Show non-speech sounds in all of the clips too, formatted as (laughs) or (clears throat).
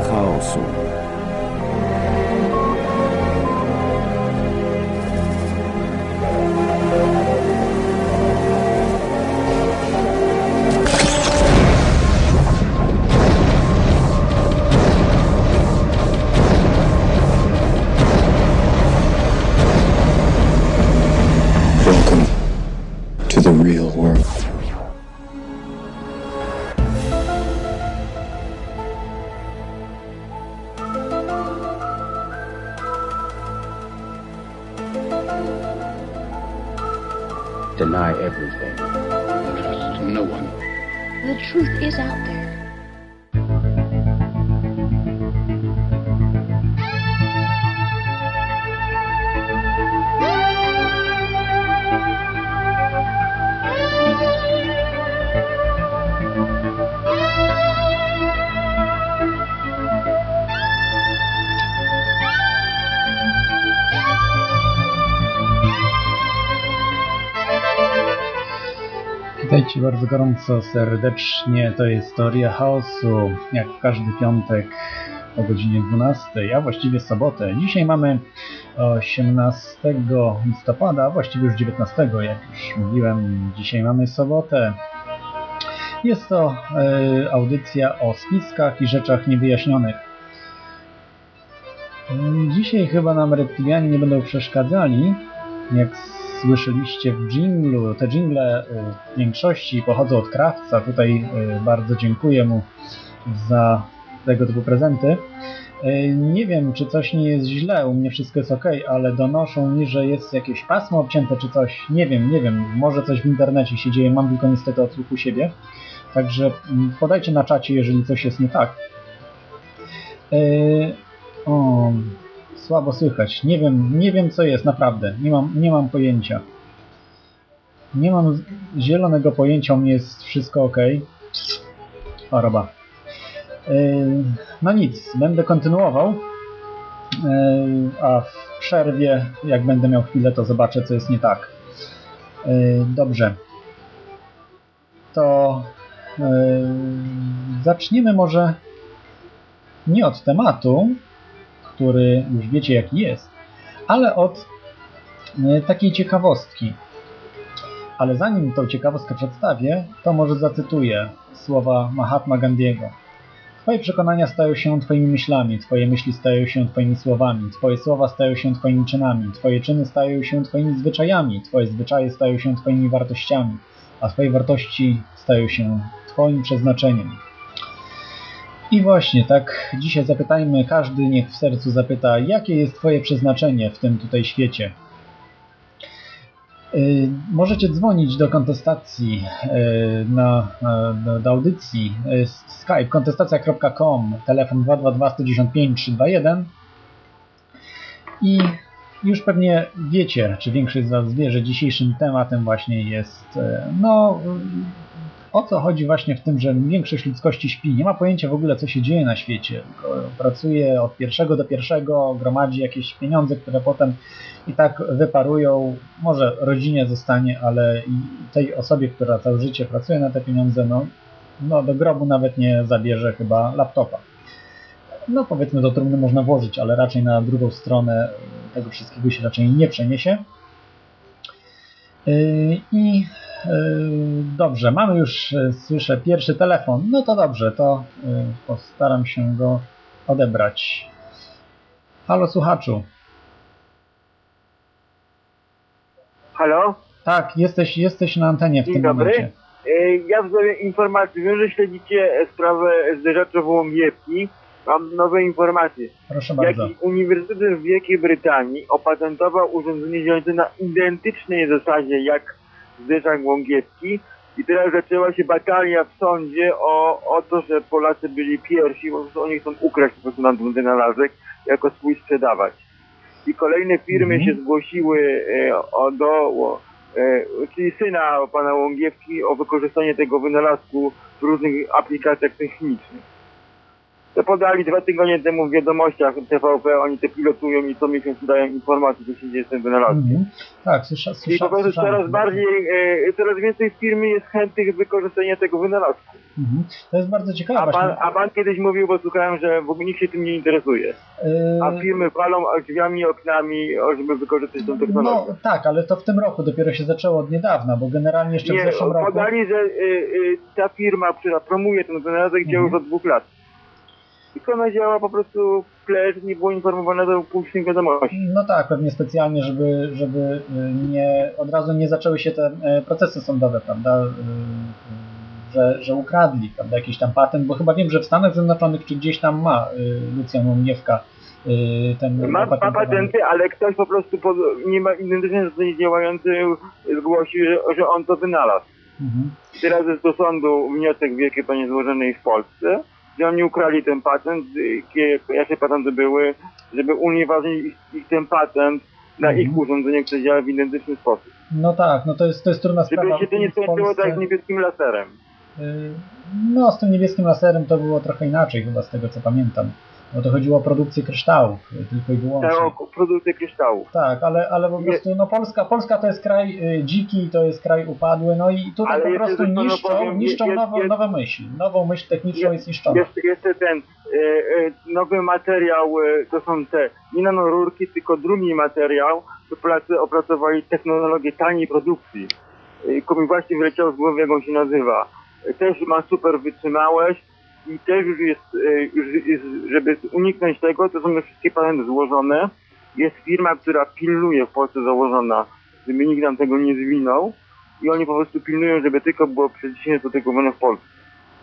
caos. Bardzo gorąco, serdecznie. To jest Teoria Chaosu, jak w każdy piątek o godzinie 12, a właściwie sobotę. Dzisiaj mamy 18 listopada, a właściwie już 19, jak już mówiłem. Dzisiaj mamy sobotę. Jest to e, audycja o spiskach i rzeczach niewyjaśnionych. Dzisiaj chyba nam reptilianie nie będą przeszkadzali, jak słyszeliście w dżinglu. Te dżingle y, w większości pochodzą od krawca. Tutaj y, bardzo dziękuję mu za tego typu prezenty. Y, Nie wiem, czy coś nie jest źle, u mnie wszystko jest ok, ale donoszą mi, że jest jakieś pasmo obcięte czy coś. Nie wiem, nie wiem, może coś w internecie się dzieje, mam tylko niestety odsłuch u siebie. Także mm, podajcie na czacie, jeżeli coś jest nie tak. Yy, o, słabo słychać. Nie wiem, nie wiem co jest, naprawdę. Nie mam, nie mam pojęcia. Nie mam zielonego pojęcia, u mnie jest wszystko ok. Choroba. Yy, no nic, będę kontynuował. Yy, a w przerwie, jak będę miał chwilę, to zobaczę, co jest nie tak. Yy, dobrze. To zaczniemy może nie od tematu, który już wiecie jaki jest, ale od e, takiej ciekawostki. Ale zanim tą ciekawostkę przedstawię, to może zacytuję słowa Mahatma Gandiego. Twoje przekonania stają się Twoimi myślami, Twoje myśli stają się Twoimi słowami, Twoje słowa stają się Twoimi czynami, Twoje czyny stają się Twoimi zwyczajami, Twoje zwyczaje stają się Twoimi wartościami, a Twoje wartości stają się Twoim przeznaczeniem. I właśnie, tak dzisiaj zapytajmy, każdy niech w sercu zapyta, jakie jest Twoje przeznaczenie w tym tutaj świecie. Yy, możecie dzwonić do kontestacji yy, na, do, do audycji yy, Skype kontestacja.com telefon 222 195 321 i już pewnie wiecie, czy większość z Was wie, że dzisiejszym tematem właśnie jest yy, no o co chodzi właśnie w tym, że większość ludzkości śpi, nie ma pojęcia w ogóle, co się dzieje na świecie. Pracuje od pierwszego do pierwszego, gromadzi jakieś pieniądze, które potem i tak wyparują. Może rodzinie zostanie, ale tej osobie, która całe życie pracuje na te pieniądze, no, no do grobu nawet nie zabierze chyba laptopa. No powiedzmy do trumny można włożyć, ale raczej na drugą stronę tego wszystkiego się raczej nie przeniesie. Yy, I dobrze, mamy już, yy, słyszę, pierwszy telefon. No to dobrze, to yy, postaram się go odebrać. Halo słuchaczu. Halo? Tak, jesteś, jesteś na antenie w Dzień tym dobry. momencie. E, Ja w sprawie informacji, wiem, że śledzicie e, sprawę zderzacza Wołomierki. Mam nowe informacje. Proszę bardzo. Uniwersytet w Wielkiej Brytanii opatentował urządzenie działające na identycznej zasadzie jak zderzak Łągiewski i teraz zaczęła się batalia w sądzie o, o to, że Polacy byli pierwsi, po prostu oni chcą ukraść po prostu nam ten wynalazek jako swój sprzedawać. I kolejne firmy Mhm. się zgłosiły e, o, do, o, e, czyli syna pana Łągiewki o wykorzystanie tego wynalazku w różnych aplikacjach technicznych. To podali dwa tygodnie temu w wiadomościach TVP, oni te pilotują i co miesiąc dają informacje, co się dzieje z tym wynalazkiem. Mhm. Tak, słysza, I słysza, po prostu słyszałem. coraz bardziej, e, coraz więcej firmy jest chętnych wykorzystania tego wynalazku. Mhm. To jest bardzo ciekawe A pan, a pan kiedyś mówił, bo słuchałem, że w ogóle nikt się tym nie interesuje. A Yy, firmy walą drzwiami, oknami, żeby wykorzystać tą No technologię. tak, ale to w tym roku dopiero się zaczęło od niedawna, bo generalnie jeszcze w Nie, zeszłym roku. podali, że y, y, ta firma, która promuje ten wynalazek działa już Mhm. od dwóch lat. Tylko ona działa po prostu że nie było informowane do publicznych wiadomości. No tak, pewnie specjalnie, żeby, żeby y, nie, od razu nie zaczęły się te e, procesy sądowe, prawda, y, y, że, że ukradli, prawda, jakiś tam patent, bo chyba wiem, że w Stanach Zjednoczonych czy gdzieś tam ma Lucjan Łomniewka ten Ma, ma opatentowany. patenty, ale ktoś po prostu pod, nie ma identycznie działający zgłosi, że, że on to wynalazł. Mhm. Teraz jest do sądu wniosek Wielkiej Panie złożony w Polsce, że oni ukrali ten patent, y, jakie, patenty były, żeby unieważnić ich, ich ten patent na Mhm. ich urządzenie, które działa w identyczny sposób. No tak, no to jest, to jest trudna sprawa. Żeby się to nie skończyło tak z niebieskim laserem. Y, No, z tym niebieskim laserem to było trochę inaczej chyba z tego co pamiętam. Bo to chodziło o produkcję kryształów y, tylko i wyłącznie. Te o produkty kryształów. Tak, ale, ale po prostu no Polska, Polska to jest kraj y, dziki, to jest kraj upadły, no i tutaj Ale po jeszcze prostu coś panu niszczą, powiem, niszczą jest- nowe, jest- nowe myśli. Nową myśl techniczną jest- niszczona. Jeszcze, jeszcze ten e, nowy materiał, to są te nie nanorurki, tylko drugi materiał, to Polacy opracowali technologię taniej produkcji. Tylko mi właśnie wyleciało z głowy, jak on się nazywa. Też ma super wytrzymałość i też już jest, e, już jest żeby uniknąć tego, to są już wszystkie patenty złożone. Jest firma, która pilnuje w Polsce założona, żeby nikt nam tego nie zwinął. I oni po prostu pilnują, żeby tylko było przeciwnie do tego w Polsce.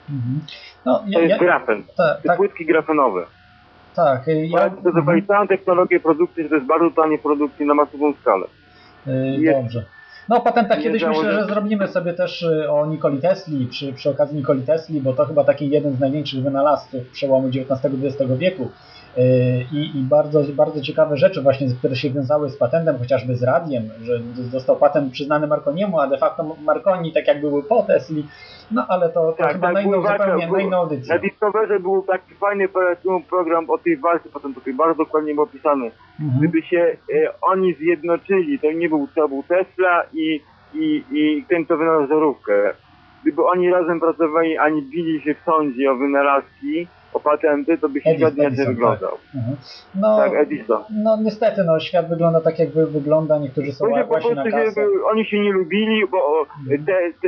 Mhm. No, To ja, jest ja, grafen. Te tak, płytki grafenowe. tak. y, Ja, Polacy stosowali całą technologię produkcji, że to jest bardzo tanie produkcji na masową skalę. y, jest- Dobrze. No o patentach nie kiedyś myślę, założę- że zrobimy sobie też y, o Nikoli Tesli, przy, przy okazji Nikoli Tesli, bo to chyba taki jeden z największych wynalazców przełomu XIX-XX wieku. Y, I, I bardzo, bardzo ciekawe rzeczy właśnie, które się wiązały z patentem, chociażby z radiem, że został patent przyznany Marconiemu, a de facto Marconi tak jak były po Tesli, no ale to, to Tak, chyba tak, na inną walka, zupełnie, był- na inną audycję. Na Discoverze był taki fajny pro- program o tej walce patentowej, bardzo dokładnie był opisany. Mhm. Gdyby się e, oni zjednoczyli, to nie był to był Tesla i, i, i ten, kto wynalazł żarówkę. Gdyby oni razem pracowali, ani bili się w sądzie o wynalazki, o patenty, to by się świat inaczej wyglądał. Mhm. No, Tak, Edison. no niestety, no, świat wygląda tak jak wy- wygląda, niektórzy są Ludzie po prostu się, oni się nie lubili, bo Mhm. te, te,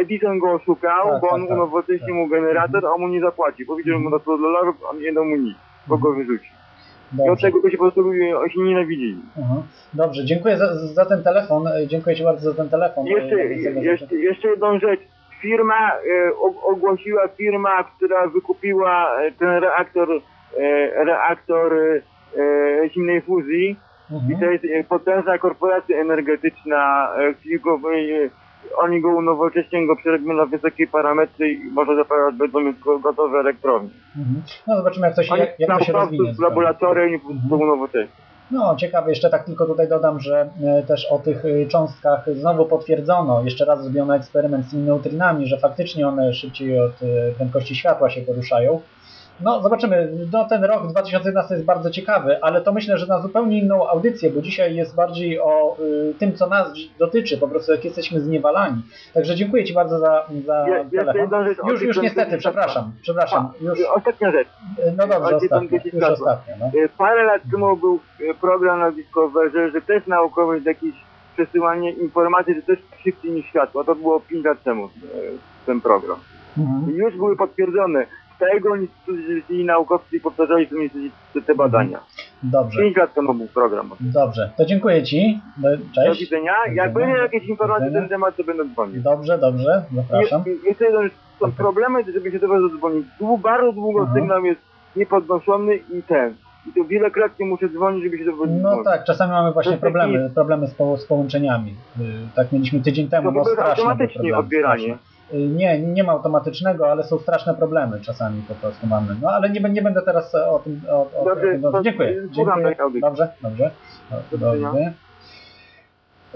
Edison go oszukał, Tak, bo on tak, tak. unowocześnił mu generator, a on mu nie zapłacił. Powiedział mu na 100 dolarów, a nie dał mu nic, bo go wyrzucił. I od Dobrze. tego się po prostu się nienawidzili. Mhm. Dobrze, dziękuję za, za ten telefon. Dziękuję Ci bardzo za ten telefon. Jeszcze, jeszcze, jeszcze jedną rzecz. Firma, e, ogłosiła firma, która wykupiła e, ten reaktor, e, reaktor zimnej fuzji. I Mhm. to jest potężna korporacja energetyczna, oni go unowocześnią, go przerobią na wysokie parametry i może zapowiadać będą gotowe elektrownie. Mhm. No zobaczymy jak to się, jak, jak to się rozwinie. z laboratorium i po prostu Mhm. No ciekawe, jeszcze tak tylko tutaj dodam, że e, też o tych e, cząstkach znowu potwierdzono, jeszcze raz zrobiono eksperyment z tymi neutrinami, że faktycznie one szybciej od e, prędkości światła się poruszają. No zobaczymy, no ten rok 2011 jest bardzo ciekawy, ale to myślę, że na zupełnie inną audycję, bo dzisiaj jest bardziej o y, tym, co nas dotyczy, po prostu jak jesteśmy zniewalani. Także dziękuję Ci bardzo za, za jeszcze telefon. rzecz Już, już niestety, przepraszam, przepraszam, już, A, Ostatnia rzecz. no dobrze, o tych ostatnio, prędkości już ostatnio, no. E, Parę lat temu był e, program na Discoverze, że też naukowy jakieś przesyłanie informacji, że też szybciej niż światło. To było 5 lat temu ten program. Mhm. Już były potwierdzone. Tego ci naukowcy powtarzali sobie te, te badania. Dobrze. 5 lat temu był program. Dobrze, to dziękuję Ci. Do- Do Cześć. widzenia. Jak będą jakieś informacje na ten temat, to będę dzwonił. Dobrze, dobrze, zapraszam. Je- Jeszcze rzecz. Są problemy, żeby się do was zadzwonić. Dłu- Bardzo długo Mhm. sygnał jest niepodnoszony i ten. I to wielokrotnie muszę dzwonić, żeby się do was No tak, czasami mamy właśnie To problemy, problemy z, po, z połączeniami. Y, Tak mieliśmy tydzień temu, To no chyba straszne były automatycznie odbieranie. straszne. Y, Nie, nie ma automatycznego, ale są straszne problemy czasami po prostu mamy. No ale nie, nie będę teraz o tym... O, o, Dobrze, tym to- dziękuję. dziękuję. Dobrze, dobrze. Do dobrze.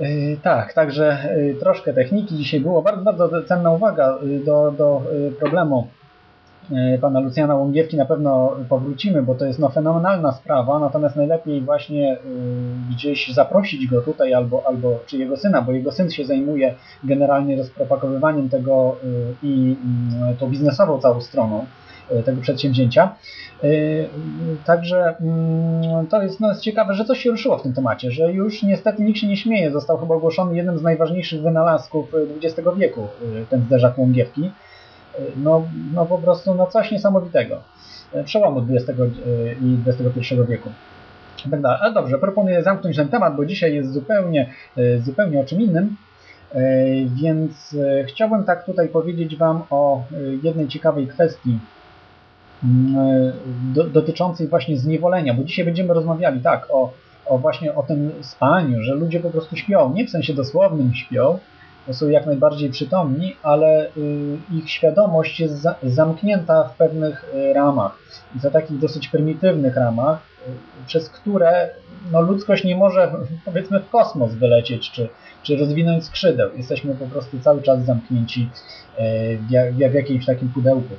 Y, tak, także y, troszkę techniki dzisiaj było. Bardzo, bardzo cenna uwaga do, do problemu e, pana Lucjana Łągiewki na pewno powrócimy, bo to jest no, fenomenalna sprawa, natomiast najlepiej właśnie y, gdzieś zaprosić go tutaj albo, albo czy jego syna, bo jego syn się zajmuje generalnie rozpropagowywaniem tego y, i y, tą biznesową całą stroną tego przedsięwzięcia. Także mm, to jest, no, jest ciekawe, że coś się ruszyło w tym temacie, że już niestety nikt się nie śmieje. Został chyba ogłoszony jednym z najważniejszych wynalazków XX wieku, ten zderzak Łągiewki. No, no po prostu no coś niesamowitego. Y, Przełomu XX y, i XXI wieku. Tak dalej. Ale dobrze, proponuję zamknąć ten temat, bo dzisiaj jest zupełnie, y, zupełnie o czym innym. Więc chciałbym tak tutaj powiedzieć Wam o jednej ciekawej kwestii, mm, do, dotyczącej właśnie zniewolenia, bo dzisiaj będziemy rozmawiali tak o, o właśnie o tym spaniu, że ludzie po prostu śpią, nie w sensie dosłownym śpią, są jak najbardziej przytomni, ale y, ich świadomość jest za, zamknięta w pewnych y, ramach, to takich dosyć prymitywnych ramach, y, przez które no, ludzkość nie może (laughs) powiedzmy w kosmos wylecieć, czy, czy rozwinąć skrzydeł. Jesteśmy po prostu cały czas zamknięci w, ja- w jakimś takim pudełku.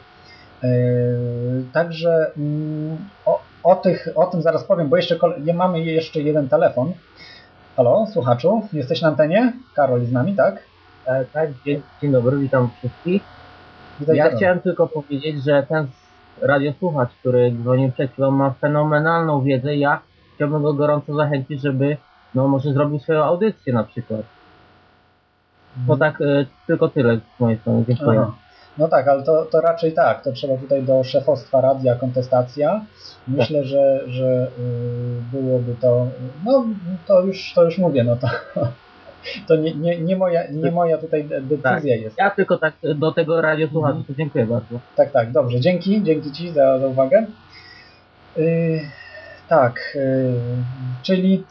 Także mm, o, o, tych, o tym zaraz powiem, bo jeszcze mamy jeszcze jeden telefon. Halo, słuchaczu, jesteś na antenie? Karol z nami, tak? E, Tak, dzień, dzień dobry, witam wszystkich. Witaj, Ja chciałem tylko powiedzieć, że ten radiosłuchacz, który dzwonił przed chwilą, ma fenomenalną wiedzę. Ja chciałbym go gorąco zachęcić, żeby no może zrobił swoją audycję na przykład. To tak e, tylko tyle z mojej strony. Dziękuję. Aha. No tak, ale to, to raczej tak. To trzeba tutaj do szefostwa radia kontestacja. Myślę, że, że yy, byłoby to. No to już, to już mówię, no to, to nie, nie, nie, moja, nie moja tutaj de- decyzja jest. Ja tylko tak do tego radiosłuchacza, Mhm. to dziękuję bardzo. Tak, tak, dobrze. Dzięki, dzięki Ci za, za uwagę. Yy, tak, yy, czyli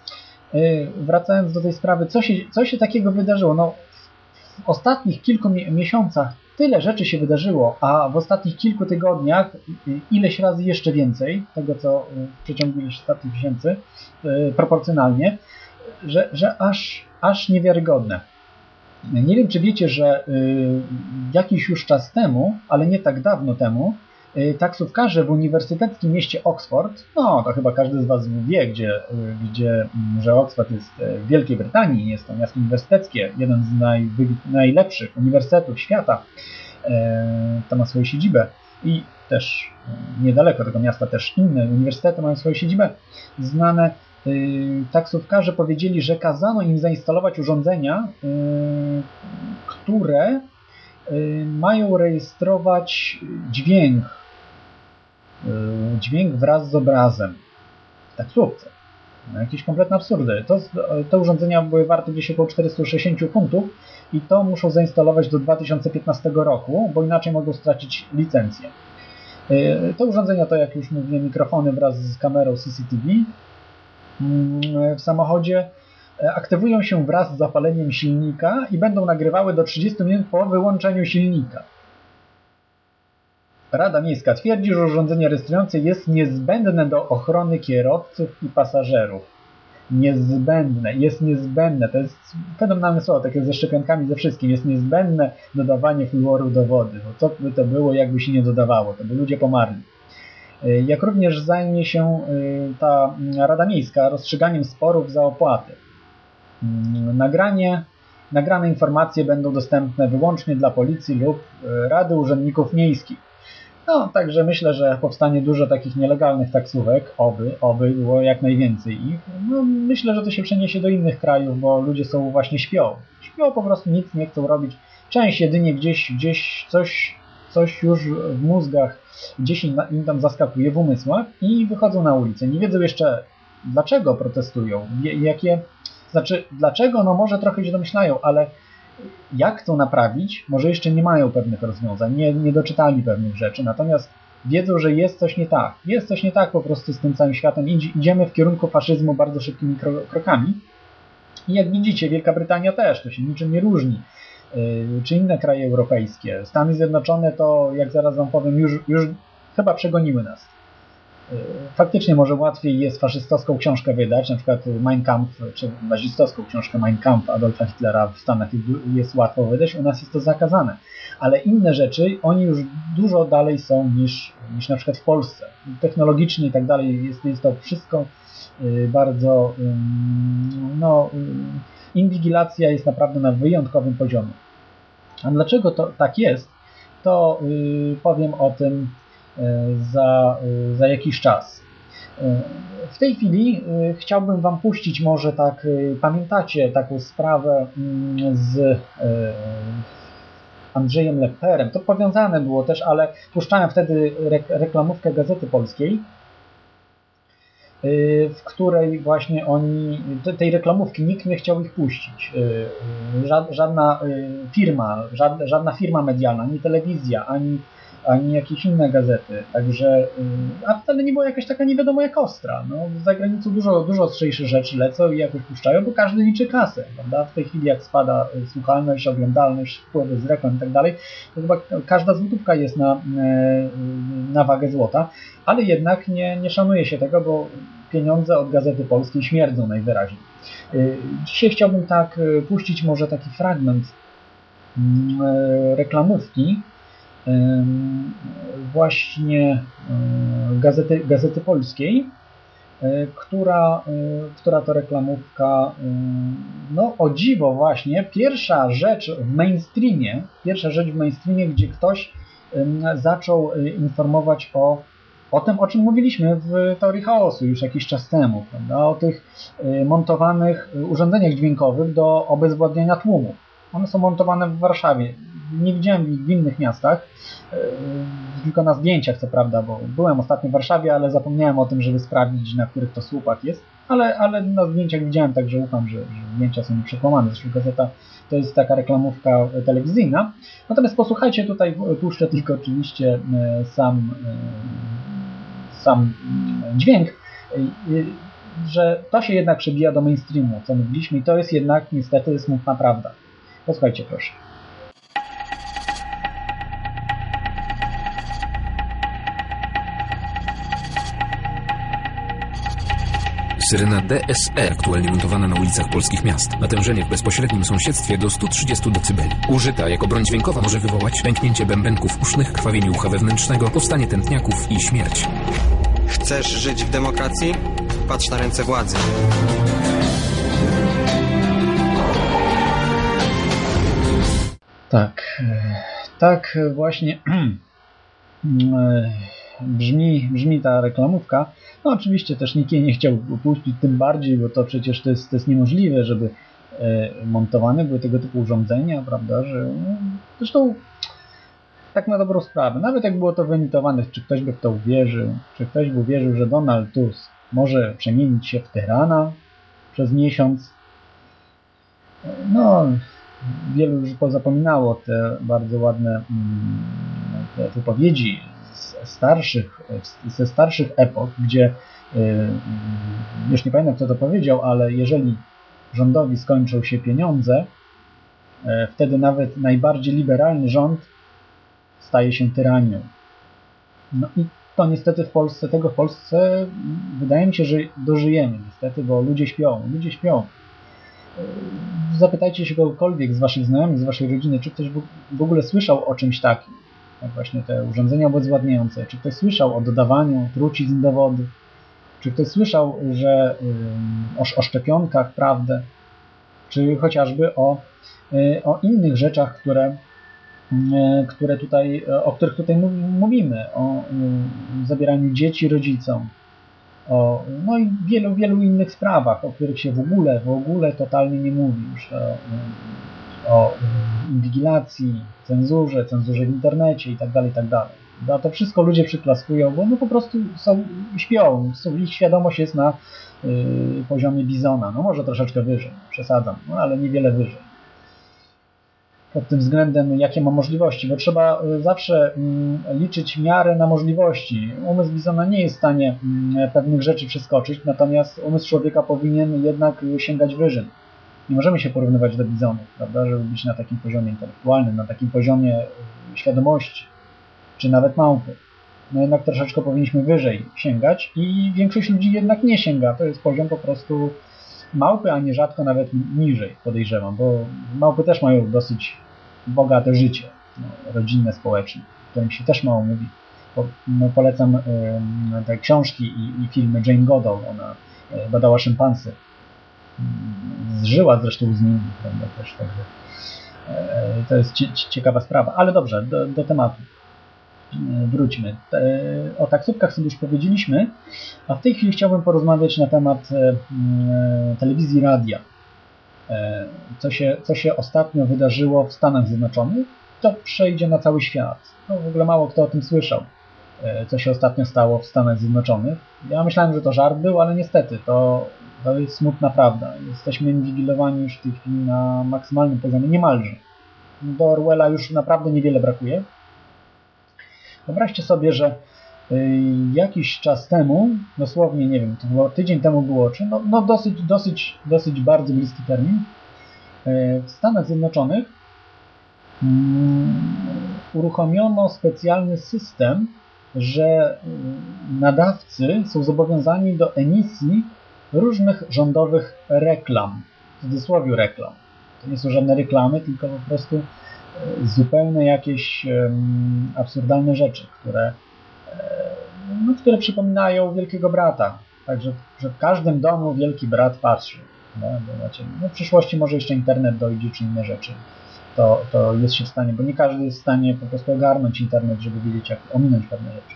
yy, wracając do tej sprawy, co się, co się takiego wydarzyło? No, w ostatnich kilku mi miesiącach tyle rzeczy się wydarzyło, a w ostatnich kilku tygodniach yy, ileś razy jeszcze więcej, tego co w przeciągu ileś ostatnich miesięcy, yy, proporcjonalnie, że, że aż, aż niewiarygodne. Nie wiem, czy wiecie, że y, jakiś już czas temu, ale nie tak dawno temu, y, taksówkarze w uniwersyteckim mieście Oxford, no to chyba każdy z Was wie, gdzie, y, gdzie mm, że Oxford jest w Wielkiej Brytanii, jest to miasto uniwersyteckie, jeden z najwy- najlepszych uniwersytetów świata, to ma swoją siedzibę i też niedaleko tego miasta też inne uniwersytety mają swoją siedzibę, znane taksówkarze powiedzieli, że kazano im zainstalować urządzenia, które mają rejestrować dźwięk, dźwięk wraz z obrazem w taksówce. No, jakieś kompletne absurdy. To, te urządzenia były warte gdzieś około 460 funtów i to muszą zainstalować do 2015 roku, bo inaczej mogą stracić licencję. Y, Te urządzenia to, jak już mówiłem, mikrofony wraz z kamerą CCTV w samochodzie e, aktywują się wraz z zapaleniem silnika i będą nagrywały do 30 minut po wyłączeniu silnika. Rada Miejska twierdzi, że urządzenie rejestrujące jest niezbędne do ochrony kierowców i pasażerów. Niezbędne, jest niezbędne, to jest fenomenalne słowo, takie ze szczepionkami, ze wszystkim. Jest niezbędne dodawanie fluoru do wody. No co by to było, jakby się nie dodawało, to by ludzie pomarli. Y, Jak również zajmie się y, ta mm, Rada Miejska rozstrzyganiem sporów za opłaty. Mm, Nagranie, nagrane informacje będą dostępne wyłącznie dla policji lub y, Rady Urzędników Miejskich. No, także myślę, że powstanie dużo takich nielegalnych taksówek, oby, oby było jak najwięcej ich. No, myślę, że to się przeniesie do innych krajów, bo ludzie są właśnie śpią. Śpią po prostu, nic nie chcą robić. Część jedynie gdzieś, gdzieś coś, coś już w mózgach, gdzieś im, tam zaskakuje w umysłach i wychodzą na ulicę. Nie wiedzą jeszcze dlaczego protestują, jakie, znaczy dlaczego, no może trochę się domyślają, ale jak to naprawić, może jeszcze nie mają pewnych rozwiązań, nie, nie doczytali pewnych rzeczy, natomiast wiedzą, że jest coś nie tak. Jest coś nie tak po prostu z tym całym światem. Idziemy w kierunku faszyzmu bardzo szybkimi kro- krokami. I jak widzicie, Wielka Brytania też, to się niczym nie różni. Yy, Czy inne kraje europejskie. Stany Zjednoczone to, jak zaraz wam powiem, już, już chyba przegoniły nas. faktycznie może łatwiej jest faszystowską książkę wydać, na przykład Mein Kampf, czy nazistowską książkę Mein Kampf Adolfa Hitlera w Stanach jest łatwo wydać, u nas jest to zakazane. Ale inne rzeczy, oni już dużo dalej są niż, niż na przykład w Polsce. Technologicznie i tak dalej jest, jest to wszystko bardzo, no, inwigilacja jest naprawdę na wyjątkowym poziomie. A dlaczego to tak jest, to powiem o tym za, za jakiś czas. W tej chwili chciałbym Wam puścić może tak, pamiętacie taką sprawę z Andrzejem Lepperem. To powiązane było też, ale puszczałem wtedy reklamówkę Gazety Polskiej, w której właśnie oni, tej reklamówki nikt nie chciał ich puścić. Żadna firma, żadna firma medialna, ani telewizja, ani ani jakieś inne gazety. Także, y, a wcale nie była jakaś taka nie wiadomo jak ostra. No, za granicą dużo, dużo ostrzejsze rzeczy lecą i jakoś puszczają, bo każdy liczy kasę, prawda? W tej chwili jak spada y, słuchalność, oglądalność, wpływy z reklam i tak dalej, to chyba każda złotówka jest na, y, na wagę złota, ale jednak nie, nie szanuje się tego, bo pieniądze od Gazety Polskiej śmierdzą najwyraźniej. Dzisiaj chciałbym tak puścić może taki fragment mm, reklamówki, właśnie e, Gazety, Gazety Polskiej, e, która, e, która to reklamówka, no o dziwo właśnie, pierwsza rzecz w mainstreamie, pierwsza rzecz w mainstreamie, gdzie ktoś zaczął informować o, o tym, o czym mówiliśmy w teorii chaosu już jakiś czas temu, prawda? o tych montowanych urządzeniach dźwiękowych do obezwładniania tłumu. One są montowane w Warszawie nie widziałem ich w innych miastach, e, tylko na zdjęciach co prawda, bo byłem ostatnio w Warszawie, ale zapomniałem o tym, żeby sprawdzić, na których to słupach jest, ale, ale na zdjęciach widziałem, także ufam, że, że zdjęcia są przekłamane. Zresztą gazeta to jest taka reklamówka telewizyjna. Natomiast posłuchajcie, tutaj puszczę tylko oczywiście e, sam, e, sam dźwięk, że to się jednak przebija do mainstreamu, co mówiliśmy i to jest jednak niestety smutna prawda. Posłuchajcie proszę. Syrena DSR, aktualnie montowana na ulicach polskich miast. Natężenie w bezpośrednim sąsiedztwie do 130 dB. Użyta jako broń dźwiękowa może wywołać pęknięcie bębenków usznych, krwawienie ucha wewnętrznego, powstanie tętniaków i śmierć. Chcesz żyć w demokracji? Patrz na ręce władzy. Tak, tak właśnie (clears throat) brzmi, brzmi ta reklamówka. No oczywiście też nikt jej nie chciał puścić, tym bardziej, bo to przecież to jest, to jest niemożliwe, żeby e, montowane były tego typu urządzenia, prawda, że no, zresztą tak na dobrą sprawę, nawet jak było to wyemitowane, czy ktoś by w to uwierzył, czy ktoś by uwierzył, że Donald Tusk może przemienić się w tyrana przez miesiąc, no wielu już pozapominało te bardzo ładne mm, te wypowiedzi starszych, ze starszych epok, gdzie y, już nie pamiętam kto to powiedział, ale jeżeli rządowi skończą się pieniądze, e, wtedy nawet najbardziej liberalny rząd staje się tyranią. No i to niestety w Polsce, tego w Polsce wydaje mi się, że dożyjemy niestety, bo ludzie śpią, ludzie śpią. Zapytajcie się kogokolwiek z waszych znajomych, z waszej rodziny, czy ktoś w ogóle słyszał o czymś takim jak właśnie te urządzenia obezwładniające. Czy ktoś słyszał o dodawaniu trucizn do wody? Czy ktoś słyszał, że o, o szczepionkach, prawdę? Czy chociażby o, y, o innych rzeczach, które, y, które tutaj, o których tutaj mówimy, o y, zabieraniu dzieci rodzicom, o, no i wielu, wielu innych sprawach, o których się w ogóle, w ogóle totalnie nie mówi już, o, o inwigilacji, cenzurze, cenzurze w internecie itd., tak itd. Tak no to wszystko ludzie przyklaskują, bo no po prostu są, śpią, ich świadomość jest na y, poziomie bizona, no może troszeczkę wyżej, przesadzam, no ale niewiele wyżej. Pod tym względem, jakie ma możliwości, bo trzeba y, zawsze y, liczyć miarę na możliwości. Umysł bizona nie jest w stanie y, pewnych rzeczy przeskoczyć, natomiast umysł człowieka powinien jednak sięgać wyżej nie możemy się porównywać do bizonów, prawda, żeby być na takim poziomie intelektualnym, na takim poziomie y, świadomości, czy nawet małpy. no jednak troszeczkę powinniśmy wyżej sięgać i większość ludzi jednak nie sięga. To jest poziom po prostu małpy, a nierzadko nawet niżej, podejrzewam, bo małpy też mają dosyć bogate życie, no, rodzinne, społeczne, o którym się też mało mówi. Po, no, polecam y, te książki i, i, filmy Jane Goodall, ona y, badała szympansy. Zżyła zresztą z nimi, prawda, też, także y, to jest ciekawa sprawa. Ale dobrze, do, do tematu wróćmy. O taksówkach sobie już powiedzieliśmy, a w tej chwili chciałbym porozmawiać na temat telewizji radia. Co się, co się ostatnio wydarzyło w Stanach Zjednoczonych, to przejdzie na cały świat. No, w ogóle mało kto o tym słyszał, co się ostatnio stało w Stanach Zjednoczonych. Ja myślałem, że to żart był, ale niestety to, to jest smutna prawda. Jesteśmy inwigilowani już w tej chwili na maksymalnym poziomie, niemalże. Do Orwella już naprawdę niewiele brakuje. Wyobraźcie sobie, że jakiś czas temu, dosłownie, nie wiem, to było tydzień temu było, czy no, no dosyć, dosyć, dosyć bardzo bliski termin, w Stanach Zjednoczonych uruchomiono specjalny system, że nadawcy są zobowiązani do emisji różnych rządowych reklam, w cudzysłowie reklam. To nie są żadne reklamy, tylko po prostu zupełnie jakieś absurdalne rzeczy, które, no, które przypominają Wielkiego Brata. Także że w każdym domu Wielki Brat patrzy. No, no, w przyszłości może jeszcze internet dojdzie, czy inne rzeczy. To, to jest się w stanie, bo nie każdy jest w stanie po prostu ogarnąć internet, żeby wiedzieć, jak ominąć pewne rzeczy.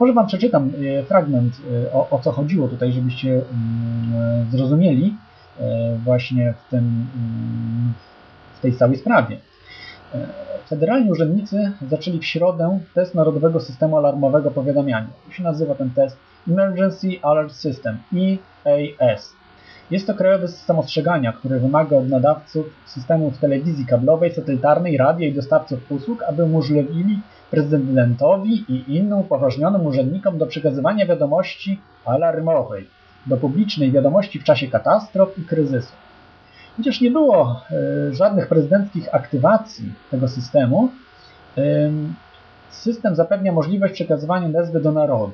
Może Wam przeczytam e, fragment, e, o, o co chodziło tutaj, żebyście mm, zrozumieli e, właśnie w, tym, mm, w tej całej sprawie. Federalni urzędnicy zaczęli w środę test Narodowego Systemu Alarmowego Powiadamiania. To się nazywa ten test Emergency Alert System, EAS. Jest to krajowy system ostrzegania, który wymaga od nadawców systemów telewizji kablowej, satelitarnej, radia i dostawców usług, aby umożliwili prezydentowi i innym upoważnionym urzędnikom do przekazywania wiadomości alarmowej do publicznej wiadomości w czasie katastrof i kryzysów. Chociaż nie było e, żadnych prezydenckich aktywacji tego systemu, system zapewnia możliwość przekazywania nazwy do narodu.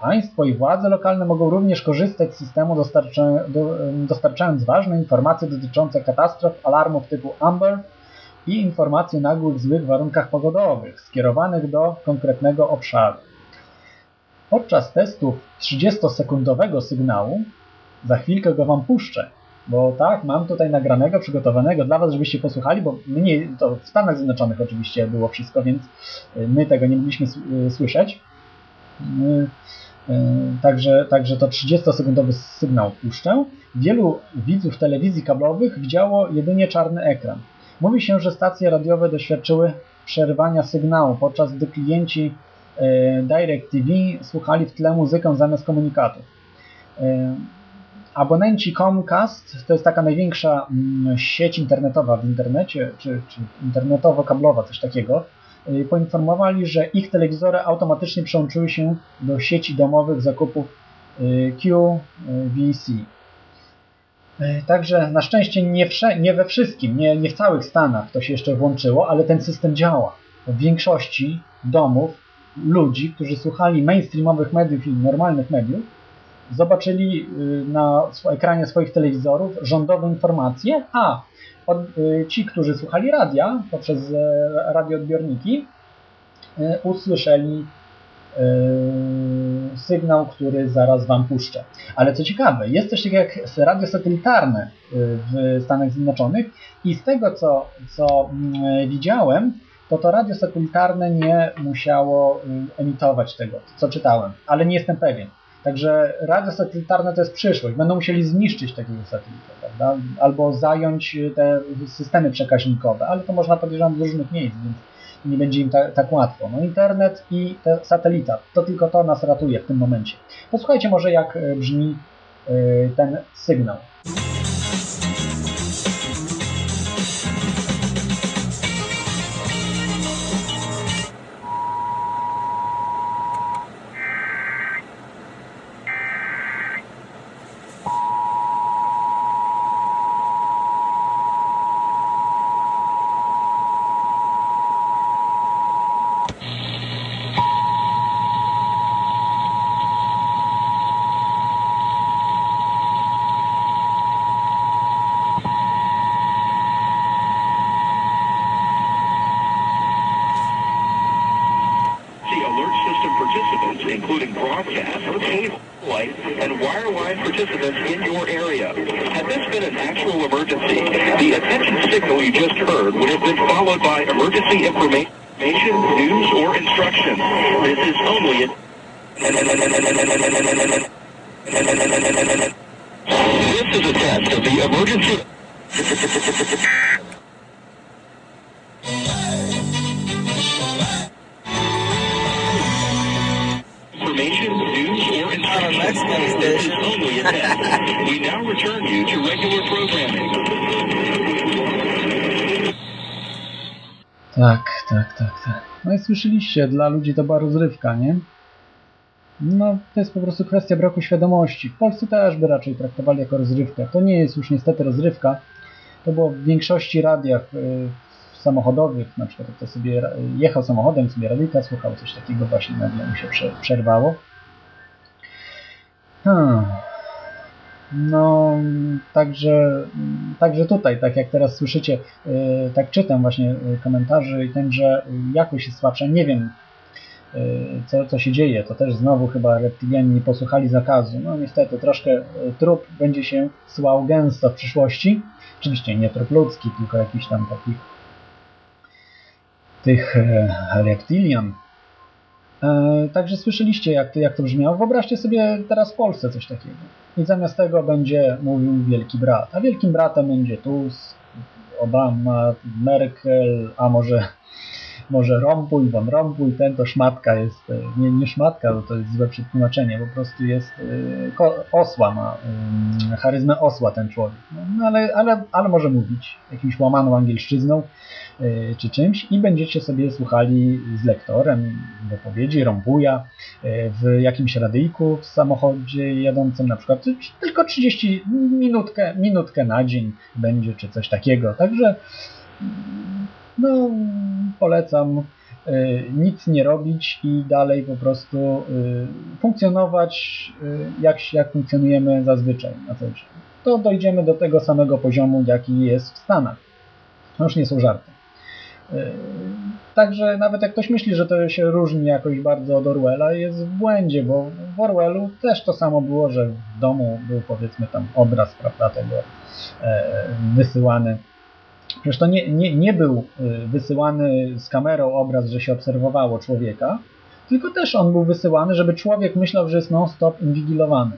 Państwo i władze lokalne mogą również korzystać z systemu dostarczając ważne informacje dotyczące katastrof, alarmów typu Amber i informacji o nagłych złych warunkach pogodowych skierowanych do konkretnego obszaru. Podczas testów 30-sekundowego sygnału, za chwilkę go Wam puszczę, bo tak, mam tutaj nagranego, przygotowanego dla Was, żebyście posłuchali, bo my nie, to w Stanach Zjednoczonych oczywiście było wszystko, więc y, my tego nie mogliśmy y, słyszeć. Y, także, także to 30-sekundowy sygnał puszczę. Wielu widzów telewizji kablowych widziało jedynie czarny ekran. Mówi się, że stacje radiowe doświadczyły przerwania sygnału, podczas gdy klienci DirecTV słuchali w tle muzykę zamiast komunikatów. Abonenci Comcast to jest taka największa mm, sieć internetowa w internecie, czy, czy internetowo-kablowa, coś takiego, y, poinformowali, że ich telewizory automatycznie przełączyły się do sieci domowych zakupów y, QVC. Y, także na szczęście nie, nie we wszystkim, nie, nie w całych Stanach to się jeszcze włączyło, ale ten system działa. W większości domów ludzi, którzy słuchali mainstreamowych mediów i normalnych mediów, zobaczyli y, na ekranie swoich telewizorów rządowe informacje, a y, ci, którzy słuchali radia poprzez e, radioodbiorniki, y, usłyszeli sygnał, który zaraz Wam puszczę. Ale co ciekawe, jest coś takiego jak radio satelitarne w Stanach Zjednoczonych i z tego, co, co mm, widziałem, to to radio satelitarne nie musiało emitować tego, co czytałem, ale nie jestem pewien. Także radio satelitarne to jest przyszłość. Będą musieli zniszczyć takiego satelitę, prawda? Albo zająć te systemy przekaźnikowe, ale to można podejrzewam z różnych miejsc, więc nie będzie im ta, tak łatwo. No internet i satelita, to tylko to nas ratuje w tym momencie. Posłuchajcie może jak e, brzmi e, ten sygnał. Słyszeliście, dla ludzi to była rozrywka, nie? No, to jest po prostu kwestia braku świadomości. W Polsce też by raczej traktowali jako rozrywkę. To nie jest już niestety rozrywka. To było w większości radiach y, samochodowych, na przykład jak to sobie jechał samochodem, sobie radyjka słuchał, coś takiego właśnie nagle mu się prze, przerwało. Hmm. No, także, także tutaj, tak jak teraz słyszycie, yy, tak czytam właśnie yy, komentarze i ten, że jest słabsza. Nie wiem, yy, co, co się dzieje. To też znowu chyba reptilianie nie posłuchali zakazu. No niestety, troszkę trup będzie się słał gęsto w przyszłości. Oczywiście nie trup ludzki, tylko jakiś tam takich tych e, reptilian. E, także słyszeliście, jak to, jak to brzmiało. Wyobraźcie sobie teraz w Polsce coś takiego. I zamiast tego będzie mówił Wielki Brat. A Wielkim Bratem będzie Tusk, Obama, Merkel, a może, może Rompuy, Von Rompuy. Ten to szmatka jest, nie, nie szmatka, bo to jest złe przetłumaczenie, po prostu jest ko- osła, ma e, charyzmę osła ten człowiek. No, ale, ale, ale może mówić jakimś łamaną angielszczyzną y, czy czymś i będziecie sobie słuchali z lektorem wypowiedzi Rompuja y, w jakimś radyjku w samochodzie jadącym na przykład tylko 30 minutkę, minutkę na dzień będzie czy coś takiego. Także no polecam y, nic nie robić i dalej po prostu y, funkcjonować y, jak, jak funkcjonujemy zazwyczaj na co dzień. To dojdziemy do tego samego poziomu, jaki jest w Stanach. To już nie są żarty. Yy, Także nawet jak ktoś myśli, że to się różni jakoś bardzo od Orwella, jest w błędzie, bo w Orwellu też to samo było, że w domu był powiedzmy tam obraz prawda, tego e, wysyłany. Przecież to nie, nie, nie był y, wysyłany z kamerą obraz, że się obserwowało człowieka, tylko też on był wysyłany, żeby człowiek myślał, że jest non-stop inwigilowany.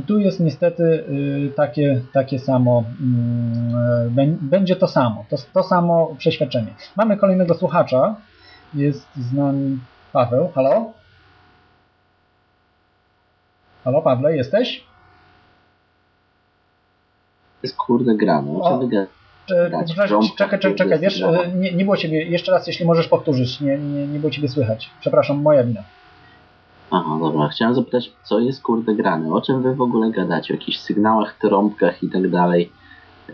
I tu jest niestety y, takie, takie samo, mm, bę- będzie to samo, to, to samo przeświadczenie. Mamy kolejnego słuchacza, jest z nami Paweł, halo? Halo Pawle, jesteś? jest kurde grane. O O, czym wy gadacie? Cze- Grać w Czekaj, czekaj, czekaj, wiesz, y, nie, nie było ciebie, jeszcze raz, jeśli możesz powtórzyć, nie, nie, nie było ciebie słychać. Przepraszam, moja wina. Aha, dobra. Chciałem zapytać, co jest kurde grane? O czym wy w ogóle gadacie? O jakichś sygnałach, trąbkach i tak dalej?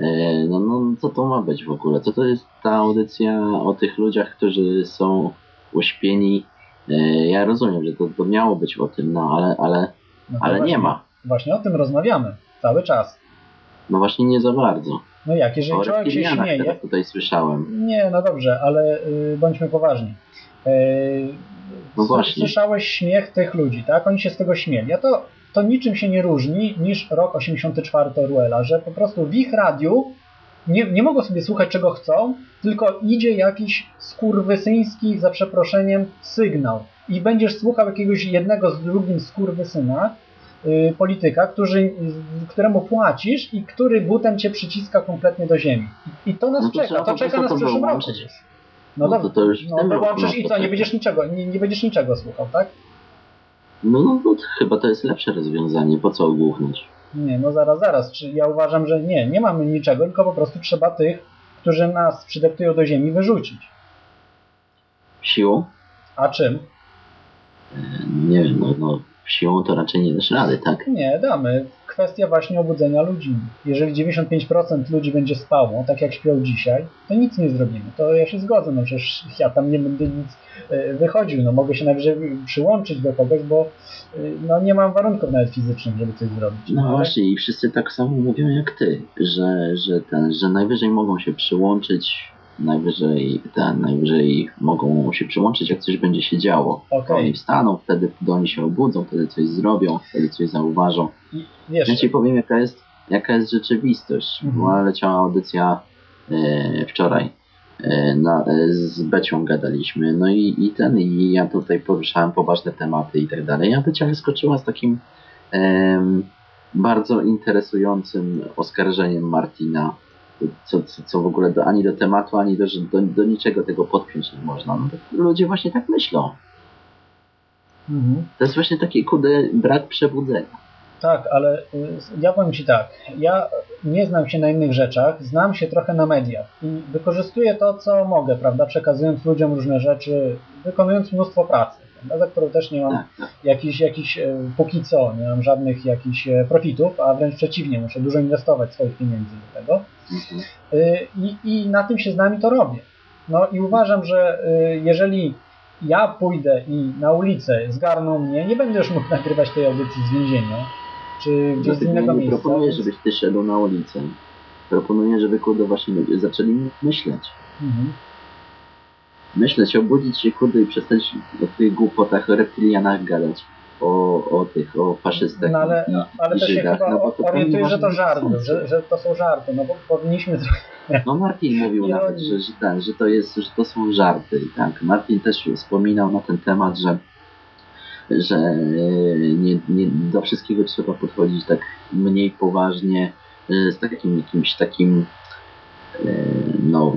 E, No, no, co to ma być w ogóle? Co to jest ta audycja o tych ludziach, którzy są uśpieni? E, Ja rozumiem, że to, to miało być o tym, no, ale, ale, No ale nie właśnie- ma. Właśnie o tym rozmawiamy, cały czas. No właśnie nie za bardzo. No jak, jeżeli O człowiek się śmieje, teraz tutaj słyszałem. Nie, no dobrze, ale y, bądźmy poważni. Y, No właśnie. Słyszałeś śmiech tych ludzi, tak? Oni się z tego śmieli. A to, to niczym się nie różni niż rok 84 Orwella, że po prostu w ich radiu nie, nie mogą sobie słuchać czego chcą, tylko idzie jakiś skurwysyński, za przeproszeniem, sygnał. I będziesz słuchał jakiegoś jednego z drugim skurwysyna, y, polityka, który, któremu płacisz i który butem cię przyciska kompletnie do ziemi. I, to nas No to czeka, to czeka nas w przyszłym roku. No No, to to już w no tym roku nas i to co, nie czeka. będziesz niczego, nie, nie będziesz niczego słuchał, tak? No, no, no to chyba to jest lepsze rozwiązanie. Po co ogłuchnąć? Nie, no zaraz, zaraz. Czy ja uważam, że nie, nie mamy niczego, tylko po prostu trzeba tych, którzy nas przydeptują do ziemi, wyrzucić. Siłą? A czym? Nie wiem, no, no siłą to raczej nie dasz rady, tak? Nie, damy. Kwestia właśnie obudzenia ludzi. Jeżeli 95% ludzi będzie spało, tak jak śpią dzisiaj, to nic nie zrobimy. To ja się zgodzę, no przecież ja tam nie będę nic e, wychodził, no mogę się najwyżej przyłączyć do kogoś, bo e, no nie mam warunków nawet fizycznych, żeby coś zrobić. No ale- właśnie i wszyscy tak samo mówią jak ty, że, że, ten, że najwyżej mogą się przyłączyć najwyżej ten, najwyżej mogą się przyłączyć, jak coś będzie się działo. Okej. Oni wstaną, wtedy, wtedy oni się obudzą, wtedy coś zrobią, wtedy coś zauważą. Ja ci powiem, jaka jest, jaka jest rzeczywistość. Mhm. Była leciała audycja e, wczoraj. E, na, e, z Becią gadaliśmy, no i, i ten, i ja tutaj poruszałem poważne tematy i tak dalej. A Becia wyskoczyła z takim bardzo interesującym oskarżeniem Martina, co, co, co w ogóle do, ani do tematu, ani do, do, do niczego tego podpiąć nie można. No, to ludzie właśnie tak myślą. mhm. To jest właśnie taki kudy brak przebudzenia. Tak, ale y, ja powiem Ci tak, ja nie znam się na innych rzeczach, znam się trochę na mediach i wykorzystuję to, co mogę, prawda, przekazując ludziom różne rzeczy, wykonując mnóstwo pracy, prawda, za którą też nie mam Tak, tak. jakichś, jakichś e, póki co, nie mam żadnych jakichś e, profitów, a wręcz przeciwnie, muszę dużo inwestować swoich pieniędzy do tego Mhm. I, i na tym się znam i to robię. No i uważam, że y, jeżeli ja pójdę i na ulicę zgarną mnie, nie będę już mógł nagrywać tej audycji z więzienia, czy gdzieś z innego nie miejsca. proponuję, więc- żebyś ty szedł na ulicę. Proponuję, żeby kurde właśnie ludzie zaczęli myśleć. Mhm. Myśleć, obudzić się kurde i przestać o tych głupotach, o reptilianach gadać. O, o tych, o faszystach No ale, i, ale to się Żydach. chyba no, bo to orientuje, że to żarty, że, że to są żarty, no bo powinniśmy trochę... No Martin mówił nawet, że, że, ten, że to jest, że to są żarty. Tak. Martin też wspominał na ten temat, że że e, nie, nie do wszystkiego trzeba podchodzić tak mniej poważnie, e, z takim jakimś takim no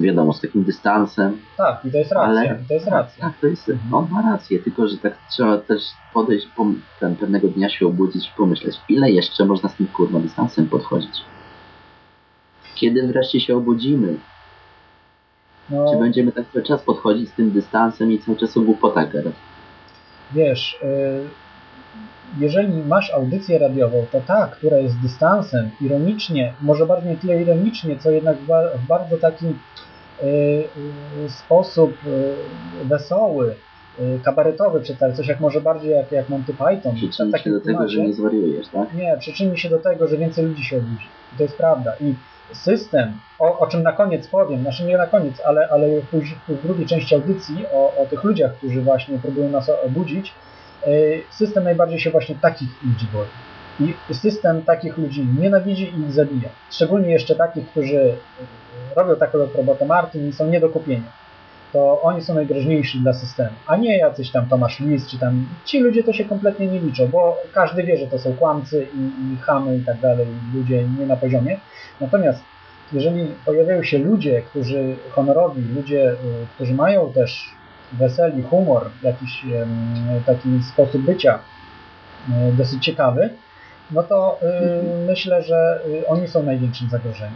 wiadomo, z takim dystansem. Tak, i to jest racja, Ale- to jest racja. Tak, to jest, on ma rację, tylko że tak trzeba też podejść, ten, pewnego dnia się obudzić i pomyśleć, ile jeszcze można z tym kurwa dystansem podchodzić. Kiedy wreszcie się obudzimy? No, Czy będziemy tak cały czas podchodzić z tym dystansem i cały czas o głupotach gadać? wiesz, y, jeżeli masz audycję radiową, to ta, która jest dystansem, ironicznie, może bardziej nie tyle ironicznie, co jednak w, ba- w bardzo taki y, y, sposób y, wesoły, kabaretowy przedstawić, coś jak może bardziej jak, jak Monty Python. Przyczyni w się do tego, że nie zwariujesz, tak? Nie, przyczyni się do tego, że więcej ludzi się obudzi. I to jest prawda. I system, o, o czym na koniec powiem, znaczy nie na koniec, ale, ale póź- w drugiej części audycji o, o tych ludziach, którzy właśnie próbują nas obudzić, system najbardziej się właśnie takich ludzi boi. I system takich ludzi nienawidzi i ich zabija. Szczególnie jeszcze takich, którzy y, robią taką robotę Martin i są nie do kupienia. To oni są najgroźniejsi dla systemu, a nie jacyś tam Tomasz Lis, czy tam ci ludzie to się kompletnie nie liczą, bo każdy wie, że to są kłamcy i, i chamy i tak dalej, ludzie nie na poziomie. Natomiast jeżeli pojawiają się ludzie, którzy honorowi, ludzie, y, którzy mają też weseli, humor, jakiś taki sposób bycia dosyć ciekawy, no to myślę, że y, oni są największym zagrożeniem.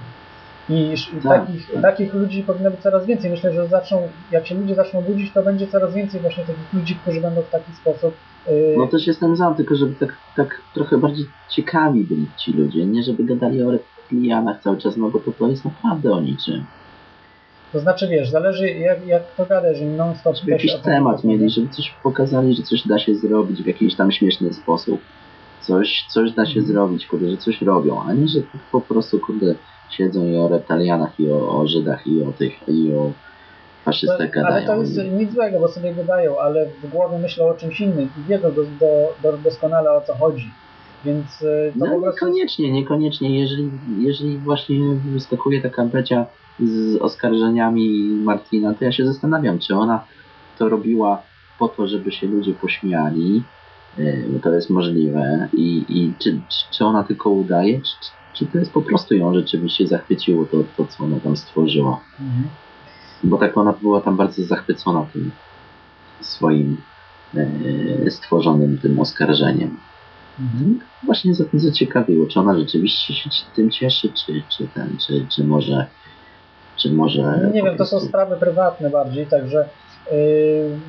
I Tak, takich, tak. takich ludzi powinno być coraz więcej. Myślę, że zaczną, jak się ludzie zaczną budzić, to będzie coraz więcej właśnie takich ludzi, którzy będą w taki sposób. y, No też jestem za, tylko żeby tak, tak trochę bardziej ciekawi byli ci ludzie, nie żeby gadali o reptilianach cały czas, no bo to, to jest naprawdę o niczym. To znaczy, wiesz, zależy jak, jak to gada, jeżeli non-stop Żeby jakiś o tym temat mieli, żeby coś pokazali, że coś da się zrobić w jakiś tam śmieszny sposób. Coś, coś da się Mhm. zrobić, kurde, że coś robią, a nie, że po prostu, kurde, siedzą i o reptalianach, i o, o Żydach, i o tych, i o faszystach To, gadają. ale to jest nic złego, bo sobie gadają, ale w głowie myślą o czymś innym i wiedzą do, do, do, doskonale o co chodzi. Więc y, to No niekoniecznie, niekoniecznie. Jeżeli, jeżeli właśnie wyskakuje taka Becia z oskarżeniami Martina, to ja się zastanawiam, czy ona to robiła po to, żeby się ludzie pośmiali, bo to jest możliwe, i, i czy, czy, ona tylko udaje, czy, czy- to jest po prostu ją rzeczywiście zachwyciło to, to co ona tam stworzyła. Mhm. Bo tak ona była tam bardzo zachwycona tym swoim yy, stworzonym tym oskarżeniem. Mhm. Właśnie za- zaciekawiło, czy ona rzeczywiście się tym cieszy, czy, czy ten, czy, czy może, czy może. Nie wiem, to są sprawy prywatne bardziej, także yy,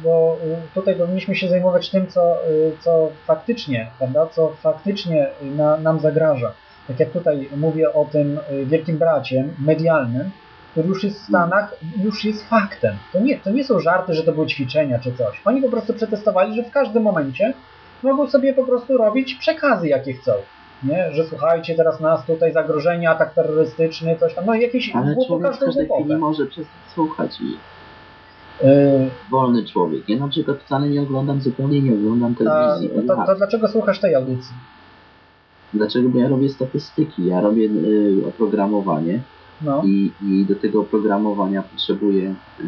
bo tutaj powinniśmy się zajmować tym, co, yy, co faktycznie, prawda, co faktycznie na, nam zagraża. Tak jak tutaj mówię o tym yy, wielkim bracie medialnym, który już jest w Stanach, już jest faktem. To nie, to nie są żarty, że to były ćwiczenia czy coś. Oni po prostu przetestowali, że w każdym momencie mogą sobie po prostu robić przekazy, jakie chcą. Nie? Że słuchajcie, teraz nas tutaj zagrożenie, atak terrorystyczny, coś tam, no jakieś Ale człowiek w każdej głupotę. chwili może przestać słuchać i Yy, wolny człowiek. Ja na przykład wcale nie oglądam, zupełnie nie oglądam a, telewizji. to, to dlaczego słuchasz tej audycji? Dlaczego? Bo ja robię statystyki, ja robię y, oprogramowanie No, i, i do tego oprogramowania potrzebuję, y,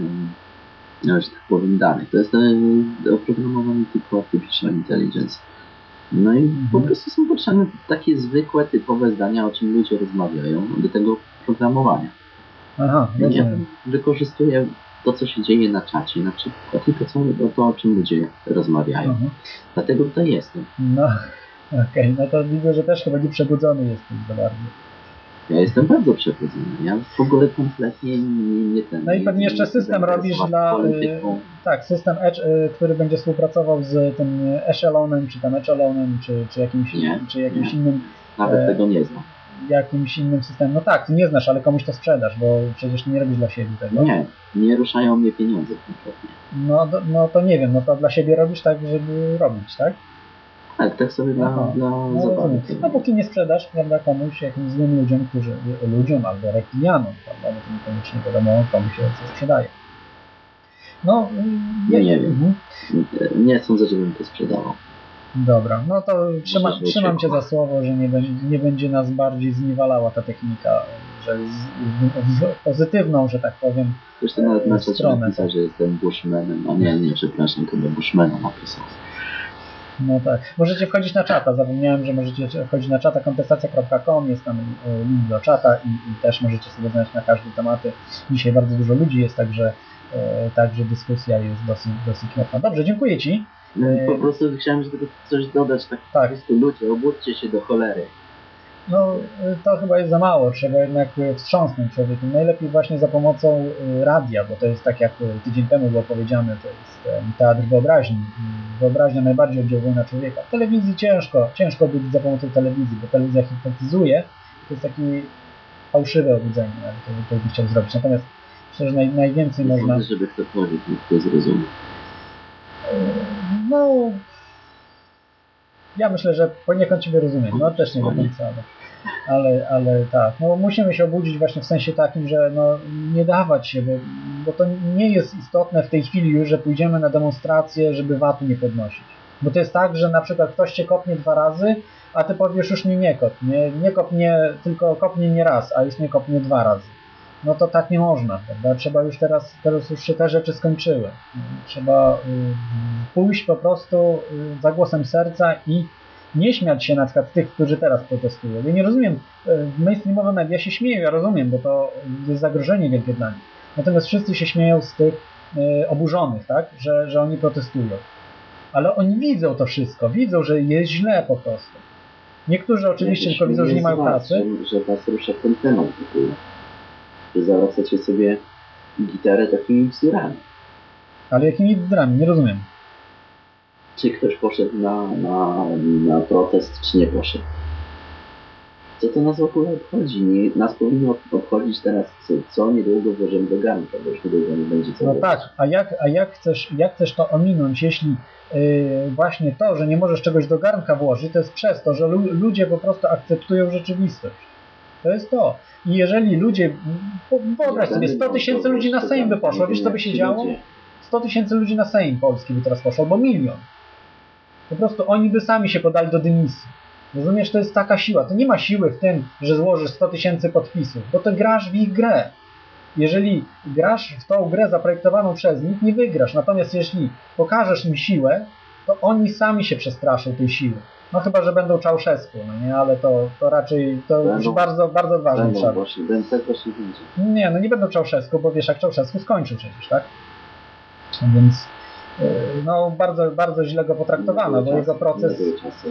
no, że tak powiem, danych. To jest y, oprogramowanie typu Artificial Intelligence. No i po Mhm. prostu są potrzebne takie zwykłe, typowe zdania, o czym ludzie rozmawiają do tego programowania. aha, Ja wykorzystuję to, co się dzieje na czacie, na przykład i to, co, to o czym ludzie rozmawiają. Mhm. Dlatego tutaj jestem. No, (laughs) okej, no to widzę, że też chyba nie przebudzony jesteś za bardzo. Ja jestem bardzo przebudzony. Ja w ogóle kompletnie nie, nie ten. No i nie- pewnie jeszcze system robisz dla, y, polityką. tak, system Edge, y, który będzie współpracował z tym Echelonem, czy tam Echelonem, czy, czy jakimś, Nie, czy jakimś nie. innym Nawet e, tego nie znam. jakimś innym systemem. No tak, ty nie znasz, ale komuś to sprzedasz, bo przecież nie robisz dla siebie tego. Nie, nie ruszają mnie pieniądze kompletnie. No, no to nie wiem, no to dla siebie robisz tak, żeby robić, tak? Tak, tak sobie dla, Aha. dla No, zabawy. rozumiem. no póki nie sprzedasz, prawda, komuś, jakimś złym ludziom, którzy, ludziom albo reptilianom, prawda, bo to niekoniecznie wiadomo, komu się co sprzedaje. No, No ja- nie wiem. Mhm. Nie sądzę, żebym to sprzedawał. Dobra, no to trzyma, trzymam Cię za słowo, że nie, będzie, nie będzie nas bardziej zniewalała ta technika, że z, w, w pozytywną, że tak powiem. Zresztą nawet na czacie napisał, że jestem Bushmanem, a nie, nie, przepraszam, to do Bushmana napisał. No tak. Możecie wchodzić na czata. Zapomniałem, że możecie wchodzić na czata kontestacja.com, jest tam e, link do czata i, i też możecie sobie znaleźć na każde tematy. Dzisiaj bardzo dużo ludzi jest, także, e, także dyskusja jest dosyć, dosyć mocna. Dobrze, dziękuję Ci. No, E, Po prostu chciałem tylko coś dodać, tak, Tak. po prostu ludzie, obudźcie się do cholery. No, to chyba jest za mało, trzeba jednak y, wstrząsnąć człowiekiem. Najlepiej właśnie za pomocą y, radia, bo to jest tak jak y, tydzień temu było powiedziane, to jest teatr wyobraźni. Wyobraźnia najbardziej oddziałuje na człowieka. W telewizji ciężko, ciężko obudzić za pomocą telewizji, bo telewizja hipnotyzuje. To jest takie fałszywe obudzenie, to, to bym chciał zrobić. Natomiast myślę, że naj, najwięcej można... żeby ktokolwiek to zrozumieć. No, ja myślę, że poniekąd Ciebie rozumiem. No też nie do końca, ale, ale, ale tak. No musimy się obudzić właśnie w sensie takim, że no nie dawać się, bo, bo to nie jest istotne w tej chwili już, że pójdziemy na demonstrację, żeby VAT-u nie podnosić. Bo to jest tak, że na przykład ktoś Cię kopnie dwa razy, a Ty powiesz już mi nie kop. Nie, nie kopnie, tylko kopnie nie raz, a już nie kopnie dwa razy no to tak nie można, prawda? Trzeba już teraz, teraz już się te rzeczy skończyły. Trzeba y, pójść po prostu y, za głosem serca i nie śmiać się na przykład tych, którzy teraz protestują. Ja nie rozumiem, y, mainstreamowe media się śmieją, ja rozumiem, bo to jest zagrożenie wielkie dla nich. Natomiast wszyscy się śmieją z tych oburzonych, tak? Że, że oni protestują. Ale oni widzą to wszystko, widzą, że jest źle po prostu. Niektórzy oczywiście tylko widzą, że nie mają pracy. Że was rusza ten temat zawracacie sobie gitarę takimi bzdurami. Ale jakimi bzdrami? Nie rozumiem. Czy ktoś poszedł na, na, na protest, czy nie poszedł? Co to nas w ogóle obchodzi? Nie, nas powinno obchodzić teraz, co, co niedługo włożymy do garnka, bo już niedługo nie będzie co No tak, a jak, a jak, chcesz, jak chcesz to ominąć, jeśli yy, właśnie to, że nie możesz czegoś do garnka włożyć, to jest przez to, że lu ludzie po prostu akceptują rzeczywistość. To jest to. I jeżeli ludzie, wyobraź sobie, 100 tysięcy ludzi na Sejm by poszło, wiesz co by się działo? 100 tysięcy ludzi na Sejm Polski by teraz poszło, albo milion. Po prostu oni by sami się podali do dymisji. Rozumiesz, to jest taka siła. To nie ma siły w tym, że złożysz 100 tysięcy podpisów, bo to grasz w ich grę. Jeżeli grasz w tą grę zaprojektowaną przez nich, nie wygrasz. Natomiast jeśli pokażesz im siłę, to oni sami się przestraszą tej siły. No chyba, że będą Czałszewsku, no nie, ale to, to raczej to już Będą- bardzo, bardzo odważny Będą trzeba. właśnie, właśnie będzie. Nie, no nie będą Czałszewsku, bo wiesz jak Czałszewsku skończył przecież, tak? Więc yy, no bardzo, bardzo źle go potraktowano, bo jego proces... Czasy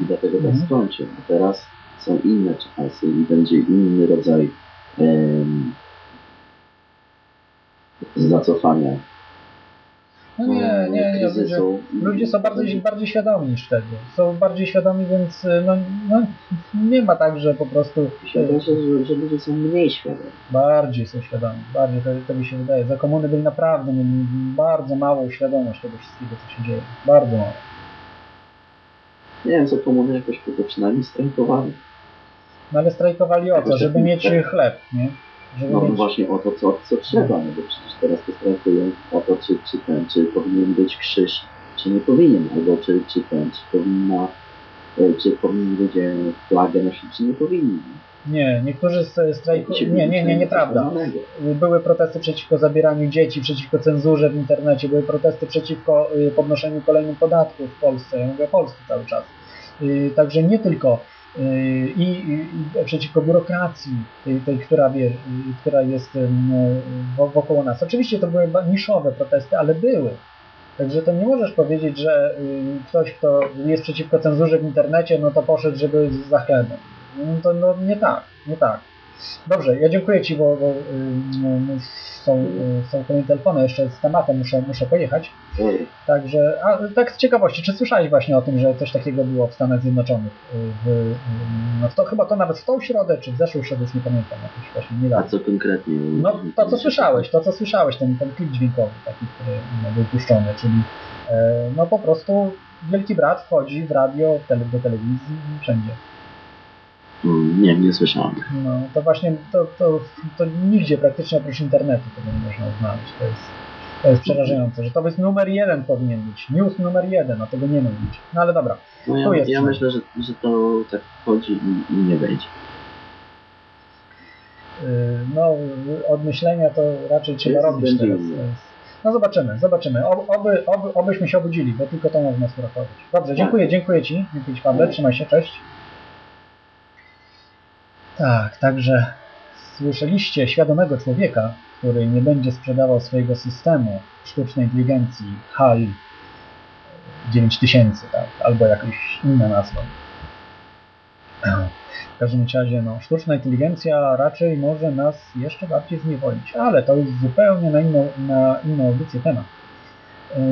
i dlatego tak Mhm. skończył. A teraz są inne czasy i będzie inny rodzaj em, zacofania. No nie, nie, nie, ludzie, ludzie są bardziej, bardziej świadomi niż wtedy. Są bardziej świadomi, więc no, no, nie ma tak, że po prostu Mi się wydaje, że, że ludzie są mniej świadomi. bardziej są świadomi. Bardziej to, to mi się wydaje. Za komuny byli naprawdę mieli bardzo małą świadomość tego wszystkiego, co się dzieje. Bardzo mało. Nie wiem, co komuny jakoś to przynajmniej strajkowali. No ale strajkowali o co? Żeby mieć chleb, nie? No właśnie o to, co, co trzeba, no bo przecież teraz to strajkują o to, czy, czy ten, czy powinien być krzyż, czy nie powinien, albo czy, czy ten, czy powinna, e, czy powinni ludzie flagę nosić, czy nie powinni. Nie, niektórzy strajkują. Nie, nie, nie, nieprawda. Były protesty przeciwko zabieraniu dzieci, przeciwko cenzurze w internecie, były protesty przeciwko y, podnoszeniu kolejnych podatków w Polsce. Ja mówię o Polsce cały czas. Y, Także nie tylko i, i, przeciwko biurokracji, tej, tej która, wie, która jest ym, wo- wokoło nas. Oczywiście to były niszowe protesty, ale były. Także to nie możesz powiedzieć, że ktoś, kto jest przeciwko cenzurze w internecie, no to poszedł, żeby za chlebem. No to no, nie tak, nie tak. Dobrze, ja dziękuję Ci, bo, bo y, y, są, y, są kolejne telefony, jeszcze z tematem muszę, muszę pojechać. Dobra. Także, a tak z ciekawości, czy słyszałeś właśnie o tym, że coś takiego było w Stanach Zjednoczonych? y, W, y, no to chyba to nawet w tą środę, czy w zeszłą środę, już nie pamiętam, jakoś właśnie nie A co konkretnie? No to co słyszałeś, to co słyszałeś, ten, ten klip dźwiękowy taki, który no, był puszczony, czyli e, no po prostu Wielki Brat wchodzi w radio, do telewizji wszędzie. Mm, Nie, nie słyszałem. No to właśnie to, to, to nigdzie praktycznie oprócz internetu tego nie można znaleźć. To jest, to jest przerażające, że to jest numer jeden powinien być. News numer jeden, a tego nie ma być. No ale dobra. No ja, jest ja myślę, że, że to tak wchodzi i, i nie wejdzie. Yy, No, od myślenia to raczej trzeba Jest robić teraz. No zobaczymy, zobaczymy. Ob, oby, oby, obyśmy się obudzili, bo tylko to można uratować. Dobrze, dziękuję, dziękuję Ci. Dziękuję Ci, Pawle. Trzymaj się, cześć. Tak, także słyszeliście świadomego człowieka, który nie będzie sprzedawał swojego systemu sztucznej inteligencji HAL 9000, tak, albo jakaś inna nazwa. W każdym razie, no, sztuczna inteligencja raczej może nas jeszcze bardziej zniewolić, ale to jest zupełnie na inną, na inną audycję temat. Yy,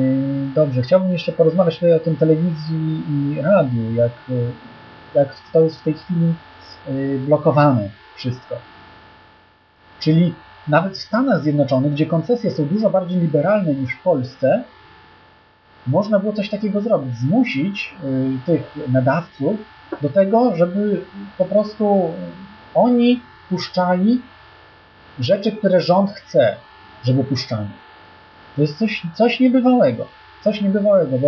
Dobrze, chciałbym jeszcze porozmawiać tutaj o tym telewizji i radiu, jak, jak to jest w tej chwili blokowane wszystko. Czyli nawet w Stanach Zjednoczonych, gdzie koncesje są dużo bardziej liberalne niż w Polsce, można było coś takiego zrobić, zmusić yy, tych nadawców do tego, żeby po prostu oni puszczali rzeczy, które rząd chce, żeby puszczali. To jest coś, coś niebywałego. Coś niebywałego, bo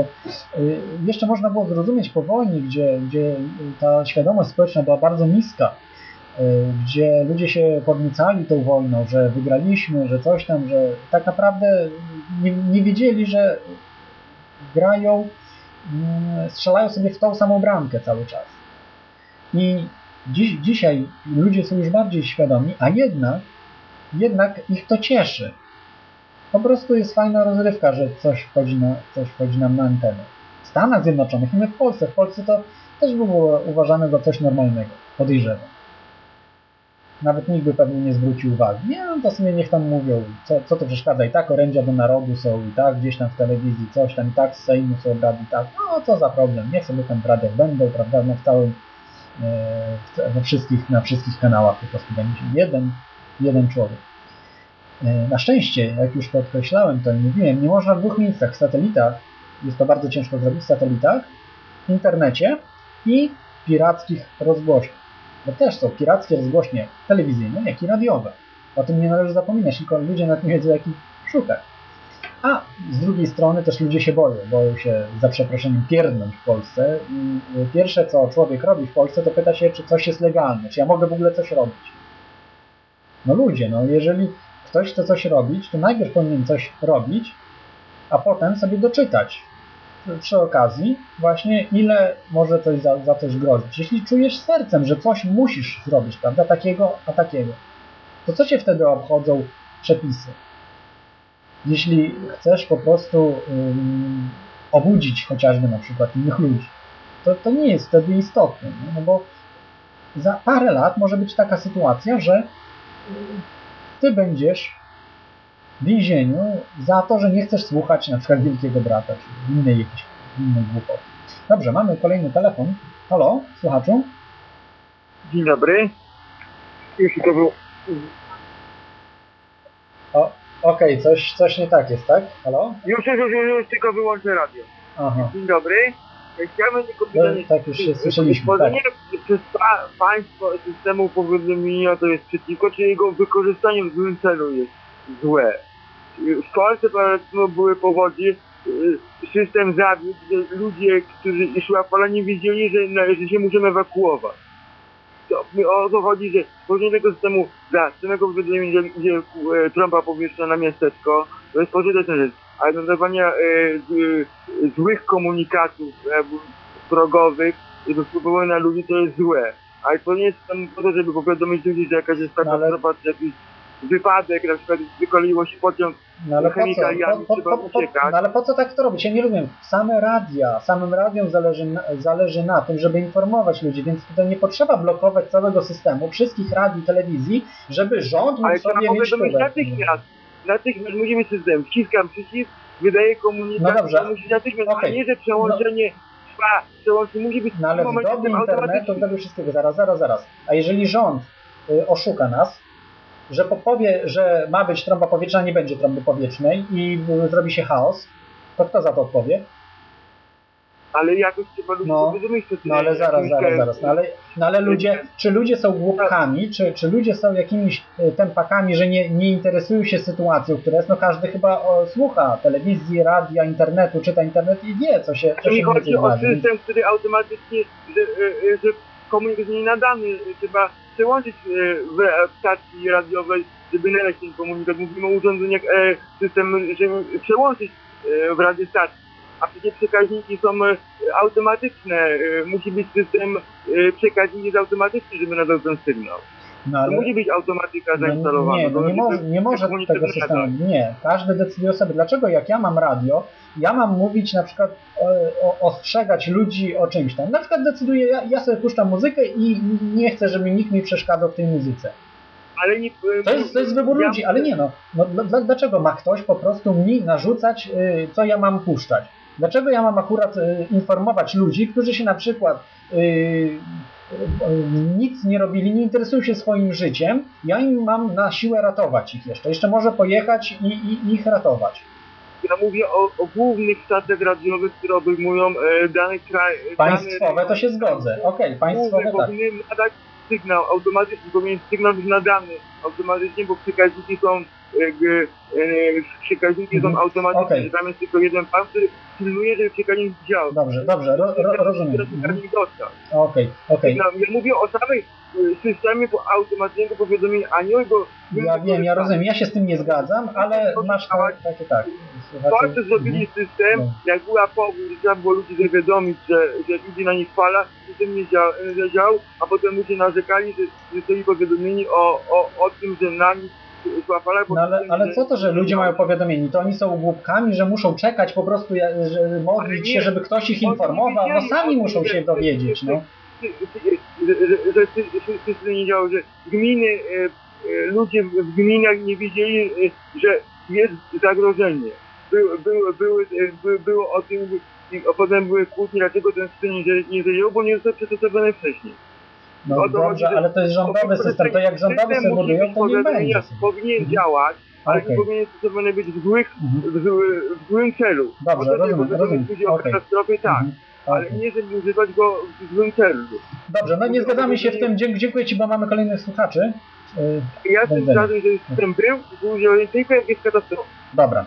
y, jeszcze można było zrozumieć po wojnie, gdzie, gdzie ta świadomość społeczna była bardzo niska, y, gdzie ludzie się podniecali tą wojną, że wygraliśmy, że coś tam, że tak naprawdę nie, nie wiedzieli, że grają, mm, strzelają sobie w tą samą bramkę cały czas. I dziś, dzisiaj ludzie są już bardziej świadomi, a jednak, jednak ich to cieszy. Po prostu jest fajna rozrywka, że coś wchodzi, na, coś wchodzi nam na antenę. W Stanach Zjednoczonych i my w Polsce. W Polsce to też było uważane za coś normalnego, podejrzewam. Nawet nikt by pewnie nie zwrócił uwagi. Nie, no to sobie niech tam mówią, co, co to przeszkadza. I tak orędzia do narodu są, i tak gdzieś tam w telewizji coś tam, i tak z Sejmu są obrady, i tak. No co za problem, niech sobie tam w radiach będą, prawda, no w całym, we wszystkich, na wszystkich kanałach po prostu będzie jeden, jeden człowiek. E, Na szczęście, jak już podkreślałem, to i mówiłem, nie można w dwóch miejscach, w satelitach, jest to bardzo ciężko zrobić, w satelitach, w internecie i pirackich rozgłośniach. Bo też są pirackie rozgłośnie telewizyjne, jak i radiowe. O tym nie należy zapominać, tylko ludzie nawet nie wiedzą, jak ich szukać. A z drugiej strony też ludzie się boją, boją się za przeproszeniem pierdnąć w Polsce i pierwsze co człowiek robi w Polsce to pyta się, czy coś jest legalne, czy ja mogę w ogóle coś robić. No ludzie, no jeżeli ktoś chce coś robić, to najpierw powinien coś robić, a potem sobie doczytać przy okazji właśnie ile może coś za, za coś grozić. Jeśli czujesz sercem, że coś musisz zrobić, prawda, takiego, a takiego, to co cię wtedy obchodzą przepisy? Jeśli chcesz po prostu ym, obudzić chociażby na przykład innych ludzi, to, to nie jest wtedy istotne, no bo za parę lat może być taka sytuacja, że ty będziesz w więzieniu za to, że nie chcesz słuchać na przykład Wielkiego Brata, czy innej jakiejś innej głupoty. Dobrze, mamy kolejny telefon. Halo, słuchaczu? Dzień dobry. Jeśli to był... O, okej, coś, coś nie tak jest, tak? Halo? Już, już, już, już, tylko wyłączę radio. Aha. Dzień dobry. Chciałbym tylko No, pytanie, tak już się słyszeliśmy, Tworzenie przez pa, państwo systemu powiadomienia to jest przeciwko, czy jego wykorzystanie w złym celu jest złe. W Polsce powiedzmy były powodzi, y, system zawiódł, gdzie ludzie, którzy szła fala nie wiedzieli, że, że się muszą ewakuować. To, o to chodzi, że tworzenie tego systemu za samego powiadomienia, gdzie, gdzie e, Trumpa powieszcza na miasteczko, to jest pożyteczna rzecz. Ale nadawanie e, z, e, złych komunikatów e, progowych i wpływały na ludzi, to jest złe. Ale to nie jest tam po to, żeby powiadomić ludzi, że jakaś jest katastrofa, czy jakiś wypadek, na przykład wykoleiło się pociąg No ale po co? Po, po, trzeba po, no ale po co tak to robić? Ja nie rozumiem. Same radia, samym radiom zależy na, zależy na tym, żeby informować ludzi, więc tutaj nie potrzeba blokować całego systemu, wszystkich radii, telewizji, żeby rząd mógł Ale sobie mieć wpływ. Natychmiast. Mieć system. Wciskam przycisk, wydaje komunikat, No dobrze. musi natychmiast, a nie, że przełączenie trwa, przełączenie musi być No ale w dobie internetu, w dobie wszystkiego, zaraz, zaraz, zaraz. A jeżeli rząd y, oszuka nas, że po- powie, że ma być trąba powietrzna, nie będzie trąby powietrznej i y, zrobi się chaos, to kto za to odpowie? Ale jakoś trzeba ludzi No, powiadomić, co No ale zaraz, zaraz, zaraz. No ale, no ale ludzie, czy ludzie są głupkami, czy, czy ludzie są jakimiś y, tempakami, że nie, nie interesują się sytuacją, która jest, no każdy chyba o, słucha telewizji, radia, internetu, czyta internet i wie, co się, co mi się chodzi o system, który automatycznie, że, e, e, że komunikat jest nienadany, trzeba przełączyć e, w stacji radiowej, żeby nadać ten komunikat. Mówimy o urządzeniach, system, żeby przełączyć w radiostacji. A przecież przekaźniki są e, automatyczne, e, musi być system e, przekaźnik jest automatyczny, żeby nadał ten sygnał. No, To ale, musi być automatyka no, zainstalowana. nie, no, To nie, może, nie może tego systemu. Nie, każdy decyduje sobie. Dlaczego jak ja mam radio, ja mam mówić na przykład, o, o, ostrzegać ludzi o czymś tam. Na przykład decyduję, ja, ja sobie puszczam muzykę i nie chcę, żeby nikt mi przeszkadzał w tej muzyce. Ale nie, To jest, to jest wybór ja- ludzi, ale nie no. no dla- dla, dlaczego ma ktoś po prostu mi narzucać, y, co ja mam puszczać? Dlaczego ja mam akurat y, informować ludzi, którzy się na przykład y, y, y, nic nie robili, nie interesują się swoim życiem, ja im mam na siłę ratować ich jeszcze. Jeszcze może pojechać i, i ich ratować. Ja mówię o, o głównych stacjach radiowych, które obejmują e, dany kraj. e, Państwowe dany to się zgodzę. Okej, państwowe Główne tak. powinny nadać sygnał automatycznie, powinien sygnał być nadany automatycznie, bo przekaźniki są jakby, e, przekaźniki Mhm. są automatyczne, Okej. że tam jest tylko jeden pan, który pilnuje, żeby przekaźnik działał. Dobrze, dobrze, ro, ro, rozumiem. Który Mhm. dostał. Okej, okej. Sygnał. Ja mówię o samej e, systemie po automatycznego powiadomienia, a nie o jego... Ja wiem, ja rozumiem, ja się z tym nie zgadzam, ale masz tak, takie tak. W Słuchacze, Polsce zrobili system, No. jak była powódź, trzeba było ludzi zawiadomić, że, że ludzi na nich fala, system nie dział, nie działał, a potem ludzie narzekali, że zostali powiadomieni o, o, o tym, że na nich No ale, ale co to, że ludzie mają powiadomieni? To oni są głupkami, że muszą czekać po prostu, że modlić się, żeby ktoś ich informował, no sami muszą się dowiedzieć, no. że, system nie działał, że gminy, e, e, ludzie w gminach nie wiedzieli, e, że jest zagrożenie. Były, e, by, było o tym, a potem były kłótnie, dlaczego ten system nie, dzia- nie zadziałał, bo nie został przystosowane wcześniej. No O to chodzi, dobrze, że- ale to jest rządowy system, to jak rządowy System budują, to nie będzie. Powinien działać, ale nie powinien stosowany być w, złych, Mhm. w, zły, w złym celu. Dobrze, żeby rozumiem, powiadomić rozumiem. ludzi o katastrofie, tak, Mhm. ale Okej. nie, żeby używać go w złym celu. Dobrze, no nie zgadzamy się w tym. Dziękuję Ci, bo mamy kolejnych słuchaczy. Y, Ja jestem zgadzam, że system był, był działany tylko jak jest katastrofa. Dobra.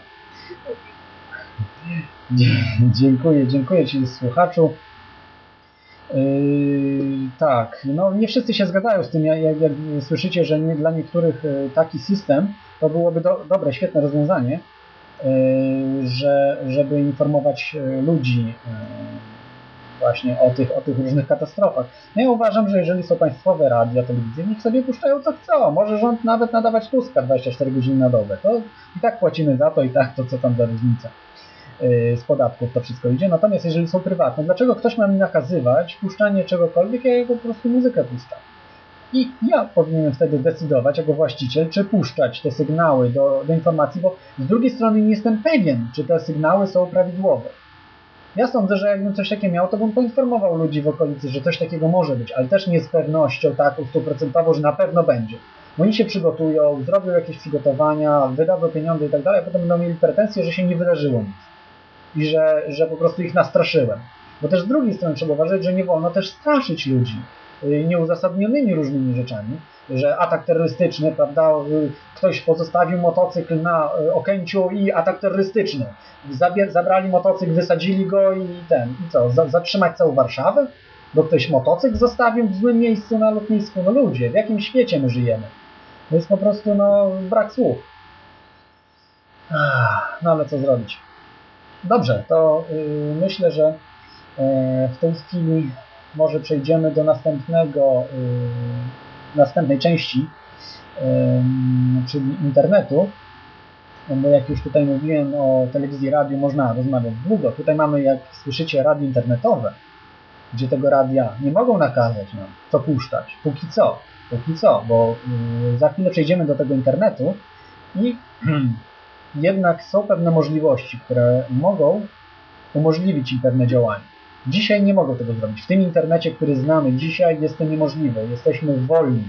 Dziękuję, dziękuję Ci słuchaczu. Yy, tak, no nie wszyscy się zgadzają z tym, jak, jak, jak słyszycie, że nie, dla niektórych yy, taki system to byłoby do, dobre, świetne rozwiązanie, yy, że, żeby informować ludzi właśnie o tych, o tych różnych katastrofach. No ja uważam, że jeżeli są państwowe radia, telewizje, niech sobie puszczają co chcą. Może rząd nawet nadawać Tuska 24 godziny na dobę. To i tak płacimy za to i tak to co tam za różnica. Yy, Z podatków to wszystko idzie. Natomiast jeżeli są prywatne, dlaczego ktoś ma mi nakazywać puszczanie czegokolwiek, ja po prostu muzykę puszczam. I ja powinienem wtedy decydować jako właściciel, czy puszczać te sygnały do, do informacji, bo z drugiej strony nie jestem pewien, czy te sygnały są prawidłowe. Ja sądzę, że jakbym coś takiego miał, to bym poinformował ludzi w okolicy, że coś takiego może być, ale też nie z pewnością taką stuprocentową, że na pewno będzie. Bo Oni się przygotują, zrobią jakieś przygotowania, wydadzą pieniądze i tak dalej, a potem będą mieli pretensje, że się nie wydarzyło nic. I że, że po prostu ich nastraszyłem. Bo też z drugiej strony trzeba uważać, że nie wolno też straszyć ludzi y, nieuzasadnionymi różnymi rzeczami, że atak terrorystyczny, prawda, y, ktoś pozostawił motocykl na y, Okęciu i atak terrorystyczny. Zabrali motocykl, wysadzili go i ten, i co, za, zatrzymać całą Warszawę? Bo ktoś motocykl zostawił w złym miejscu na lotnisku. No ludzie, w jakim świecie my żyjemy? To jest po prostu, no, brak słów. No ale co zrobić? Dobrze, to y, myślę, że y, w tej chwili może przejdziemy do następnego, y, następnej części, czyli internetu. Bo jak już tutaj mówiłem o telewizji, radiu, można rozmawiać długo. Tutaj mamy, jak słyszycie, radio internetowe, gdzie tego radia nie mogą nakazać nam, co puszczać. Póki co, póki co, bo za chwilę przejdziemy do tego internetu i (clears throat) jednak są pewne możliwości, które mogą umożliwić im pewne działania. Dzisiaj nie mogą tego zrobić. W tym internecie, który znamy dzisiaj, jest to niemożliwe. Jesteśmy wolni.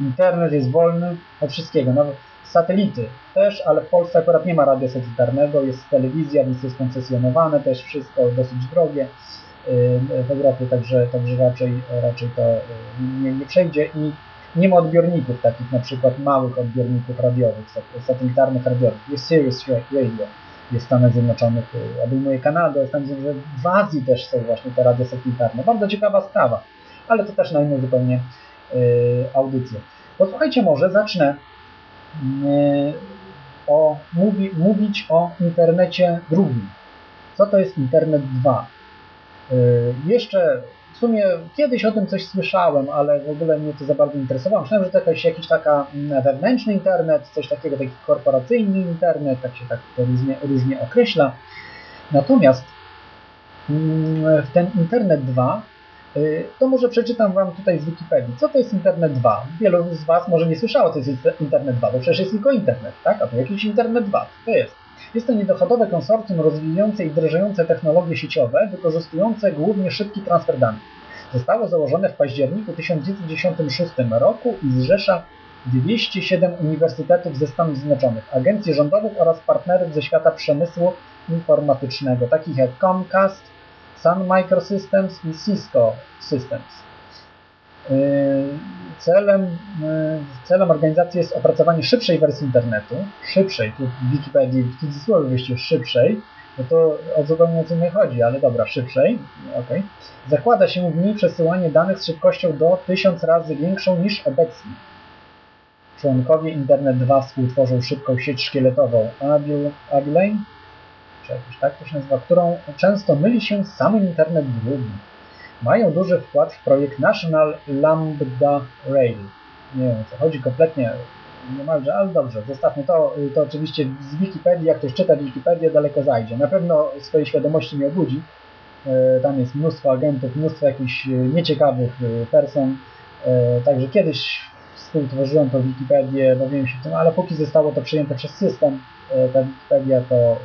Internet jest wolny od wszystkiego, nawet satelity też, ale w Polsce akurat nie ma radia satelitarnego, jest telewizja, więc jest koncesjonowane też wszystko, dosyć drogie w Europie, także, także raczej, raczej to nie, nie przejdzie i nie ma odbiorników takich, na przykład małych odbiorników radiowych, sat- satelitarnych radiowych. Jest Sirius Radio, jest w Stanach Zjednoczonych, y, obejmuje Kanadę, Stanów Zjednoczonych, w Azji też są właśnie te radia satelitarne. Bardzo ciekawa sprawa, ale to też na zupełnie y, audycję. Posłuchajcie może, zacznę y, o, mówi, mówić o internecie drugim. Co to jest internet 2? Y, jeszcze sumie kiedyś o tym coś słyszałem, ale w ogóle mnie to za bardzo interesowało. Myślałem, że to jakiś, jakiś taka mm, wewnętrzny internet, coś takiego, taki korporacyjny internet, tak się tak różnie, różnie określa. Natomiast mm, w ten internet 2 y, to może przeczytam Wam tutaj z Wikipedii. Co to jest Internet 2? Wielu z Was może nie słyszało, co jest Internet 2, bo przecież jest tylko internet, tak? A to jakiś Internet 2. Co to jest? Jest to niedochodowe konsorcjum rozwijające i wdrażające technologie sieciowe, wykorzystujące głównie szybki transfer danych. Zostało założone w październiku 1996 roku i zrzesza 207 uniwersytetów ze Stanów Zjednoczonych, agencji rządowych oraz partnerów ze świata przemysłu informatycznego, takich jak Comcast, Sun Microsystems i Cisco Systems. Yy, Celem, yy, celem organizacji jest opracowanie szybszej wersji internetu, szybszej, tu w Wikipedii w cudzysłowie wyjście szybszej, no to o zupełnie co nie chodzi, ale dobra, szybszej, ok. Zakłada się w niej przesyłanie danych z szybkością do 1000 razy większą niż obecnie. Członkowie Internet 2 współtworzą szybką sieć szkieletową Abil, czy jakoś tak to się nazywa, którą często myli się z samym Internet 2 mają duży wkład w projekt National Lambda Rail. Nie wiem o co chodzi kompletnie, niemalże, ale dobrze, zostawmy to. To oczywiście z Wikipedii, jak ktoś czyta Wikipedię, daleko zajdzie. Na pewno swojej świadomości nie obudzi. E, Tam jest mnóstwo agentów, mnóstwo jakichś e, nieciekawych e, person. Także kiedyś współtworzyłem tą Wikipedię, bawiłem się tym, ale póki zostało to przyjęte przez system, ta Wikipedia to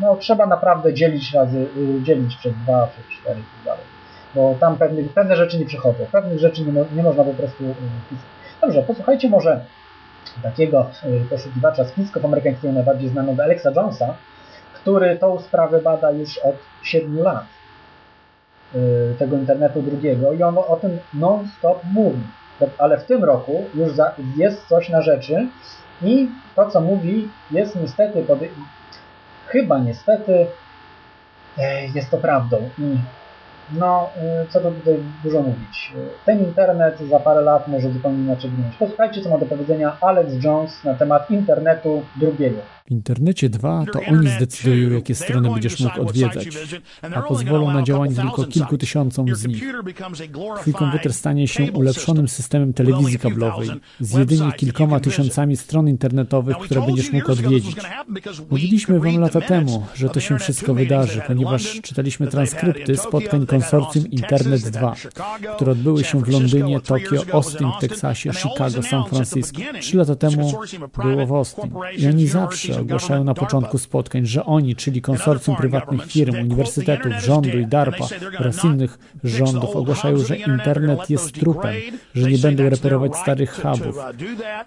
no, trzeba naprawdę dzielić razy, dzielić przez dwa, przez cztery i tak dalej bo tam pewne, pewne rzeczy nie przychodzą, pewnych rzeczy nie, nie można po prostu y, wpisać. Dobrze, posłuchajcie może takiego y, poszukiwacza spisków amerykańskiego, najbardziej znanego Alexa Jonesa, który tą sprawę bada już od 7 lat y, tego internetu drugiego i on o tym non-stop mówi. Ale w tym roku już jest coś na rzeczy i to, co mówi, jest niestety, chyba niestety, e, jest to prawdą. I no, y, co tu tutaj dużo mówić. Y, Ten internet za parę lat może zupełnie inaczej wyglądać. Posłuchajcie, co ma do powiedzenia Alex Jones na temat internetu drugiego. W internecie 2 to oni zdecydują, jakie strony będziesz mógł odwiedzać, a pozwolą na działanie tylko kilku tysiącom z nich. Twój komputer stanie się ulepszonym systemem telewizji kablowej z jedynie kilkoma tysiącami stron internetowych, które będziesz mógł odwiedzić. Mówiliśmy wam lata temu, że to się wszystko wydarzy, ponieważ czytaliśmy transkrypty spotkań konsorcjum Internet 2, które odbyły się w Londynie, Tokio, Austin w Teksasie, Chicago, San Francisco. Trzy lata temu było w Austin. I oni zawsze ogłaszają na początku spotkań, że oni, czyli konsorcjum prywatnych firm, uniwersytetów, rządu i DARPA oraz innych rządów ogłaszają, że internet jest trupem, że nie będą reperować starych hubów.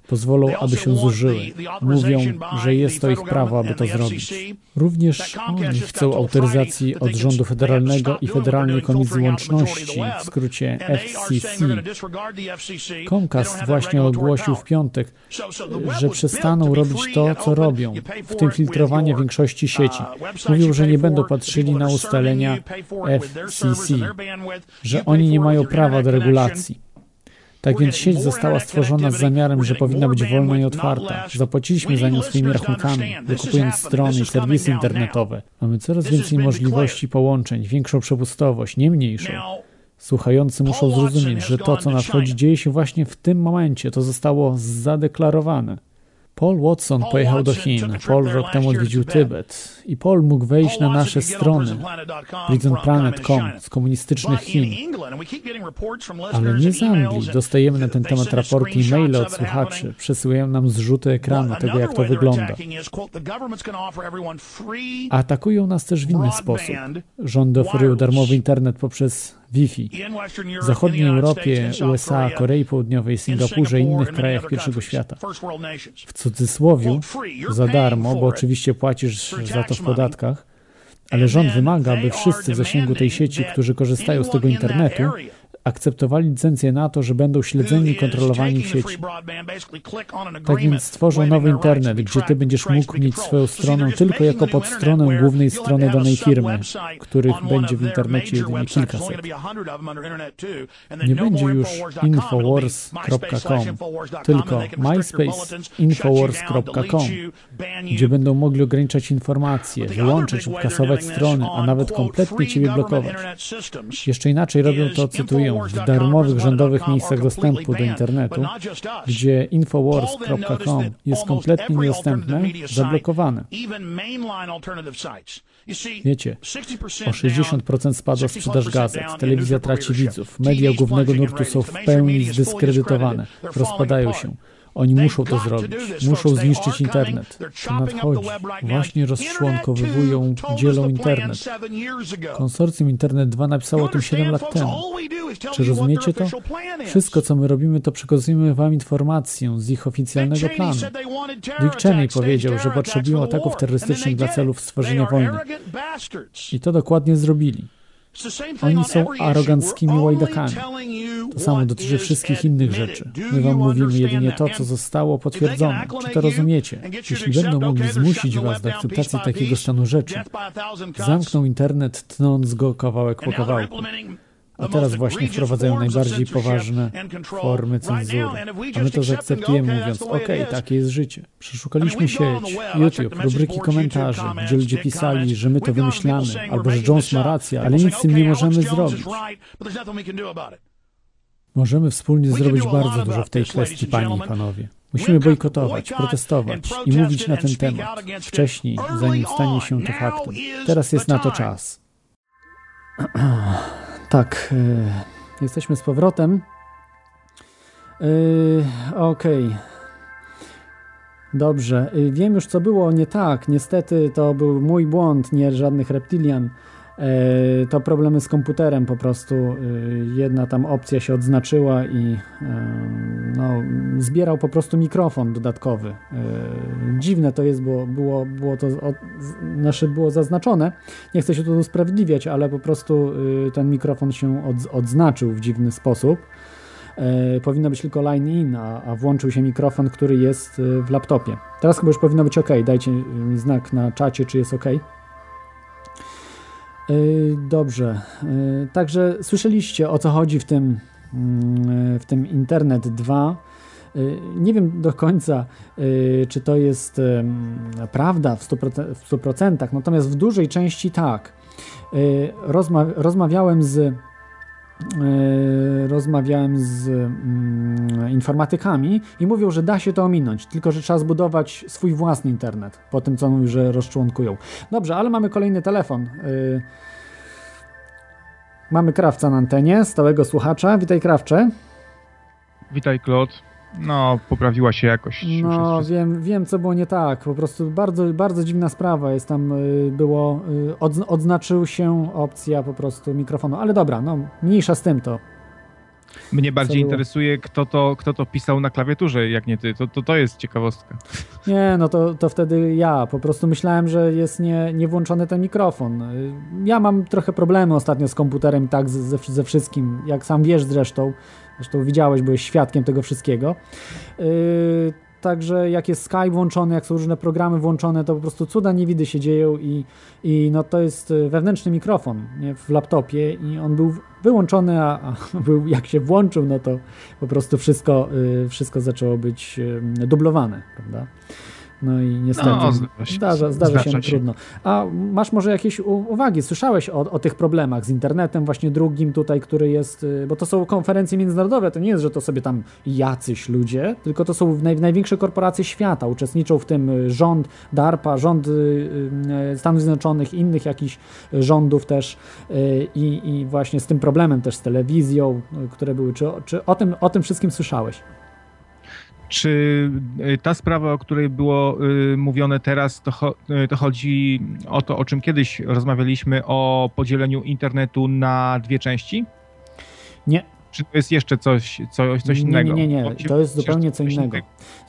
Pozwolą, aby się zużyły. Mówią, że jest to ich prawo, aby to zrobić. Również oni chcą autoryzacji od rządu federalnego i Federalnej Komisji Łączności, w skrócie FCC. Comcast właśnie ogłosił w piątek, że przestaną robić to, co robią, w tym filtrowanie większości sieci. Mówią, że nie będą patrzyli na ustalenia FCC, że oni nie mają prawa do regulacji. Tak więc sieć została stworzona z zamiarem, że powinna być wolna i otwarta. Zapłaciliśmy za nią swoimi rachunkami, wykupując strony i serwisy internetowe. Mamy coraz więcej możliwości połączeń, większą przepustowość, nie mniejszą. Słuchający muszą zrozumieć, że to, co nadchodzi, dzieje się właśnie w tym momencie. To zostało zadeklarowane. Paul Watson pojechał do Chin. Paul rok temu odwiedził Tybet. I Paul mógł wejść na nasze strony prisonplanet.com z komunistycznych Chin. Ale nie z Anglii. Dostajemy na ten temat raporty i maile od słuchaczy. Przesyłają nam zrzuty ekranu tego, jak to wygląda. Atakują nas też w inny sposób. Rządy oferują darmowy internet poprzez Wi-Fi. W zachodniej Europie, USA, Korei Południowej, Singapurze i innych krajach pierwszego świata. W cudzysłowie za darmo, bo oczywiście płacisz za to w podatkach, ale rząd wymaga, aby wszyscy w zasięgu tej sieci, którzy korzystają z tego internetu, akceptowali licencję na to, że będą śledzeni i kontrolowani w sieci. Tak więc stworzą nowy internet, gdzie ty będziesz mógł mieć swoją stronę tylko jako podstronę głównej strony danej firmy, których będzie w internecie jedynie kilkaset. Nie będzie już infowars.com, tylko myspace.infowars.com, gdzie będą mogli ograniczać informacje, wyłączyć lub kasować strony, a nawet kompletnie ciebie blokować. Jeszcze inaczej robią to, cytuję, w darmowych rządowych miejscach dostępu do internetu, gdzie infowars.com jest kompletnie niedostępne, zablokowane. Wiecie, o 60% spadła sprzedaż gazet, telewizja traci widzów, media głównego nurtu są w pełni zdyskredytowane, rozpadają się. Oni muszą to zrobić. Muszą zniszczyć internet. To nadchodzi. Właśnie rozczłonkowywują, dzielą internet. Konsorcjum Internet 2 napisało o tym 7 lat temu. Czy rozumiecie to? Wszystko, co my robimy, to przekazujemy wam informację z ich oficjalnego planu. Dick Cheney powiedział, że potrzebują ataków terrorystycznych dla celów stworzenia wojny. I to dokładnie zrobili. Oni są aroganckimi łajdakami. To samo dotyczy wszystkich innych rzeczy. My wam mówimy jedynie to, co zostało potwierdzone. Czy to rozumiecie? Jeśli będą mogli zmusić was do akceptacji takiego stanu rzeczy, zamkną internet, tnąc go kawałek po kawałku. A teraz właśnie wprowadzają najbardziej poważne formy cenzury. A my to zaakceptujemy mówiąc, ok, takie jest życie. Przeszukaliśmy sieć, YouTube, rubryki komentarzy, gdzie ludzie pisali, że my to wymyślamy, albo że Jones ma rację, ale nic z tym nie możemy zrobić. Możemy wspólnie zrobić bardzo dużo w tej kwestii, panie i panowie. Musimy bojkotować, protestować i mówić na ten temat wcześniej, zanim stanie się to faktem. Teraz jest na to czas. Tak, y, jesteśmy z powrotem. Y, Okej. Okay. Dobrze, y, wiem już co było nie tak. Niestety to był mój błąd, nie żadnych reptilian. To problemy z komputerem po prostu. Jedna tam opcja się odznaczyła i no, zbierał po prostu mikrofon dodatkowy. Dziwne to jest, bo było, było to nasze było zaznaczone. Nie chcę się tu usprawiedliwiać, ale po prostu ten mikrofon się od, odznaczył w dziwny sposób. Powinno być tylko line in, a, a włączył się mikrofon, który jest w laptopie. Teraz chyba już powinno być ok. Dajcie znak na czacie, czy jest ok. Dobrze. Także słyszeliście o co chodzi w tym, w tym Internet 2. Nie wiem do końca, czy to jest prawda w 100%, w 100%, natomiast w dużej części tak. Rozma rozmawiałem z rozmawiałem z mm, informatykami i mówią, że da się to ominąć, tylko że trzeba zbudować swój własny internet po tym, co mówią, że rozczłonkują. Dobrze, ale mamy kolejny telefon. Mamy Krawca na antenie, stałego słuchacza. Witaj Krawcze. Witaj Claude. No, poprawiła się jakoś. No, wiem, wiem, co było nie tak. Po prostu bardzo, bardzo dziwna sprawa jest tam y, było. Y, odz odznaczył się opcja po prostu mikrofonu, ale dobra, no, mniejsza z tym to. Mnie bardziej interesuje, kto to, kto to pisał na klawiaturze, jak nie ty. To, to, to jest ciekawostka. Nie, no to, to wtedy ja. Po prostu myślałem, że jest nie, nie włączony ten mikrofon. Ja mam trochę problemy ostatnio z komputerem, tak, ze, ze wszystkim. Jak sam wiesz zresztą, zresztą widziałeś, byłeś świadkiem tego wszystkiego. Yy, Także jak jest Skype włączony, jak są różne programy włączone, to po prostu cuda niewidy się dzieją i, i no to jest e, wewnętrzny mikrofon nie, w laptopie i on był wyłączony, a, a (laughs) był, jak się włączył, no to po prostu wszystko, y, wszystko zaczęło być y, dublowane, prawda? No i niestety no, zdarza, zdarza, się, no, się, trudno. A masz może jakieś uwagi? Słyszałeś o, o, tych problemach z internetem właśnie drugim tutaj, który jest, y, bo to są konferencje międzynarodowe, to nie jest, że to sobie tam jacyś ludzie, tylko to są naj, największe korporacje świata, uczestniczą w tym y, rząd DARPA, rząd y, Stanów Zjednoczonych, innych jakichś rządów też i, i właśnie z tym problemem też z telewizją, które były. Czy, czy o, tym, o tym wszystkim słyszałeś? Czy y, ta sprawa, o której było y, mówione teraz, to, y, to, chodzi o to, o czym kiedyś rozmawialiśmy, o podzieleniu internetu na dwie części? Nie. Czy to jest jeszcze coś, coś, coś innego? Nie, nie, nie. To jest zupełnie co innego.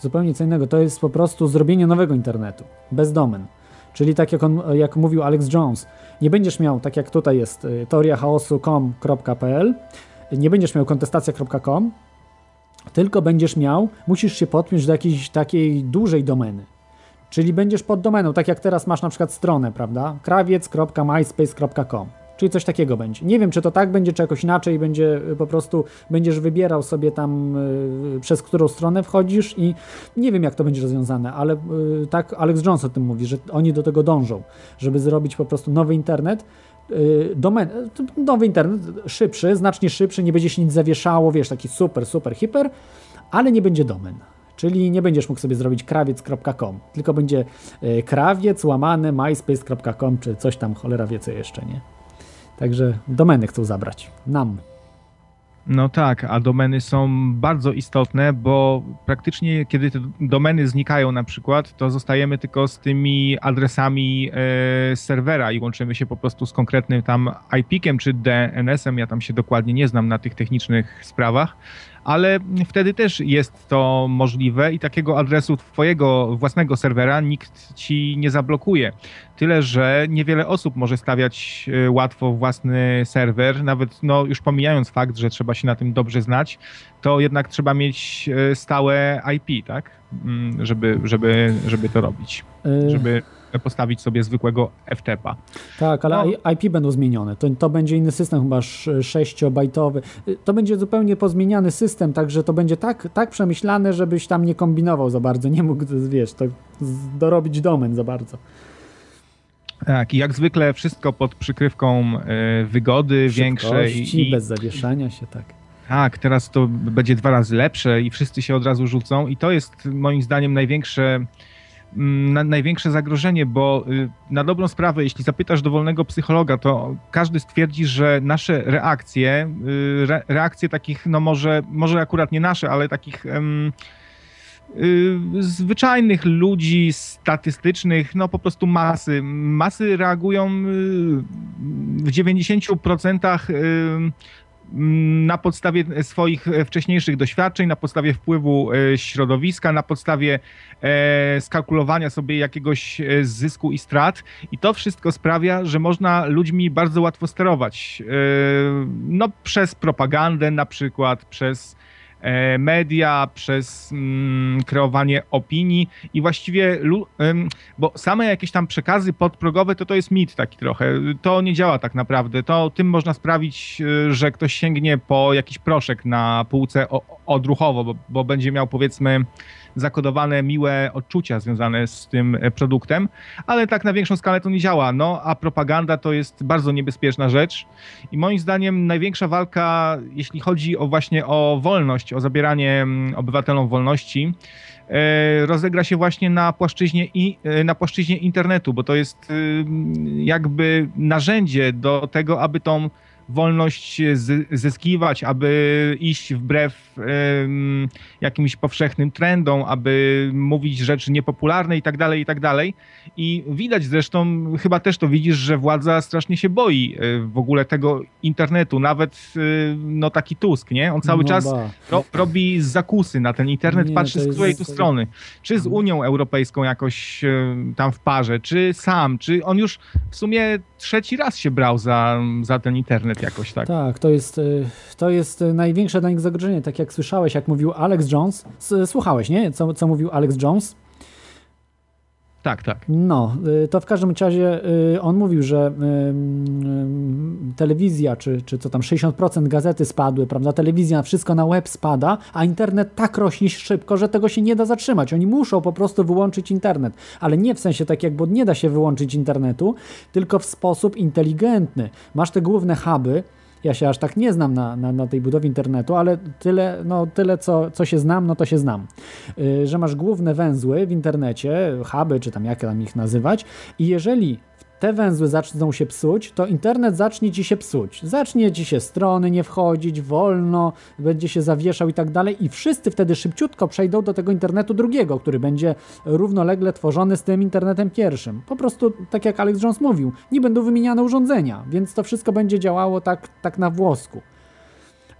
Zupełnie co innego. To jest po prostu zrobienie nowego internetu, bez domen. Czyli tak jak, on, jak mówił Alex Jones, nie będziesz miał, tak jak tutaj jest, teoriachaosu.com.pl, nie będziesz miał kontestacja.com, tylko będziesz miał, musisz się podpiąć do jakiejś takiej dużej domeny. Czyli będziesz pod domeną, tak jak teraz masz na przykład stronę, prawda? krawiec.myspace.com. Czyli coś takiego będzie. Nie wiem, czy to tak będzie, czy jakoś inaczej będzie y, po prostu, będziesz wybierał sobie tam, y, przez którą stronę wchodzisz i nie wiem, jak to będzie rozwiązane, ale y, tak Alex Jones o tym mówi, że oni do tego dążą, żeby zrobić po prostu nowy internet, Y, domen, nowy internet, szybszy, znacznie szybszy, nie będzie się nic zawieszało, wiesz, taki super, super, hiper, ale nie będzie domen. Czyli nie będziesz mógł sobie zrobić krawiec.com, tylko będzie y, krawiec łamany myspace.com, czy coś tam, cholera wie co jeszcze, nie? Także domeny chcą zabrać. Nam. No tak, a domeny są bardzo istotne, bo praktycznie kiedy te domeny znikają na przykład, to zostajemy tylko z tymi adresami e, serwera i łączymy się po prostu z konkretnym tam IP-kiem czy DNS-em. Ja tam się dokładnie nie znam na tych technicznych sprawach, ale wtedy też jest to możliwe i takiego adresu twojego własnego serwera nikt ci nie zablokuje. Tyle, że niewiele osób może stawiać e, łatwo własny serwer, nawet no, już pomijając fakt, że trzeba się na tym dobrze znać, to jednak trzeba mieć e, stałe IP, tak? Mm, żeby, żeby, żeby to robić. Y żeby postawić sobie zwykłego FTP-a. Tak, ale no. IP będą zmienione. To, to będzie inny system, chyba 6-bajtowy. Y, to będzie zupełnie pozmieniany system, także to będzie tak, tak przemyślane, żebyś tam nie kombinował za bardzo, nie mógł, wiesz, to dorobić domen za bardzo. Tak, i jak zwykle wszystko pod przykrywką y, wygody większej. I bez zawieszania się, tak. Tak, teraz to będzie dwa razy lepsze i wszyscy się od razu rzucą i to jest moim zdaniem największe na, największe zagrożenie, bo y, na dobrą sprawę, jeśli zapytasz dowolnego psychologa, to każdy stwierdzi, że nasze reakcje, y, re, reakcje takich, no może, może akurat nie nasze, ale takich um, zwyczajnych ludzi, statystycznych, no po prostu masy. Masy reagują w 90% Mm, na podstawie swoich wcześniejszych doświadczeń, na podstawie wpływu e, środowiska, na podstawie e, skalkulowania sobie jakiegoś e, zysku i strat. I to wszystko sprawia, że można ludźmi bardzo łatwo sterować. No, przez propagandę na przykład, przez E, media, przez mm, kreowanie opinii i właściwie, bo same jakieś tam przekazy podprogowe, to to jest mit taki trochę. To nie działa tak naprawdę. To tym można sprawić, e, że ktoś sięgnie po jakiś proszek na półce odruchowo, bo, bo będzie miał powiedzmy zakodowane miłe odczucia związane z tym e, produktem, ale tak na większą skalę to nie działa. No, a propaganda to jest bardzo niebezpieczna rzecz i moim zdaniem największa walka, jeśli chodzi o właśnie o wolność, o zabieranie mm, obywatelom wolności, e, rozegra się właśnie na płaszczyźnie, i, e, na płaszczyźnie internetu, bo to jest jakby narzędzie do tego, aby tą wolność zyskiwać, aby iść wbrew ym, jakimś powszechnym trendom, aby mówić rzeczy niepopularne i tak dalej, i tak dalej. I widać zresztą, chyba też to widzisz, że władza strasznie się boi y, w ogóle tego internetu, nawet y, no taki Tusk, nie? On cały No czas ro, robi zakusy na ten internet, Nie, patrzy z której tu strony. Czy z Unią Europejską jakoś y, tam w parze, czy sam, czy on już w sumie trzeci raz się brał za, za ten internet jakoś tak. Tak, to jest, y, to jest y, największe dla nich zagrożenie. Tak jak słyszałeś, jak mówił Alex Jones. S- Słuchałeś, nie? Co, co mówił Alex Jones? Tak, tak. No, y, to w każdym razie y, on mówił, że ym, telewizja, czy, czy co tam, 60% gazety spadły, prawda? Telewizja, wszystko na web spada, a internet tak rośnie szybko, że tego się nie da zatrzymać. Oni muszą po prostu wyłączyć internet, ale nie w sensie tak jak, bo nie da się wyłączyć internetu, tylko w sposób inteligentny. Masz te główne huby, ja się aż tak nie znam na, na, na tej budowie internetu, ale tyle, no, tyle co, co się znam, no to się znam. Yy, że masz główne węzły w internecie, huby, czy tam jak tam ich nazywać, i jeżeli te węzły zaczną się psuć, to internet zacznie ci się psuć. Zacznie ci się strony nie wchodzić, wolno, będzie się zawieszał i tak dalej, i wszyscy wtedy szybciutko przejdą do tego internetu drugiego, który będzie równolegle tworzony z tym internetem pierwszym. Po prostu, tak jak Alex Jones mówił, nie będą wymieniane urządzenia, więc to wszystko będzie działało tak, tak na włosku.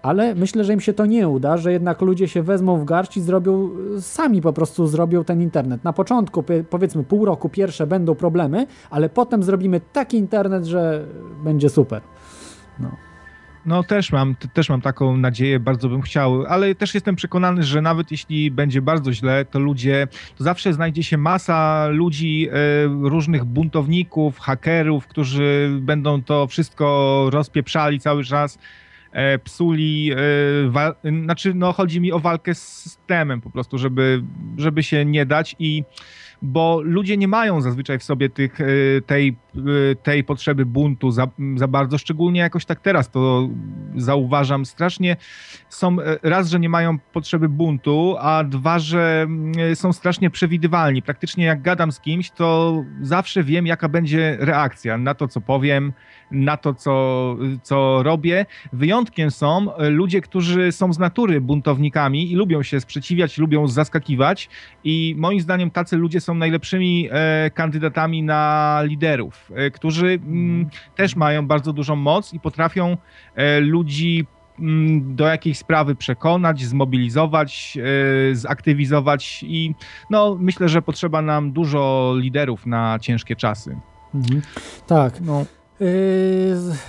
Ale myślę, że im się to nie uda, że jednak ludzie się wezmą w garść i zrobią, sami po prostu zrobią ten internet. Na początku, powiedzmy pół roku pierwsze będą problemy, ale potem zrobimy taki internet, że będzie super. No. No też mam, też mam taką nadzieję, bardzo bym chciał, ale też jestem przekonany, że nawet jeśli będzie bardzo źle, to ludzie, to zawsze znajdzie się masa ludzi, e, różnych buntowników, hakerów, którzy będą to wszystko rozpieprzali cały czas, psuli, e, znaczy no chodzi mi o walkę z systemem po prostu, żeby, żeby się nie dać i bo ludzie nie mają zazwyczaj w sobie tych, e, tej, e, tej potrzeby buntu za, za bardzo, szczególnie jakoś tak teraz to zauważam strasznie. Są e, raz, że nie mają potrzeby buntu, a dwa, że mm, są strasznie przewidywalni. Praktycznie jak gadam z kimś, to zawsze wiem, jaka będzie reakcja na to, co powiem, na to, co, co robię. Wyjątkiem są ludzie, którzy są z natury buntownikami i lubią się sprzeciwiać, lubią zaskakiwać i moim zdaniem tacy ludzie są najlepszymi e, kandydatami na liderów, e, którzy mm, też mają bardzo dużą moc i potrafią e, ludzi mm, do jakiejś sprawy przekonać, zmobilizować, e, zaktywizować i no, myślę, że potrzeba nam dużo liderów na ciężkie czasy. Mhm. Tak. No.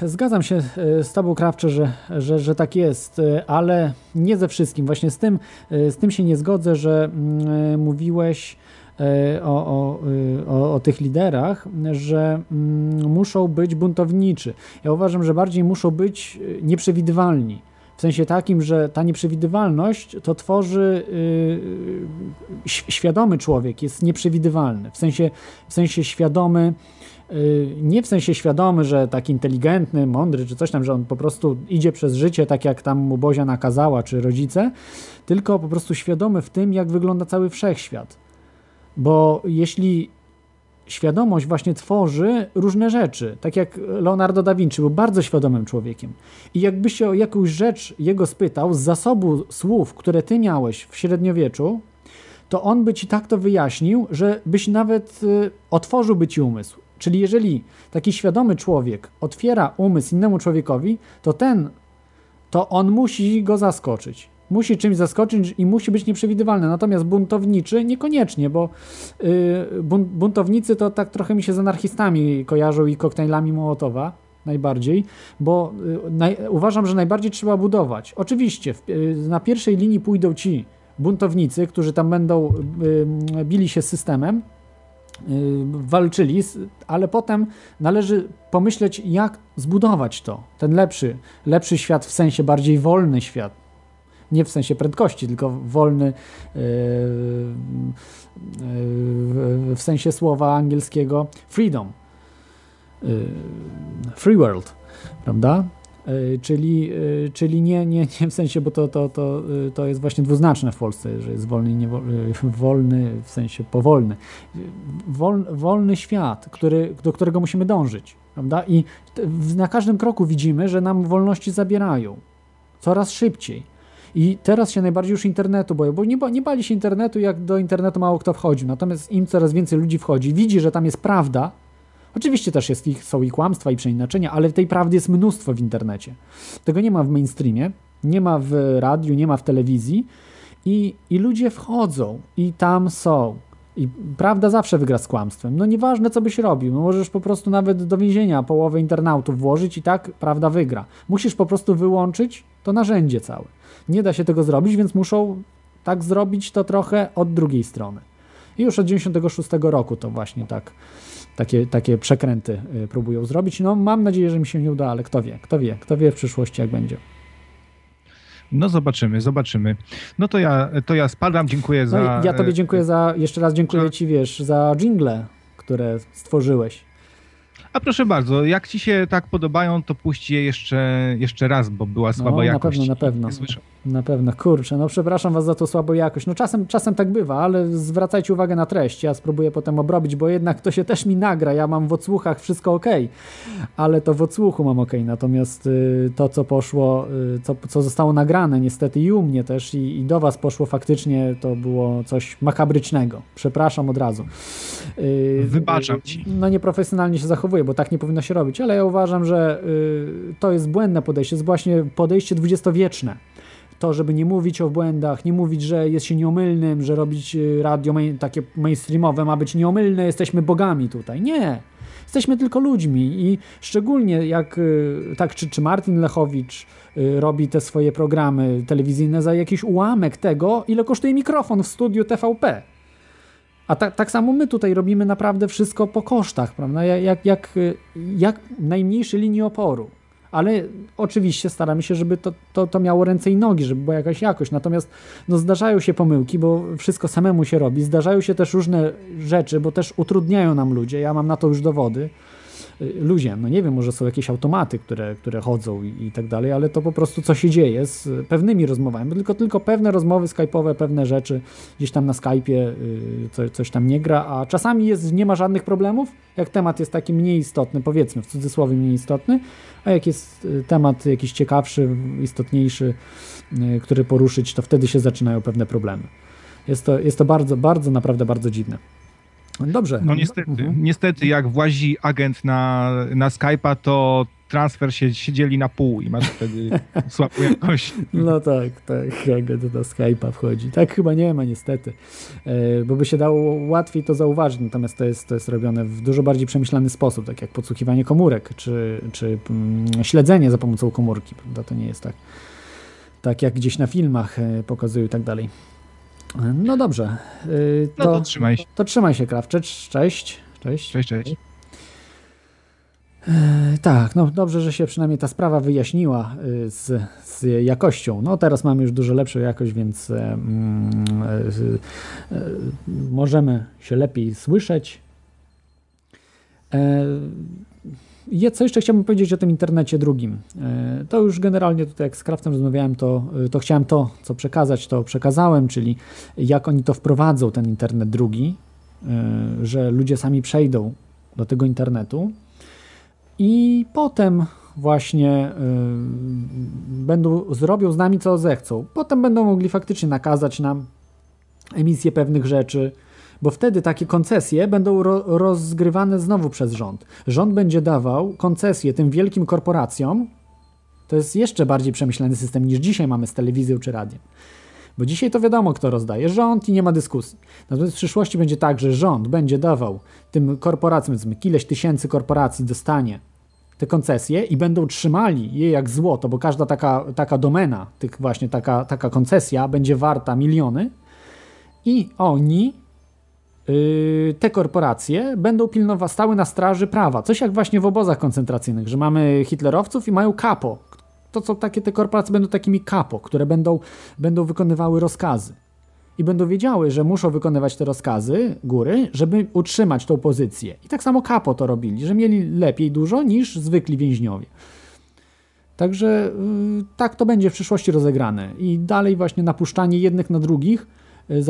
Zgadzam się z Tobą, Krawcze, że, że, że tak jest, ale nie ze wszystkim. Właśnie z tym, z tym się nie zgodzę, że yy, mówiłeś o, o, yy, o, o tych liderach, że yy, muszą być buntowniczy. Ja uważam, że bardziej muszą być yy, nieprzewidywalni. W sensie takim, że ta nieprzewidywalność to tworzy świadomy człowiek, jest nieprzewidywalny. W sensie, w sensie świadomy, nie w sensie świadomy, że taki inteligentny, mądry czy coś tam, że on po prostu idzie przez życie tak jak tam mu Bozia nakazała, czy rodzice, tylko po prostu świadomy w tym, jak wygląda cały wszechświat. Bo jeśli świadomość właśnie tworzy różne rzeczy. Tak jak Leonardo da Vinci był bardzo świadomym człowiekiem. I jakbyś się o jakąś rzecz jego spytał z zasobu słów, które ty miałeś w średniowieczu, to on by ci tak to wyjaśnił, że byś nawet y, otworzyłby ci umysł. Czyli jeżeli taki świadomy człowiek otwiera umysł innemu człowiekowi, to ten, to on musi go zaskoczyć. Musi czymś zaskoczyć i musi być nieprzewidywalny. Natomiast buntowniczy niekoniecznie, bo y, bun- buntownicy to tak trochę mi się z anarchistami kojarzą i koktajlami Mołotowa najbardziej, bo y, naj, uważam, że najbardziej trzeba budować. Oczywiście w, y, na pierwszej linii pójdą ci buntownicy, którzy tam będą y, bili się z systemem, y, walczyli, ale potem należy pomyśleć, jak zbudować to, ten lepszy, lepszy świat w sensie bardziej wolny świat. Nie w sensie prędkości, tylko wolny yy, yy, w sensie słowa angielskiego freedom. Yy, free world, prawda? Czyli, czyli nie, nie, nie w sensie, bo to, to, to, to jest właśnie dwuznaczne w Polsce, że jest wolny, wolny w sensie powolny. Wol, wolny świat, który, do którego musimy dążyć. Prawda? I na każdym kroku widzimy, że nam wolności zabierają. Coraz szybciej. I teraz się najbardziej już internetu boją, bo nie, nie bali się internetu, jak do internetu mało kto wchodził. Natomiast im coraz więcej ludzi wchodzi, widzi, że tam jest prawda. Oczywiście też jest są i kłamstwa, i przeinaczenia, ale tej prawdy jest mnóstwo w internecie. Tego nie ma w mainstreamie, nie ma w radiu, nie ma w telewizji. I, i ludzie wchodzą i tam są. I prawda zawsze wygra z kłamstwem. No nieważne, co byś robił. No możesz po prostu nawet do więzienia połowę internautów włożyć i tak prawda wygra. Musisz po prostu wyłączyć to narzędzie całe. Nie da się tego zrobić, więc muszą tak zrobić to trochę od drugiej strony. I już od 96 roku to właśnie tak, takie, takie przekręty y, próbują zrobić. No mam nadzieję, że mi się nie uda, ale kto wie, kto wie, kto wie w przyszłości jak będzie. No zobaczymy, zobaczymy. No to ja, to ja spadam, dziękuję za... No ja tobie dziękuję za, jeszcze raz dziękuję ci, wiesz, za jingle, które stworzyłeś. A proszę bardzo, jak ci się tak podobają, to puść je jeszcze, jeszcze raz, bo była słaba no, jakość. Na pewno, na pewno. Na pewno, kurczę, no przepraszam was za tą słabą jakość. No czasem, czasem tak bywa, ale zwracajcie uwagę na treść. Ja spróbuję potem obrobić, bo jednak to się też mi nagra. Ja mam w odsłuchach wszystko ok, ale to w odsłuchu mam ok. Natomiast y, to, co poszło, y, co, co zostało nagrane, niestety i u mnie też, i, i, do was poszło faktycznie, to było coś makabrycznego. Przepraszam od razu. Y, Wybaczam ci. No nieprofesjonalnie się zachowuję, bo tak nie powinno się robić, ale ja uważam, że to jest błędne podejście, jest właśnie podejście dwudziestowieczne to, żeby nie mówić o błędach, nie mówić, że jest się nieomylnym, że robić y, radio main, takie mainstreamowe ma być nieomylne, jesteśmy bogami tutaj. Nie. Jesteśmy tylko ludźmi i szczególnie jak y, tak czy, czy Martin Lechowicz y, robi te swoje programy telewizyjne za jakiś ułamek tego, ile kosztuje mikrofon w studiu TVP. A tak, tak samo my tutaj robimy naprawdę wszystko po kosztach, prawda? Jak, jak, jak najmniejszej linii oporu ale oczywiście staramy się, żeby to, to, to miało ręce i nogi, żeby była jakaś jakość. Natomiast no, zdarzają się pomyłki, bo wszystko samemu się robi. Zdarzają się też różne rzeczy, bo też utrudniają nam ludzie. Ja mam na to już dowody. Y, ludzie, no nie wiem, może są jakieś automaty, które, które chodzą i, i tak dalej, ale to po prostu co się dzieje z pewnymi rozmowami, tylko, tylko pewne rozmowy skype'owe, pewne rzeczy gdzieś tam na Skype'ie y, co, coś tam nie gra, a czasami jest, nie ma żadnych problemów, jak temat jest taki mniej istotny, powiedzmy w cudzysłowie mniej istotny, a jak jest y, temat jakiś ciekawszy, istotniejszy, który poruszyć, to wtedy się zaczynają pewne problemy. Jest to, jest to bardzo, bardzo, naprawdę bardzo dziwne. Dobrze. No niestety, mhm. niestety jak włazi agent na, na Skype'a, to transfer się, się dzieli na pół i masz wtedy (laughs) słabą jakość. No tak, tak, agent na Skype'a wchodzi. Tak chyba nie ma niestety, e, bo by się dało łatwiej to zauważyć, natomiast to jest, to jest robione w dużo bardziej przemyślany sposób, tak jak podsłuchiwanie komórek, czy, czy mm, śledzenie za pomocą komórki, prawda? To nie jest tak, tak jak gdzieś na filmach e, pokazują i tak dalej. No dobrze. To, no to trzymaj się. To trzymaj się, Krawcze. Cześć. Cześć, cześć. cześć. Tak, no dobrze, że się przynajmniej ta sprawa wyjaśniła z, z jakością. No teraz mamy już dużo lepszą jakość, więc mm, y, y, możemy się lepiej słyszeć. Co jeszcze chciałbym powiedzieć o tym internecie drugim? E, to już generalnie tutaj jak z Kraftem rozmawiałem, to, e, to chciałem to, co przekazać, to przekazałem, czyli jak oni to wprowadzą, ten internet drugi, e, że ludzie sami przejdą do tego internetu i potem właśnie będą, zrobią z nami co zechcą. Potem będą mogli faktycznie nakazać nam emisję pewnych rzeczy, bo wtedy takie koncesje będą ro rozgrywane znowu przez rząd. Rząd będzie dawał koncesje tym wielkim korporacjom. To jest jeszcze bardziej przemyślany system niż dzisiaj mamy z telewizją czy radiem. Bo dzisiaj to wiadomo, kto rozdaje rząd i nie ma dyskusji. Natomiast w przyszłości będzie tak, że rząd będzie dawał tym korporacjom, powiedzmy, ileś tysięcy korporacji dostanie te koncesje i będą trzymali je jak złoto, bo każda taka, taka domena, tych właśnie taka, taka koncesja będzie warta miliony i oni te korporacje będą pilnować, stały na straży prawa. Coś jak właśnie w obozach koncentracyjnych, że mamy hitlerowców i mają kapo. To co takie te korporacje będą takimi kapo, które będą, będą wykonywały rozkazy. I będą wiedziały, że muszą wykonywać te rozkazy góry, żeby utrzymać tą pozycję. I tak samo kapo to robili, że mieli lepiej dużo niż zwykli więźniowie. Także yy, tak to będzie w przyszłości rozegrane. I dalej właśnie napuszczanie jednych na drugich Y,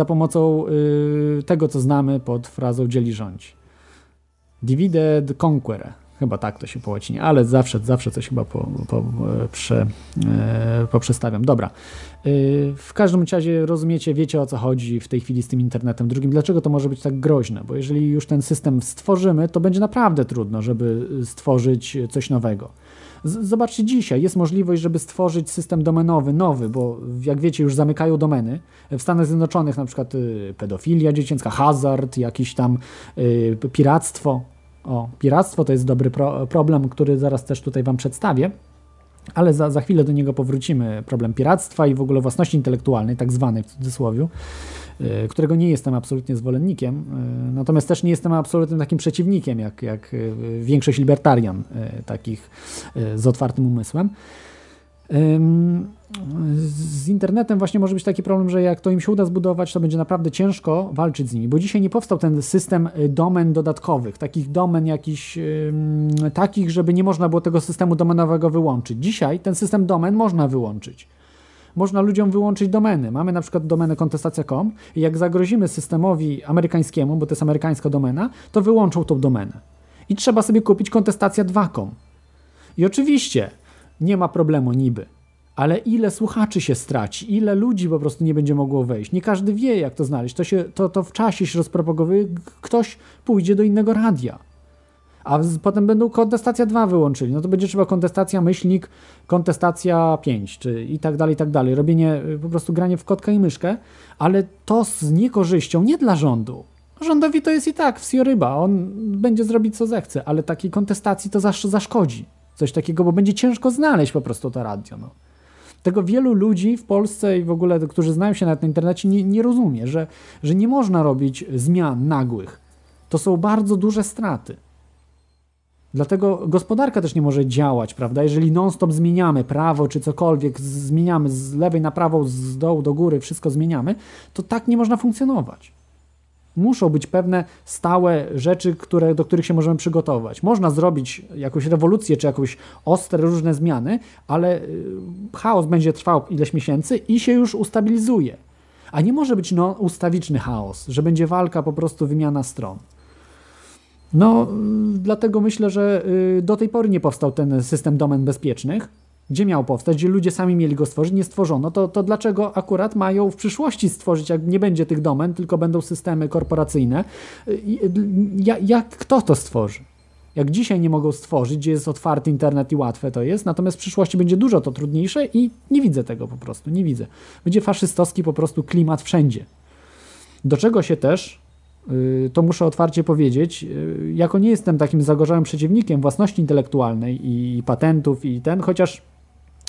pomocą y, tego, co znamy pod frazą dzieli rządź. Divide conquer. Chyba tak to się po łacinie, ale zawsze, zawsze coś chyba po, po, prze, e, poprzestawiam. Dobra. Y, w każdym razie rozumiecie, wiecie o co chodzi w tej chwili z tym internetem drugim. Dlaczego to może być tak groźne? Bo jeżeli już ten system stworzymy, to będzie naprawdę trudno, żeby stworzyć coś nowego. Zobaczcie dzisiaj, jest możliwość, żeby stworzyć system domenowy, nowy, bo jak wiecie, już zamykają domeny. W Stanach Zjednoczonych na przykład y, pedofilia dziecięca, hazard, jakiś tam y, piractwo. O, piractwo to jest dobry pro problem, który zaraz też tutaj Wam przedstawię. Ale za, za chwilę do niego powrócimy. Problem piractwa i w ogóle własności intelektualnej, tak zwanej w cudzysłowie, którego nie jestem absolutnie zwolennikiem, y, natomiast też nie jestem absolutnym takim przeciwnikiem, jak, jak y, większość libertarian takich z otwartym umysłem. Z internetem właśnie może być taki problem, że jak to im się uda zbudować, to będzie naprawdę ciężko walczyć z nimi, bo dzisiaj nie powstał ten system y, domen dodatkowych, takich domen jakichś takich, żeby nie można było tego systemu domenowego wyłączyć. Dzisiaj ten system domen można wyłączyć. Można ludziom wyłączyć domeny. Mamy na przykład domenę kontestacja.com i jak zagrozimy systemowi amerykańskiemu, bo to jest amerykańska domena, to wyłączą tą domenę. I trzeba sobie kupić kontestacja 2.com. I oczywiście nie ma problemu niby. Ale ile słuchaczy się straci, ile ludzi po prostu nie będzie mogło wejść. Nie każdy wie, jak to znaleźć. To, się, to, to w czasie się rozpropagowuje, ktoś pójdzie do innego radia. A potem będą kontestacja 2 wyłączyli. No to będzie trzeba kontestacja myślnik, kontestacja 5, czy i tak dalej, i tak dalej. Robienie, y, po prostu granie w kotka i myszkę, ale to z niekorzyścią nie dla rządu. Rządowi to jest i tak wsioryba, on będzie zrobić co zechce, ale takiej kontestacji to zawsze zaszkodzi coś takiego, bo będzie ciężko znaleźć po prostu to radio. No. Tego wielu ludzi w Polsce i w ogóle, którzy znają się na tym internecie, nie, nie rozumie, że, że nie można robić zmian nagłych. To są bardzo duże straty. Dlatego gospodarka też nie może działać, prawda? Jeżeli non-stop zmieniamy prawo czy cokolwiek, zmieniamy z lewej na prawą, z dołu do góry, wszystko zmieniamy, to tak nie można funkcjonować. Muszą być pewne stałe rzeczy, które, do których się możemy przygotować. Można zrobić jakąś rewolucję czy jakąś ostre różne zmiany, ale y, chaos będzie trwał ileś miesięcy i się już ustabilizuje. A nie może być no, ustawiczny chaos, że będzie walka, po prostu wymiana stron. No, y, dlatego myślę, że y, do tej pory nie powstał ten system domen bezpiecznych gdzie miał powstać, gdzie ludzie sami mieli go stworzyć, nie stworzono, to, to dlaczego akurat mają w przyszłości stworzyć, jak nie będzie tych domen, tylko będą systemy korporacyjne? Jak, jak kto to stworzy? Jak dzisiaj nie mogą stworzyć, gdzie jest otwarty internet i łatwe to jest, natomiast w przyszłości będzie dużo to trudniejsze i nie widzę tego po prostu, nie widzę. Będzie faszystowski po prostu klimat wszędzie. Do czego się też y, to muszę otwarcie powiedzieć, y, jako nie jestem takim zagorzałym przeciwnikiem własności intelektualnej i patentów i ten, chociaż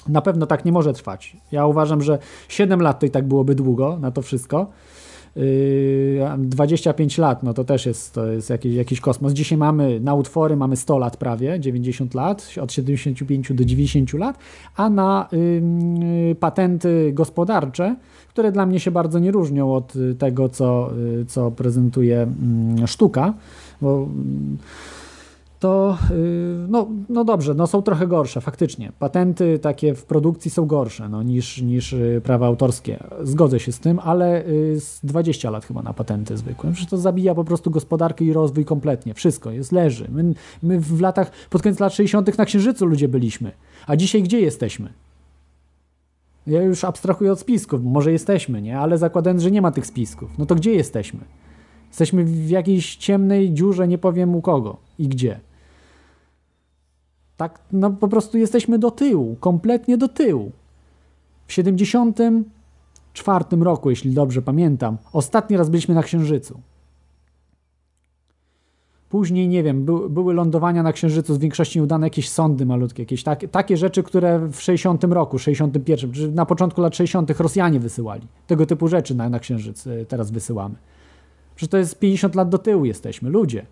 na pewno tak nie może trwać. Ja uważam, że 7 lat to i tak byłoby długo na to wszystko. 25 yy, lat, no to też jest, to jest jakiś, jakiś kosmos. Dzisiaj mamy na utwory mamy 100 lat prawie, 90 lat, od 75 do 90 lat, a na yy, patenty gospodarcze, które dla mnie się bardzo nie różnią od tego, co, yy, co prezentuje yy, sztuka, bo to y, no, no dobrze, no są trochę gorsze, faktycznie. Patenty takie w produkcji są gorsze no, niż, niż y, prawa autorskie. Zgodzę się z tym, ale y, z 20 lat chyba na patenty zwykłe. Przecież to zabija po prostu gospodarkę i rozwój kompletnie. Wszystko jest, leży. My, my w latach, pod koniec lat 60. na Księżycu ludzie byliśmy. A dzisiaj gdzie jesteśmy? Ja już abstrahuję od spisków, może jesteśmy, nie? Ale zakładając, że nie ma tych spisków, no to gdzie jesteśmy? Jesteśmy w jakiejś ciemnej dziurze, nie powiem u kogo i gdzie. Tak, no po prostu jesteśmy do tyłu, kompletnie do tyłu. W 74 roku, jeśli dobrze pamiętam, ostatni raz byliśmy na Księżycu. Później, nie wiem, by, były lądowania na Księżycu, z większości nieudane jakieś sondy malutkie, jakieś tak, takie rzeczy, które w 60 roku, 61, czy na początku lat 60 Rosjanie wysyłali. Tego typu rzeczy na, na Księżyc e, teraz wysyłamy. Przecież to jest 50 lat do tyłu jesteśmy, ludzie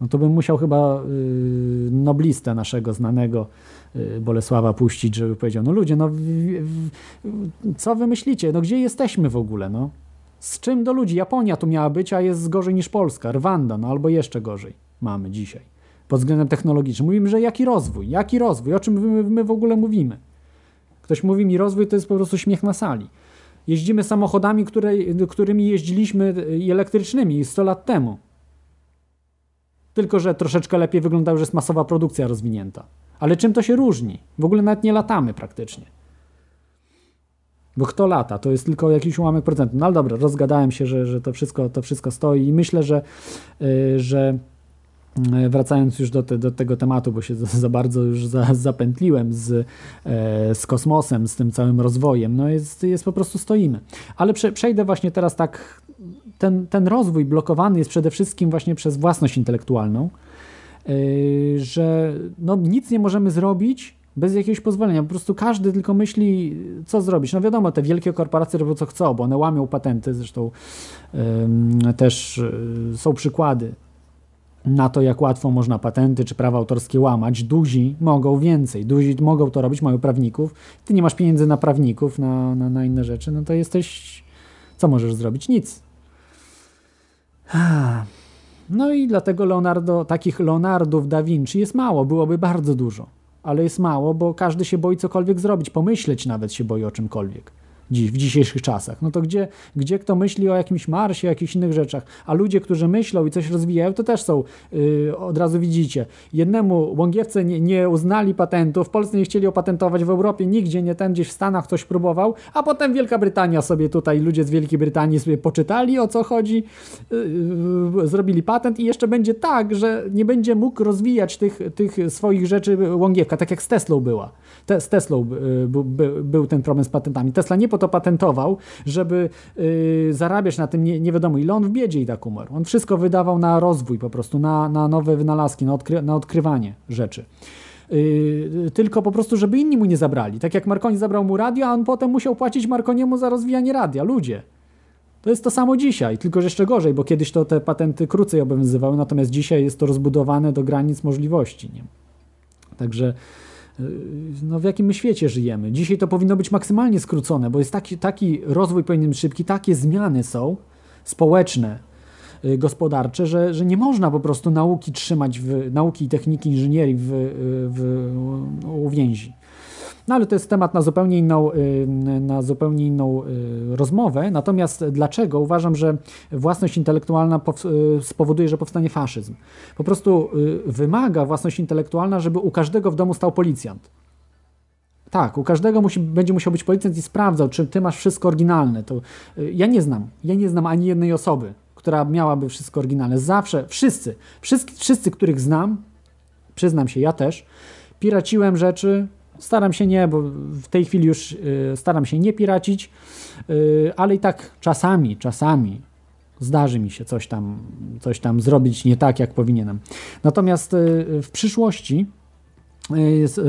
no to bym musiał chyba y, noblistę naszego znanego y, Bolesława puścić, żeby powiedział, no ludzie, no w, w, co wy myślicie, no gdzie jesteśmy w ogóle, no? Z czym do ludzi? Japonia tu miała być, a jest gorzej niż Polska, Rwanda, no albo jeszcze gorzej mamy dzisiaj pod względem technologicznym. Mówimy, że jaki rozwój, jaki rozwój, o czym my, my w ogóle mówimy? Ktoś mówi mi rozwój to jest po prostu śmiech na sali. Jeździmy samochodami, które, którymi jeździliśmy y, elektrycznymi 100 lat temu Tylko, że troszeczkę lepiej wygląda, że jest masowa produkcja rozwinięta. Ale czym to się różni? W ogóle nawet nie latamy praktycznie. Bo kto lata? To jest tylko jakiś ułamek procentu. No ale dobra, rozgadałem się, że, że to, wszystko, to wszystko stoi i myślę, że, yy, że yy, wracając już do, te, do, tego tematu, bo się za, za bardzo już za, zapętliłem z, yy, z kosmosem, z tym całym rozwojem, no jest, jest po prostu stoimy. Ale prze, przejdę właśnie teraz tak, ten, ten rozwój blokowany jest przede wszystkim właśnie przez własność intelektualną, yy, że no, nic nie możemy zrobić bez jakiegoś pozwolenia. Po prostu każdy tylko myśli, co zrobić. No wiadomo, te wielkie korporacje robią co chcą, bo one łamią patenty, zresztą też yy, są przykłady na to, jak łatwo można patenty czy prawa autorskie łamać. Duzi mogą więcej. Duzi mogą to robić, mają prawników. Ty nie masz pieniędzy na prawników, na, na, na inne rzeczy, no to jesteś... Co możesz zrobić? Nic. No i dlatego Leonardo, takich Leonardów da Vinci jest mało, byłoby bardzo dużo. Ale jest mało, bo każdy się boi cokolwiek zrobić, pomyśleć nawet się boi o czymkolwiek dziś, w dzisiejszych czasach. No to gdzie, gdzie kto myśli o jakimś Marsie, o jakichś innych rzeczach, a ludzie, którzy myślą i coś rozwijają, to też są, yy, od razu widzicie. Jednemu Łągiewce nie, nie uznali patentu, w Polsce nie chcieli opatentować, w Europie nigdzie nie ten, gdzieś w Stanach ktoś próbował, a potem Wielka Brytania sobie tutaj, ludzie z Wielkiej Brytanii sobie poczytali o co chodzi, yy, zrobili patent i jeszcze będzie tak, że nie będzie mógł rozwijać tych, tych swoich rzeczy Łągiewka, tak jak z Teslą była. Te, z Teslą y, by, by, był ten problem z patentami. Tesla nie po to patentował, żeby yy, zarabiać na tym nie, nie wiadomo ile. On w biedzie i tak umarł. On wszystko wydawał na rozwój po prostu, na, na nowe wynalazki, na, odkry, na odkrywanie rzeczy. Yy, tylko po prostu, żeby inni mu nie zabrali. Tak jak Marconi zabrał mu radio, a on potem musiał płacić Marconiemu za rozwijanie radia. Ludzie. To jest to samo dzisiaj, tylko że jeszcze gorzej, bo kiedyś to te patenty krócej obowiązywały, natomiast dzisiaj jest to rozbudowane do granic możliwości. Nie? Także no w jakim my świecie żyjemy. Dzisiaj to powinno być maksymalnie skrócone, bo jest taki, taki rozwój powinien być szybki, takie zmiany są społeczne, y, gospodarcze, że, że nie można po prostu nauki trzymać, w, nauki i techniki inżynierii w, w, w uwięzi. No ale to jest temat na zupełnie inną, y, na zupełnie inną y, rozmowę. Natomiast dlaczego uważam, że własność intelektualna y, spowoduje, że powstanie faszyzm? Po prostu wymaga własność intelektualna, żeby u każdego w domu stał policjant. Tak, u każdego musi, będzie musiał być policjant i sprawdzał, czy ty masz wszystko oryginalne. To, ja nie znam, ja nie znam ani jednej osoby, która miałaby wszystko oryginalne. Zawsze, wszyscy, wszyscy, wszyscy których znam, przyznam się, ja też, piraciłem rzeczy, Staram się nie, bo w tej chwili już y, staram się nie piracić, y, ale i tak czasami, czasami zdarzy mi się coś tam, coś tam zrobić nie tak, jak powinienem. Natomiast y, w przyszłości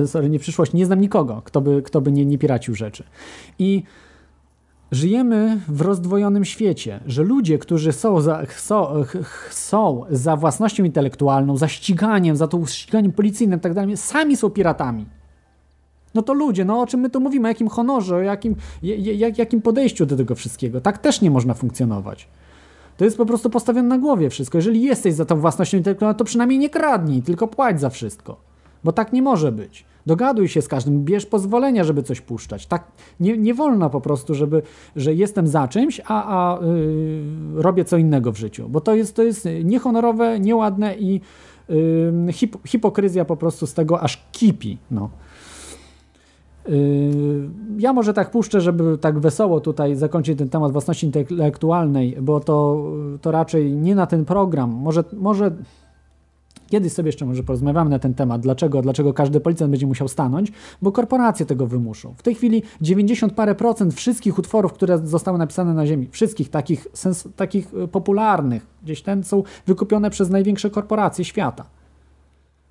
sorry, nie przyszłości, nie znam nikogo, kto by, kto by nie, nie piracił rzeczy. I Żyjemy w rozdwojonym świecie, że ludzie, którzy są za, są za własnością intelektualną, za ściganiem, za to ściganiem policyjnym i tak dalej, sami są piratami. No to ludzie, no o czym my tu mówimy, o jakim honorze, o jakim, jak, jakim podejściu do tego wszystkiego. Tak też nie można funkcjonować. To jest po prostu postawione na głowie wszystko. Jeżeli jesteś za tą własnością intelektualną, to przynajmniej nie kradnij, tylko płać za wszystko. Bo tak nie może być. Dogaduj się z każdym, bierz pozwolenia, żeby coś puszczać. Tak nie, nie wolno po prostu, żeby, że jestem za czymś, a, a yy, robię co innego w życiu. Bo to jest, to jest niehonorowe, nieładne i yy, hip, hipokryzja po prostu z tego aż kipi. No. Yy, ja może tak puszczę, żeby tak wesoło tutaj zakończyć ten temat własności intelektualnej, bo to, to raczej nie na ten program. Może, może kiedyś sobie jeszcze może porozmawiamy na ten temat, dlaczego, dlaczego każdy policjant będzie musiał stanąć, bo korporacje tego wymuszą. W tej chwili 90 parę procent wszystkich utworów, które zostały napisane na ziemi, wszystkich takich, sens, takich popularnych, gdzieś ten są wykupione przez największe korporacje świata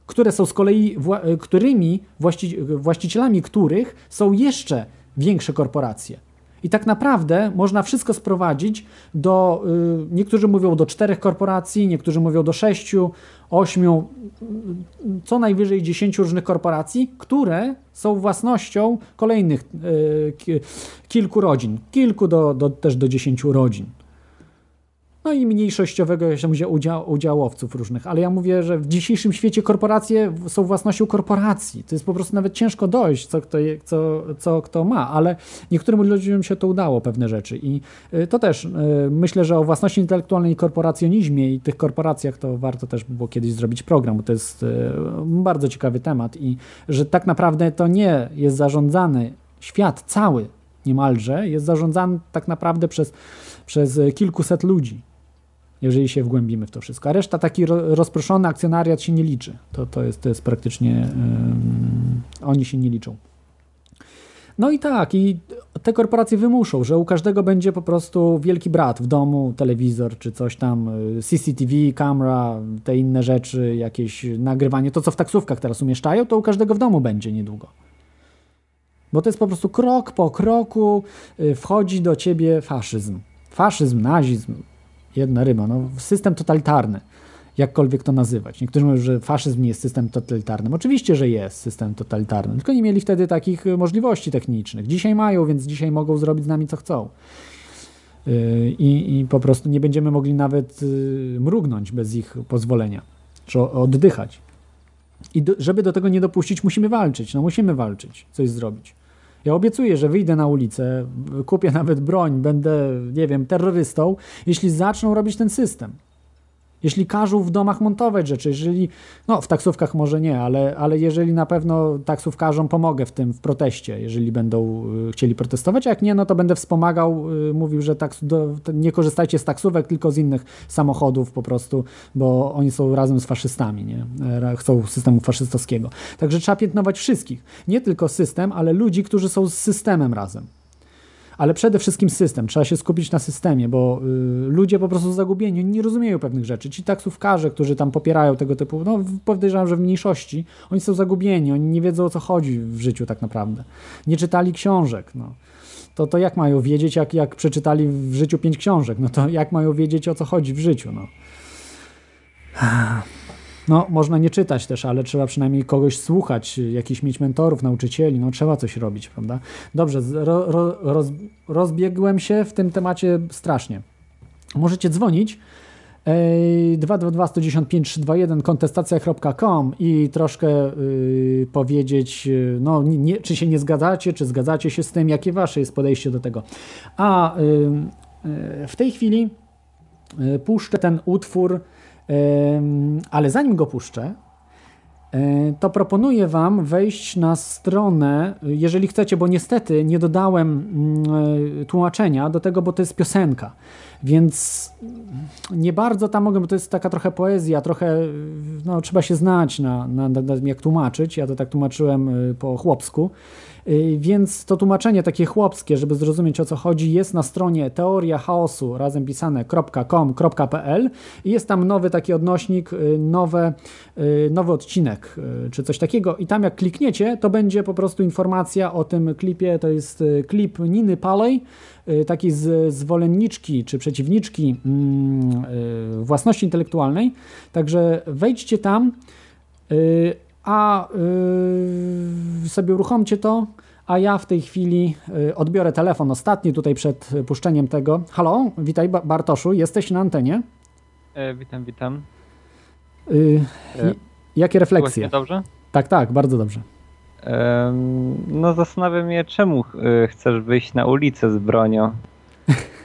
które są z kolei, e, którymi właści, właścicielami których są jeszcze większe korporacje. I tak naprawdę można wszystko sprowadzić do, y, niektórzy mówią do czterech korporacji, niektórzy mówią do sześciu, ośmiu, co najwyżej dziesięciu różnych korporacji, które są własnością kolejnych y, kilku rodzin, kilku do, do, też do dziesięciu rodzin. No i mniejszościowego jeszcze udział, udziałowców różnych. Ale ja mówię, że w dzisiejszym świecie korporacje są własnością korporacji. To jest po prostu nawet ciężko dojść, co kto, co, co kto ma, ale niektórym ludziom się to udało, pewne rzeczy. I y, to też y, myślę, że o własności intelektualnej i korporacjonizmie i tych korporacjach to warto też było kiedyś zrobić program, bo to jest y, bardzo ciekawy temat i że tak naprawdę to nie jest zarządzany świat cały niemalże, jest zarządzany tak naprawdę przez, przez kilkuset ludzi jeżeli się wgłębimy w to wszystko. A reszta taki rozproszony akcjonariat się nie liczy. To, to, jest, to jest praktycznie, oni się nie liczą. No i tak, i te korporacje wymuszą, że u każdego będzie po prostu wielki brat w domu, telewizor czy coś tam, y, CCTV, kamera, te inne rzeczy, jakieś nagrywanie, to co w taksówkach teraz umieszczają, to u każdego w domu będzie niedługo. Bo to jest po prostu krok po kroku y, wchodzi do ciebie faszyzm. Faszyzm, nazizm, jedna ryba, no, system totalitarny, jakkolwiek to nazywać. Niektórzy mówią, że faszyzm nie jest systemem totalitarnym. Oczywiście, że jest system totalitarny, tylko nie mieli wtedy takich y, możliwości technicznych. Dzisiaj mają, więc dzisiaj mogą zrobić z nami co chcą. Y, I, i po prostu nie będziemy mogli nawet y, mrugnąć bez ich pozwolenia, czy oddychać. I do, żeby do tego nie dopuścić, musimy walczyć. No musimy walczyć, coś zrobić. Ja obiecuję, że wyjdę na ulicę, kupię nawet broń, będę, nie wiem, terrorystą, jeśli zaczną robić ten system. Jeśli każą w domach montować rzeczy, jeżeli, no w taksówkach może nie, ale, ale jeżeli na pewno taksówkarzom pomogę w tym, w proteście, jeżeli będą y, chcieli protestować, a jak nie, no to będę wspomagał, y, mówił, że taks, do, nie korzystajcie z taksówek, tylko z innych samochodów po prostu, bo oni są razem z faszystami, nie? Chcą systemu faszystowskiego. Także trzeba piętnować wszystkich. Nie tylko system, ale ludzi, którzy są z systemem razem ale przede wszystkim system. Trzeba się skupić na systemie, bo y, ludzie po prostu zagubieni, nie rozumieją pewnych rzeczy. Ci taksówkarze, którzy tam popierają tego typu, no podejrzewam, że w mniejszości, oni są zagubieni, oni nie wiedzą o co chodzi w życiu tak naprawdę. Nie czytali książek, no. To, to jak mają wiedzieć, jak, jak przeczytali w życiu pięć książek? No to jak mają wiedzieć, o co chodzi w życiu, no. No, można nie czytać też, ale trzeba przynajmniej kogoś słuchać, jakichś mieć mentorów, nauczycieli, no trzeba coś robić, prawda? Dobrze, ro, ro, roz, rozbiegłem się w tym temacie strasznie. Możecie dzwonić 222 115 321 kontestacja.com i troszkę yy, powiedzieć, y, no, nie, czy się nie zgadzacie, czy zgadzacie się z tym, jakie wasze jest podejście do tego. A yy, w tej chwili puszczę ten utwór ale zanim go puszczę, e, to proponuję Wam wejść na stronę, jeżeli chcecie, bo niestety nie dodałem mm, e, tłumaczenia do tego, bo to jest piosenka. Więc nie bardzo tam mogę, bo to jest taka trochę poezja, trochę no, trzeba się znać na, na, na jak tłumaczyć. Ja to tak tłumaczyłem e, po chłopsku. Y, więc to tłumaczenie takie chłopskie, żeby zrozumieć o co chodzi, jest na stronie teoria chaosu razem pisane.com.pl i jest tam nowy taki odnośnik, y, nowe, y, nowy odcinek czy coś takiego. I tam jak klikniecie, to będzie po prostu informacja o tym klipie. To jest klip Niny Palej, takiej z, zwolenniczki czy przeciwniczki mm, własności intelektualnej. Także wejdźcie tam a yy, sobie uruchomcie to, a ja w tej chwili yy, odbiorę telefon ostatni tutaj przed puszczeniem tego. Halo, witaj Bartoszu, jesteś na antenie? E, witam, witam. Yy, e, jakie refleksje? dobrze? Tak, tak, bardzo dobrze. no zastanawiam się, czemu e, chcesz wyjść na ulicę z bronią?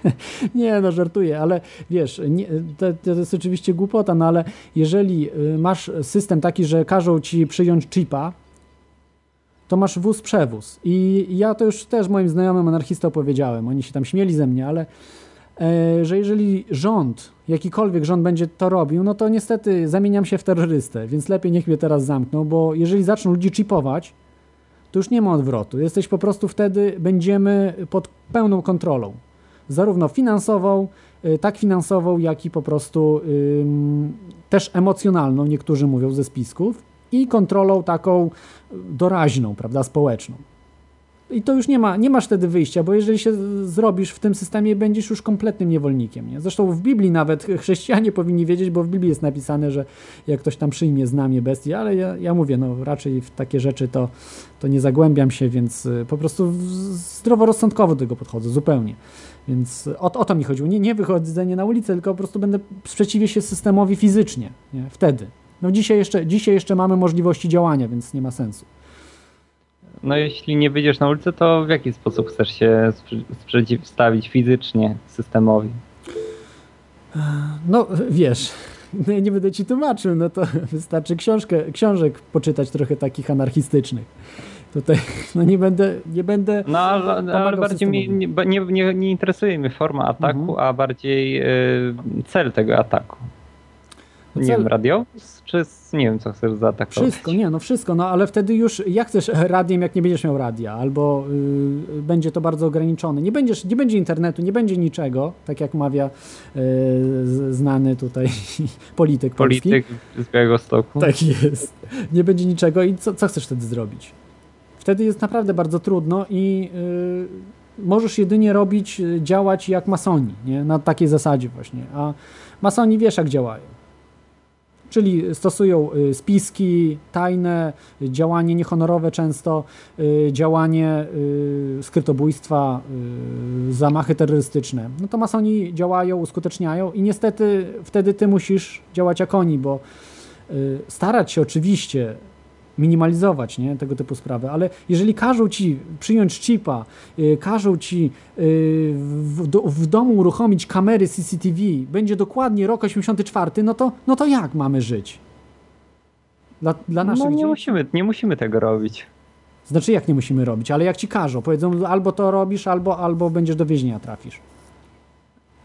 (laughs) nie, no żartuję, ale wiesz, nie, to, to, jest oczywiście głupota, no ale jeżeli y, masz system taki, że każą ci przyjąć chipa, to masz wóz przewóz. I ja to już też moim znajomym anarchistom powiedziałem, oni się tam śmieli ze mnie, ale e, że jeżeli rząd, jakikolwiek rząd będzie to robił, no to niestety zamieniam się w terrorystę, więc lepiej niech mnie teraz zamkną, bo jeżeli zaczną ludzi chipować, to już nie ma odwrotu. Jesteś po prostu wtedy, będziemy pod pełną kontrolą zarówno finansową, y, tak finansową, jak i po prostu też emocjonalną, niektórzy mówią ze spisków, i kontrolą taką doraźną, prawda, społeczną. i to już nie, ma, nie masz wtedy wyjścia, bo jeżeli się zrobisz w tym systemie, będziesz już kompletnym niewolnikiem. Nie? Zresztą w Biblii nawet (laughs) chrześcijanie powinni wiedzieć, bo w Biblii jest napisane, że jak ktoś tam przyjmie znamie bestii, ale ja, ja mówię, no raczej w takie rzeczy to, to nie zagłębiam się, więc y, po prostu zdroworozsądkowo do tego podchodzę, zupełnie. Więc o, o to mi chodziło. Nie, nie wychodzenie na ulicę, tylko po prostu będę sprzeciwię się systemowi fizycznie. Nie? Wtedy. No dzisiaj jeszcze, dzisiaj jeszcze mamy możliwości działania, więc nie ma sensu. No jeśli nie wyjdziesz na ulicę, to w jaki sposób chcesz się sprzeciwstawić fizycznie systemowi? No wiesz, no ja nie będę ci tłumaczył, no to wystarczy książkę, książek poczytać trochę takich anarchistycznych. Tutaj (laughs) no nie będę, nie będę. No ale, ale bardziej mi, nie, nie, nie, interesuje mnie forma ataku, mhm. a bardziej y, cel tego ataku. No nie cel... wiem, radio? Czy nie wiem, co chcesz zaatakować? Wszystko, nie, no wszystko, no ale wtedy już jak chcesz (laughs) radiem, jak nie będziesz miał radia, albo y, będzie to bardzo ograniczone. Nie, będziesz, nie będzie internetu, nie będzie niczego, tak jak mawia y, znany tutaj polityk (laughs) Polityk polski. z Białegostoku. Tak jest. Nie będzie niczego i co, co chcesz wtedy zrobić? Wtedy jest naprawdę bardzo trudno i y, możesz jedynie robić, y, działać jak masoni, nie? na takiej zasadzie właśnie. A masoni wiesz jak działają. Czyli stosują y, spiski tajne, działanie niehonorowe często, działanie skrytobójstwa, zamachy terrorystyczne. No to masoni działają, uskuteczniają i niestety wtedy ty musisz działać jak oni, bo starać się oczywiście minimalizować nie, tego typu sprawy, ale jeżeli każą ci przyjąć chipa, yy, każą ci yy, w, do, w, domu uruchomić kamery CCTV, będzie dokładnie rok 84, no to, no to jak mamy żyć? Dla, dla naszych no nie musimy, nie musimy tego robić. Znaczy jak nie musimy robić, ale jak ci każą, powiedzą albo to robisz, albo, albo będziesz do więzienia trafisz.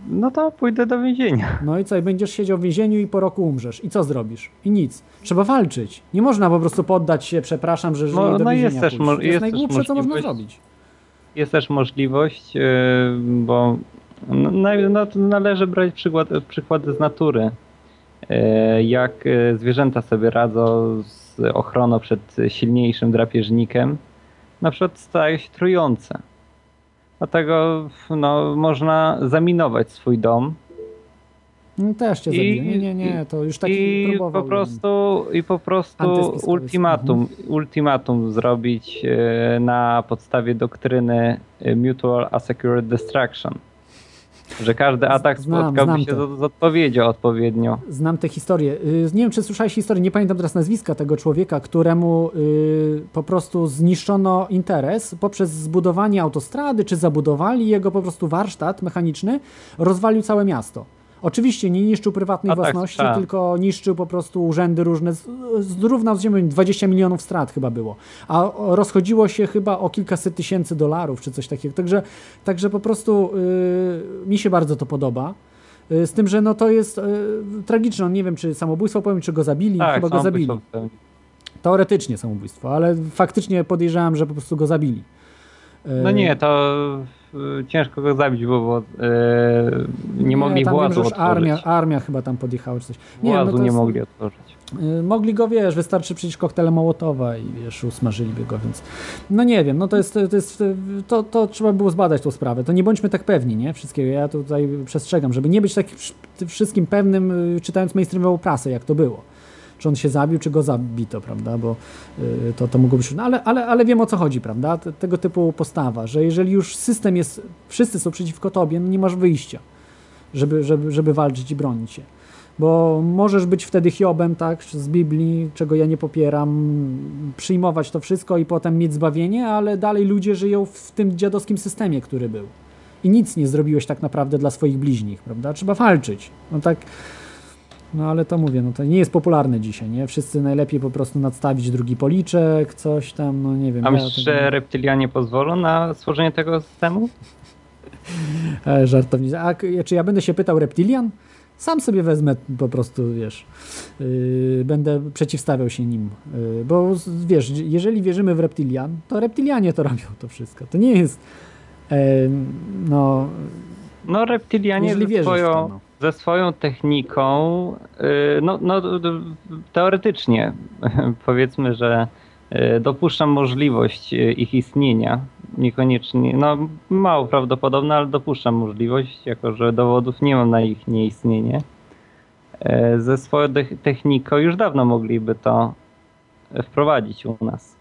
No to pójdę do więzienia. No i co, i będziesz siedział w więzieniu i po roku umrzesz. I co zrobisz? I nic. Trzeba walczyć. Nie można po prostu poddać się, przepraszam, że żyję no, do no więzienia. Jest, też, mo- to jest, jest najgłupsze, co można zrobić. Jest też możliwość, yy, bo no, no, należy brać przykład, przykłady z natury. Yy, jak yy, zwierzęta sobie radzą z ochroną przed silniejszym drapieżnikiem, na przykład staje się trujące Dlatego no, można zaminować swój dom. No też cię I, Nie, nie, nie, to już taki i po prostu I po prostu ultimatum, mhm. ultimatum zrobić e, na podstawie doktryny e, Mutual Assured Destruction. Że każdy atak znam, spotkałby znam się z, z odpowiedzią odpowiednio. Znam tę historię. Y, nie wiem, czy słyszałeś historię, nie pamiętam teraz nazwiska tego człowieka, któremu y, po prostu zniszczono interes poprzez zbudowanie autostrady, czy zabudowali jego po prostu warsztat mechaniczny, rozwalił całe miasto. Oczywiście nie niszczył prywatnej A tak, własności, tak, tylko niszczył po prostu urzędy różne. Zrównał z ziemią 20 milionów strat chyba było. A rozchodziło się chyba o kilkaset tysięcy dolarów czy coś takiego. Także, także po prostu yy, mi się bardzo to podoba. Yy, z tym, że no to jest yy, tragiczne. Nie wiem, czy samobójstwo powiem, czy go zabili. Tak, chyba go zabili. Teoretycznie samobójstwo, ale faktycznie podejrzewam, że po prostu go zabili. No nie, to ciężko go zabić było, bo e, nie, nie mogli tam wiem, otworzyć. Armia, armia chyba tam podjechała czy coś. Nie, włazu no nie jest, mogli otworzyć. E, mogli go, wiesz, wystarczy przyjść koktajle Mołotowa i wiesz, usmażyliby go, więc no nie wiem, no to jest, to jest, to, to trzeba było zbadać tą sprawę. To nie bądźmy tak pewni, nie, wszystkiego. Ja tutaj przestrzegam, żeby nie być tak wszystkim pewnym, y, czytając mainstreamową prasę, jak to było czy on się zabił, czy go zabito, prawda, bo y, to, to mogło być, no ale, ale, ale wiem o co chodzi, prawda, tego typu postawa, że jeżeli już system jest, wszyscy są przeciwko tobie, no nie masz wyjścia, żeby, żeby, żeby walczyć i bronić się. Bo możesz być wtedy Hiobem, tak, z Biblii, czego ja nie popieram, przyjmować to wszystko i potem mieć zbawienie, ale dalej ludzie żyją w tym dziadowskim systemie, który był. I nic nie zrobiłeś tak naprawdę dla swoich bliźnich, prawda? Trzeba walczyć. No tak, no ale to mówię, no to nie jest popularne dzisiaj, nie? Wszyscy najlepiej po prostu nadstawić drugi policzek, coś tam, no nie wiem. A myślisz, tego... że reptylianie pozwolą na stworzenie tego systemu? (laughs) e, żartownie. A czy ja będę się pytał reptilian? Sam sobie wezmę po prostu, wiesz, yy, będę przeciwstawiał się nim, yy, bo wiesz, jeżeli wierzymy w reptilian, to reptilianie to robią to wszystko. To nie jest, yy, no... No reptilianie ze swoją, to, no ze swoją techniką, y, no, no teoretycznie (laughs) powiedzmy, że y, dopuszczam możliwość y, ich istnienia, niekoniecznie, no mało prawdopodobne, ale dopuszczam możliwość, jako że dowodów nie mam na ich nieistnienie. Ze swoją techniką już dawno mogliby to wprowadzić u nas.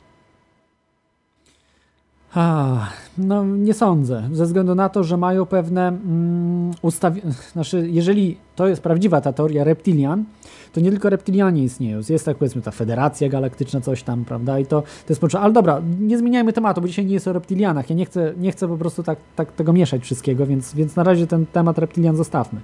A, no nie sądzę, ze względu na to, że mają pewne mm, ustawienia, znaczy jeżeli to jest prawdziwa ta teoria reptilian, to nie tylko reptilianie istnieją, jest tak powiedzmy ta federacja galaktyczna, coś tam, prawda, i to, to jest potrzebne, ale dobra, nie zmieniajmy tematu, bo dzisiaj nie jest o reptilianach, ja nie chcę, nie chcę po prostu tak, tak tego mieszać wszystkiego, więc, więc na razie ten temat reptilian zostawmy.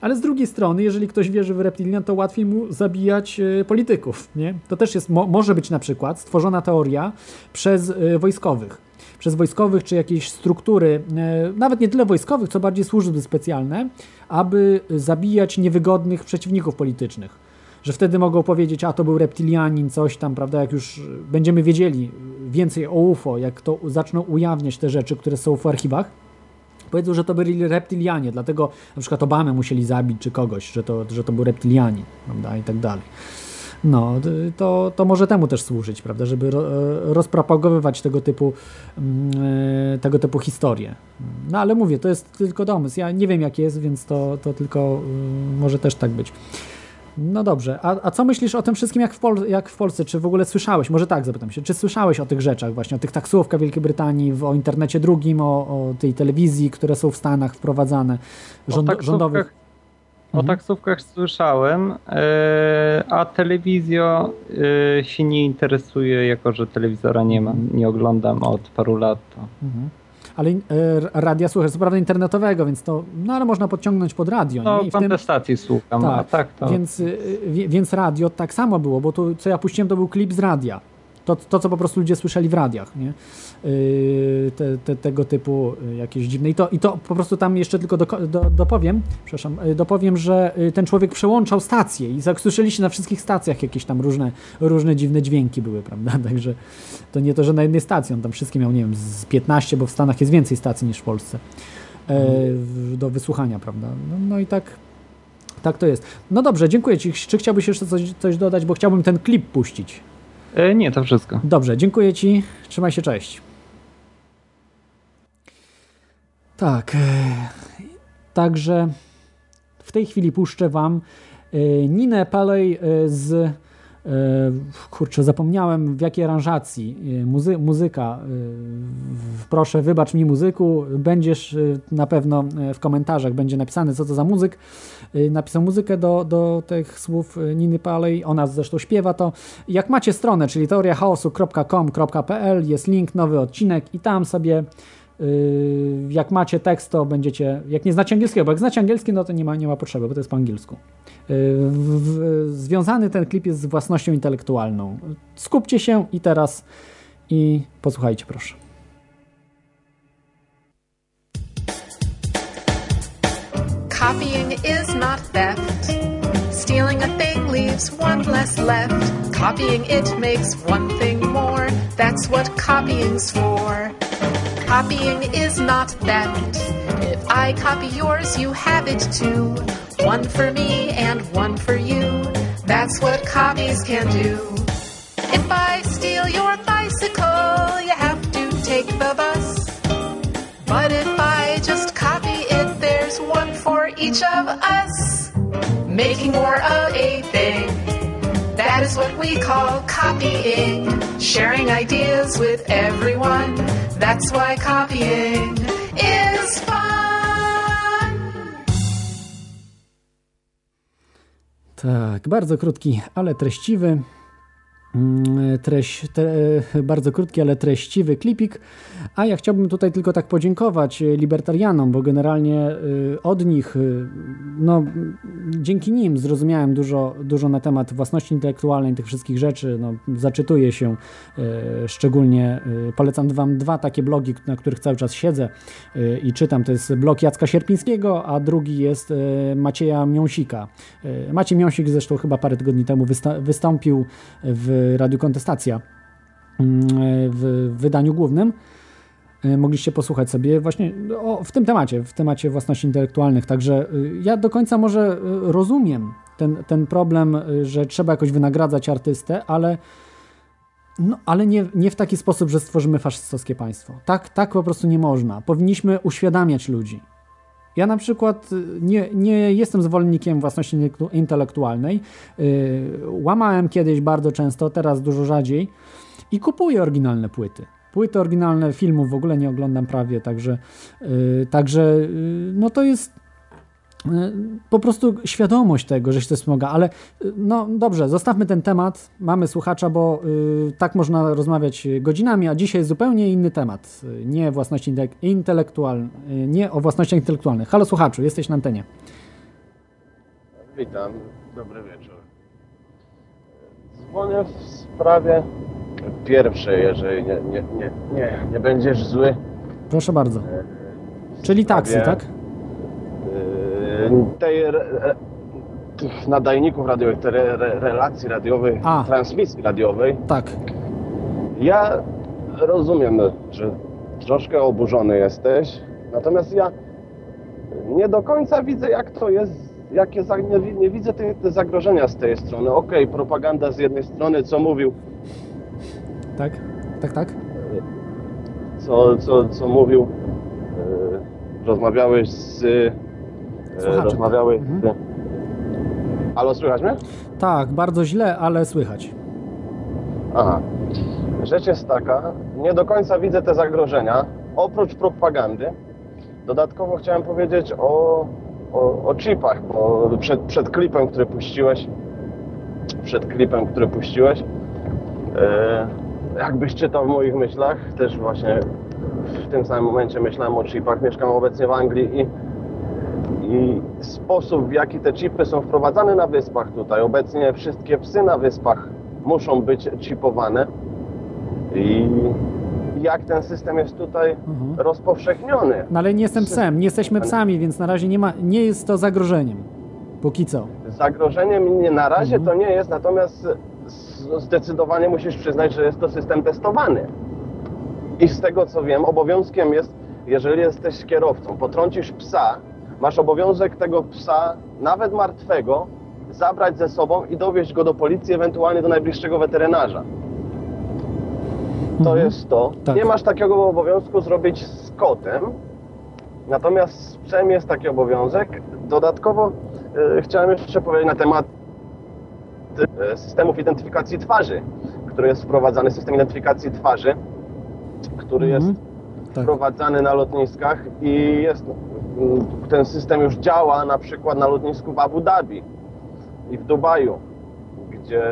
Ale z drugiej strony, jeżeli ktoś wierzy w reptilian, to łatwiej mu zabijać y, polityków, nie? To też jest, mo, może być na przykład stworzona teoria przez y, wojskowych, przez wojskowych czy jakieś struktury, e, nawet nie tyle wojskowych, co bardziej służby specjalne, aby zabijać niewygodnych przeciwników politycznych. Że wtedy mogą powiedzieć, a to był reptilianin, coś tam, prawda? Jak już będziemy wiedzieli więcej o UFO, jak to zaczną ujawniać te rzeczy, które są w archiwach, powiedzą, że to byli reptilianie, dlatego na przykład Obamy musieli zabić czy kogoś, że to, że to był reptilianin, prawda? I tak dalej. No, to, to może temu też służyć, prawda, żeby e, rozpropagowywać tego typu, mm, e, tego typu historie. No ale mówię, to jest tylko domysł. Ja nie wiem jak jest, więc to, to tylko y, może też tak być. No dobrze, a, a co myślisz o tym wszystkim jak w, Pol jak w Polsce? Czy w ogóle słyszałeś, może tak zapytam się, czy słyszałeś o tych rzeczach właśnie, o tych taksówkach Wielkiej Brytanii, o internecie drugim, o, o tej telewizji, które są w Stanach wprowadzane, rząd rządowych? O mhm. taksówkach słyszałem, e, a telewizjo e, się nie interesuje, jako że telewizora nie mam, nie oglądam od paru lat. Mhm. Ale e, radia słuchasz, co prawda internetowego, więc to, no ale można podciągnąć pod radio. No, nie? kontestacji tym... słucham, tak, tak to... Więc, więc radio tak samo było, bo to, co ja puściłem, to był klip z radia. To, to co po prostu ludzie słyszeli w radiach, nie? Yy, te, te, tego typu yy, jakieś dziwne. I to, I to po prostu tam jeszcze tylko do, do, dopowiem, przepraszam, yy, dopowiem, że ten człowiek przełączał stacje i słyszeliście na wszystkich stacjach jakieś tam różne, różne dziwne dźwięki były, prawda? (laughs) Także to nie to, że na jednej stacji, on tam wszystkie miał, nie wiem, z 15, bo w Stanach jest więcej stacji niż w Polsce mhm. do wysłuchania, prawda? No, no i tak tak to jest. No dobrze, dziękuję Ci. Czy chciałbyś jeszcze coś, coś dodać, bo chciałbym ten klip puścić? E, nie, to wszystko. Dobrze, dziękuję Ci. Trzymaj się, cześć. Tak. E, także w tej chwili puszczę Wam e, Ninę Palej e, z kurczę, zapomniałem w jakiej aranżacji muzy muzyka proszę wybacz mi muzyku będziesz na pewno w komentarzach będzie napisane co to za muzyk napisał muzykę do, do tych słów Niny Palej, ona zresztą śpiewa to jak macie stronę, czyli teoriachaosu.com.pl jest link, nowy odcinek i tam sobie jak macie tekst, to będziecie, jak nie znacie angielskiego, bo jak znacie angielski, no to nie ma, nie ma potrzeby, bo to jest po angielsku. W, związany ten klip jest z własnością intelektualną. Skupcie się i teraz i posłuchajcie proszę. Copying is not theft. Stealing a thing leaves one less left. Copying it makes one thing more. That's what copying's for. Copying is not theft. If I copy yours, you have it too. One for me and one for you. That's what copies can do. If I steal your bicycle, you have to take the bus. But if I just copy it, there's one for each of us. Making more of a thing. That is what we call copying. Sharing ideas with everyone. That's why copying is fun. Tak, bardzo krótki, ale treściwy. Mm, treść, tre, (laughs) bardzo krótki, ale treściwy klipik. A ja chciałbym tutaj tylko tak podziękować libertarianom, bo generalnie y, od nich, y, no dzięki nim zrozumiałem dużo, dużo na temat własności intelektualnej, tych wszystkich rzeczy. No, zaczytuję się szczególnie, polecam wam dwa takie blogi, na których cały czas siedzę i czytam. To jest blog Jacka Sierpińskiego, a drugi jest Macieja Miąsika. Maciej Miąsik zresztą chyba parę tygodni temu wystąpił w Radiu Kontestacja mm, w wydaniu głównym. E, mogliście posłuchać sobie właśnie o, w tym temacie, w temacie własności intelektualnych. Także y, ja do końca może rozumiem ten, ten problem, że trzeba jakoś wynagradzać artystę, ale No, ale nie, nie w taki sposób, że stworzymy faszystowskie państwo. Tak, tak po prostu nie można. Powinniśmy uświadamiać ludzi. Ja na przykład y, nie, nie jestem zwolennikiem własności intelektu- intelektualnej. Yy, łamałem kiedyś bardzo często, teraz dużo rzadziej i kupuję oryginalne płyty. Płyty oryginalne filmów w ogóle nie oglądam prawie, także, yy, także no to jest po prostu świadomość tego, że się to wspomaga, ale no dobrze, zostawmy ten temat, mamy słuchacza, bo yy, tak można rozmawiać godzinami, a dzisiaj jest zupełnie inny temat, yy, nie własności intelek- intelektualnej, yy, nie o własnościach intelektualnych. Halo słuchaczu, jesteś na antenie. Witam, dobry wieczór. Dzwonię w sprawie pierwszej, jeżeli nie, nie, nie, nie, nie będziesz zły. Proszę bardzo. Czyli taksy, tak? Yy, tej tych nadajników radiowych, te re, re, relacji radiowych, A. transmisji radiowej. Tak. Ja rozumiem, że troszkę oburzony jesteś, natomiast ja nie do końca widzę, jak to jest, jakie nie, nie widzę te, te zagrożenia z tej strony. Okej, propaganda z jednej strony, co mówił, Tak? Tak, tak? co, co, co mówił, e, rozmawiałeś z, e, Słuchaczem. rozmawiałeś z... Halo, słychać mnie? Tak, bardzo źle, ale słychać. Aha. Rzecz jest taka, nie do końca widzę te zagrożenia, oprócz propagandy. Dodatkowo chciałem powiedzieć o, o, o chipach, bo przed, przed klipem, który puściłeś, przed klipem, który puściłeś, e, jakbyś czytał w moich myślach, też właśnie w tym samym momencie myślałem o chipach. Mieszkam obecnie w Anglii i, i sposób, w jaki te chipy są wprowadzane na wyspach tutaj, obecnie wszystkie psy na wyspach muszą być chipowane i jak ten system jest tutaj rozpowszechniony. No ale nie jestem psem, nie jesteśmy psami, więc na razie nie, ma, nie jest to zagrożeniem. Póki co. Zagrożeniem nie, na razie to nie jest, natomiast zdecydowanie musisz przyznać, że jest to system testowany. I z tego co wiem, obowiązkiem jest, jeżeli jesteś kierowcą, potrącisz psa, masz obowiązek tego psa, nawet martwego, zabrać ze sobą i dowieźć go do policji, ewentualnie do najbliższego weterynarza. To jest to. Nie masz takiego obowiązku zrobić z kotem, natomiast z psem jest taki obowiązek. Dodatkowo e, chciałem jeszcze powiedzieć na temat e, systemów identyfikacji twarzy, który jest wprowadzany, system identyfikacji twarzy, który jest wprowadzany na lotniskach i jest, ten system już działa na przykład na lotnisku w Abu Dhabi i w Dubaju, gdzie,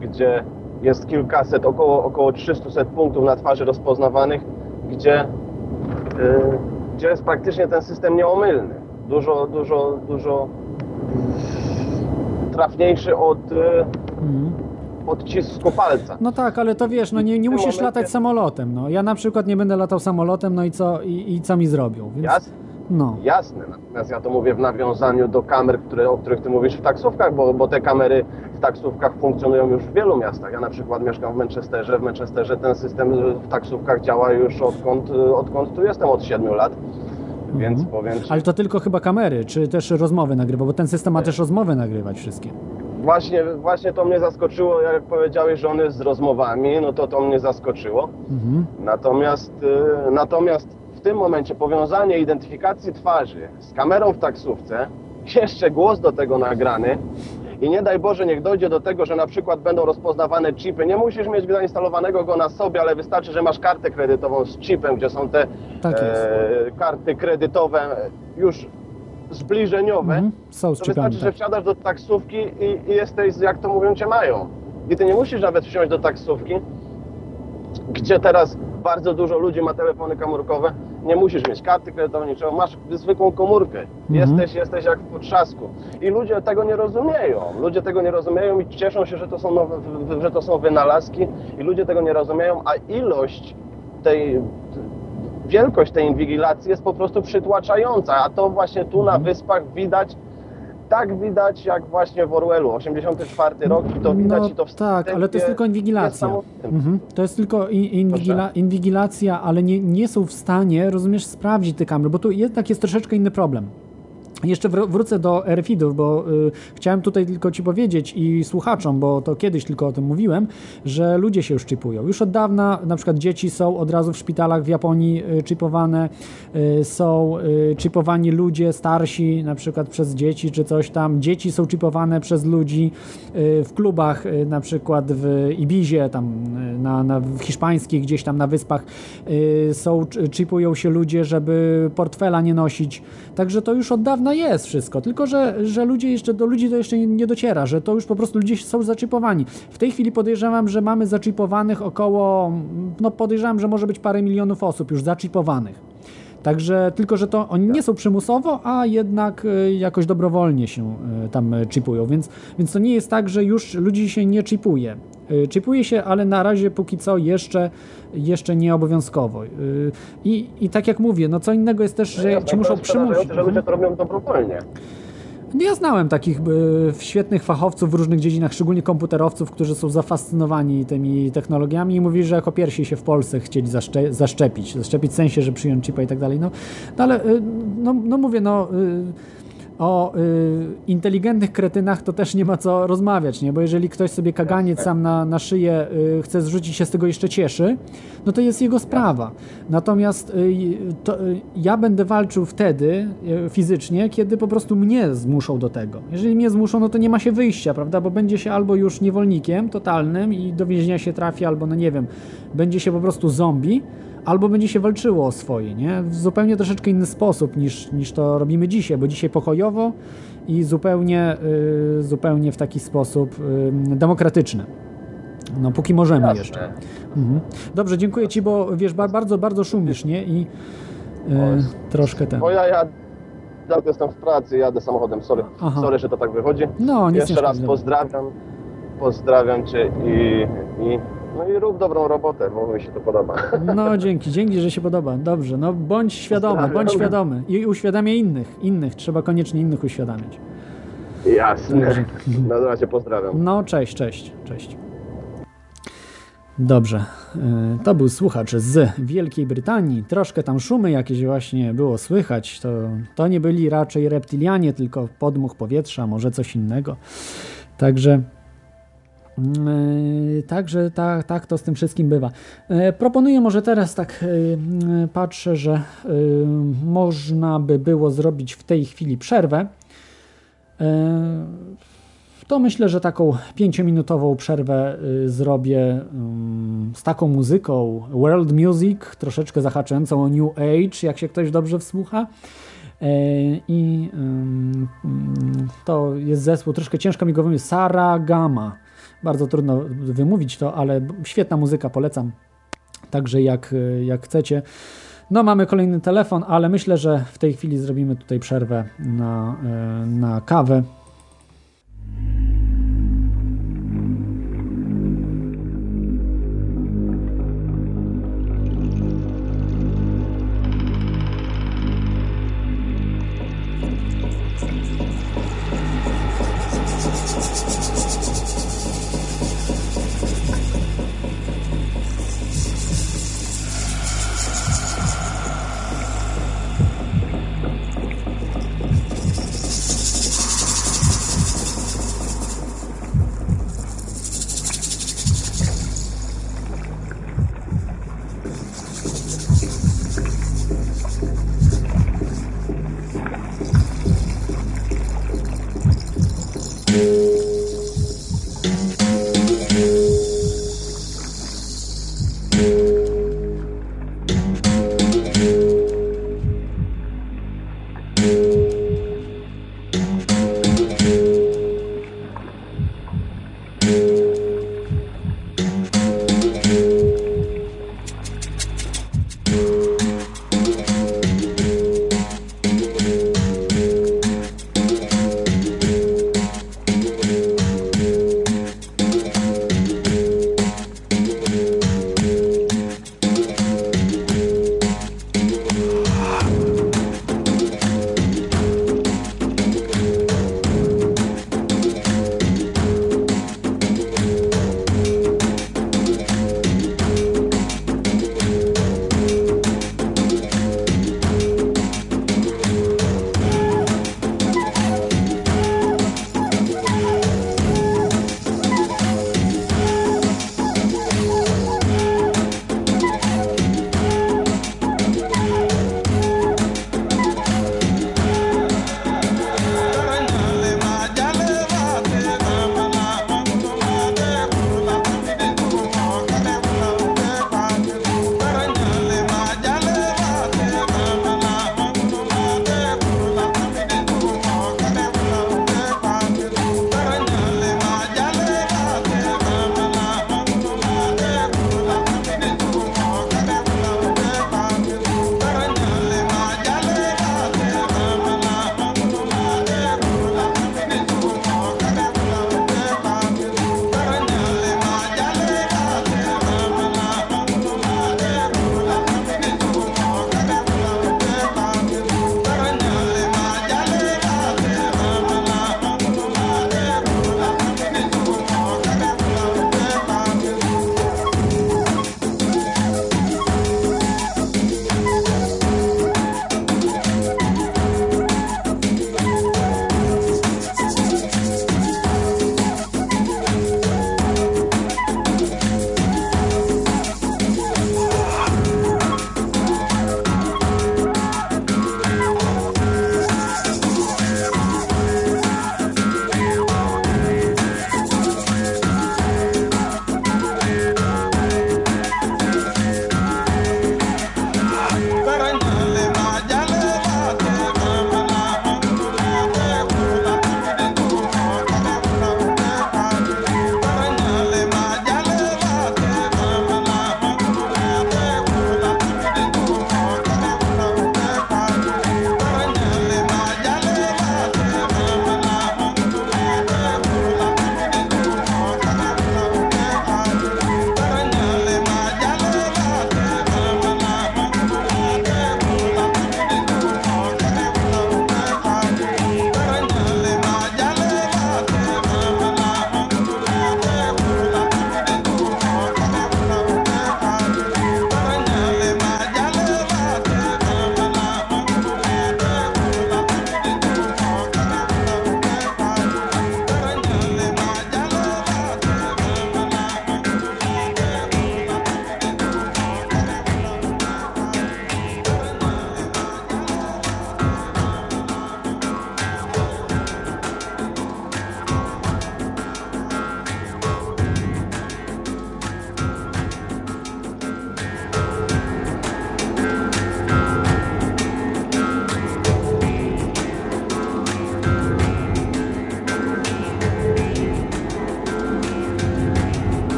gdzie jest kilkaset, około, około 300 punktów na twarzy rozpoznawanych, gdzie, y, gdzie jest praktycznie ten system nieomylny. Dużo, dużo, dużo trafniejszy od y, odcisku palca. No tak, ale to wiesz, no nie, nie musisz momencie- latać samolotem. No. Ja na przykład nie będę latał samolotem, no i co, i, i co mi zrobią? Więc, Jasne. No. Jasne, natomiast ja to mówię w nawiązaniu do kamer, które, o których ty mówisz w taksówkach, bo, bo te kamery w taksówkach funkcjonują już w wielu miastach. Ja na przykład mieszkam w Manchesterze. W Manchesterze ten system w taksówkach działa już odkąd, odkąd tu jestem, od 7 lat. Więc powiem ci, Ale to tylko chyba kamery, czy też rozmowy nagrywa, bo ten system ma też rozmowy nagrywać wszystkie. właśnie, właśnie to mnie zaskoczyło, jak powiedziałeś, że on jest z rozmowami, no to to mnie zaskoczyło. Mhm. Natomiast, y, natomiast tym momencie powiązanie identyfikacji twarzy z kamerą w taksówce, jeszcze głos do tego nagrany i nie daj Boże, niech dojdzie do tego, że na przykład będą rozpoznawane chipy. Nie musisz mieć zainstalowanego go na sobie, ale wystarczy, że masz kartę kredytową z chipem, gdzie są te Tak e, karty kredytowe już zbliżeniowe. Są z To wystarczy, że tak. wsiadasz do taksówki i, i jesteś, jak to mówią, cię mają. I ty nie musisz nawet wsiąść do taksówki, gdzie teraz bardzo dużo ludzi ma telefony komórkowe, nie musisz mieć karty kredytowej, niczego, masz zwykłą komórkę. Jesteś, jesteś jak w potrzasku. I ludzie tego nie rozumieją. Ludzie tego nie rozumieją i cieszą się, że to są, nowe, że to są wynalazki i ludzie tego nie rozumieją, a ilość tej wielkość tej inwigilacji jest po prostu przytłaczająca, a to właśnie tu na wyspach widać, tak widać jak właśnie w Orwellu, 84 rok i to widać No i to w tak, ale to jest tylko inwigilacja. Mhm. To jest tylko in, inwigila, inwigilacja, ale nie, nie są w stanie, rozumiesz, sprawdzić te kamery, bo tu jednak jest troszeczkę inny problem. Jeszcze wr- wrócę do RFID-ów, bo y, chciałem tutaj tylko Ci powiedzieć i słuchaczom, bo to kiedyś tylko o tym mówiłem, że ludzie się już chipują. Już od dawna na przykład dzieci są od razu w szpitalach w Japonii y, chipowane, y, są y, chipowani ludzie starsi, na przykład przez dzieci czy coś tam. Dzieci są chipowane przez ludzi y, w klubach, y, na przykład w Ibizie, tam na, na, w hiszpańskich, gdzieś tam na wyspach są, ch- chipują się ludzie, żeby portfela nie nosić. Także to już od dawna jest wszystko, tylko że, że ludzie jeszcze do ludzi to jeszcze nie, dociera, że to już po prostu ludzie są zaczipowani. W tej chwili podejrzewam, że mamy zaczipowanych około, no podejrzewam, że może być parę milionów osób już zaczipowanych. Także tylko, że to oni nie są przymusowo, a jednak y, jakoś dobrowolnie się y, tam y, chipują, więc, więc to nie jest tak, że już ludzi się nie chipuje. Y, Chipuje się, ale na razie póki co jeszcze, jeszcze nie obowiązkowo. Y, I, I tak jak mówię, no co innego jest też, że Jasne, ci muszą przymusić. że ludzie to robią dobrowolnie. No Ja znałem takich y, świetnych fachowców w różnych dziedzinach, szczególnie komputerowców, którzy są zafascynowani tymi technologiami i mówili, że jako pierwsi się w Polsce chcieli zaszcze- zaszczepić. Zaszczepić w sensie, że przyjąć chipa i tak dalej. No, no ale y, no, no mówię, no y, o y, inteligentnych kretynach to też nie ma co rozmawiać, nie? Bo jeżeli ktoś sobie kaganiec sam na, na szyję y, chce zrzucić się z tego jeszcze cieszy, no to jest jego sprawa. Natomiast y, to, y, ja będę walczył wtedy y, fizycznie, kiedy po prostu mnie zmuszą do tego. Jeżeli mnie zmuszą, no to nie ma się wyjścia, prawda? Bo będzie się albo już niewolnikiem totalnym i do więzienia się trafi, albo no nie wiem, będzie się po prostu zombie, albo będzie się walczyło o swoje, nie? W zupełnie troszeczkę inny sposób niż, niż to robimy dzisiaj, bo dzisiaj pokojowo i zupełnie, y, zupełnie w taki sposób y, demokratyczny. No, póki możemy jeszcze. Mhm. Dobrze, dziękuję Ci, bo wiesz, ba- bardzo, bardzo szumisz, nie? I y, troszkę ten. Bo ja ja jestem w pracy, jadę samochodem, sorry, Aha. sorry że to tak wychodzi. No, Jeszcze raz pozdrawiam, pozdrawiam Cię i, i, no i rób dobrą robotę, bo mi się to podoba. No, dzięki, dzięki, że się podoba. Dobrze, no bądź świadomy, bądź świadomy. I uświadamiaj innych, innych. Trzeba koniecznie innych uświadamiać. Jasne. Dobrze. Na razie pozdrawiam. No, cześć, cześć, cześć. Dobrze, y, to był słuchacz z Wielkiej Brytanii. Troszkę tam szumy jakieś właśnie było słychać. To, to nie byli raczej reptilianie, tylko podmuch powietrza, może coś innego. Także. Yy, Także tak, tak to z tym wszystkim bywa. Yy, Proponuję może teraz tak yy, patrzę, że można by było zrobić w tej chwili przerwę. To myślę, że taką pięciominutową przerwę yy, zrobię ym, z taką muzyką world music, troszeczkę zahaczającą o New Age, jak się ktoś dobrze wsłucha. I ym, ym, to jest zespół, troszkę ciężko mi go wymówić, Saragama. Bardzo trudno wymówić to, ale świetna muzyka, polecam. Także jak, jak chcecie. No, mamy kolejny telefon, ale myślę, że w tej chwili zrobimy tutaj przerwę na, y, na kawę.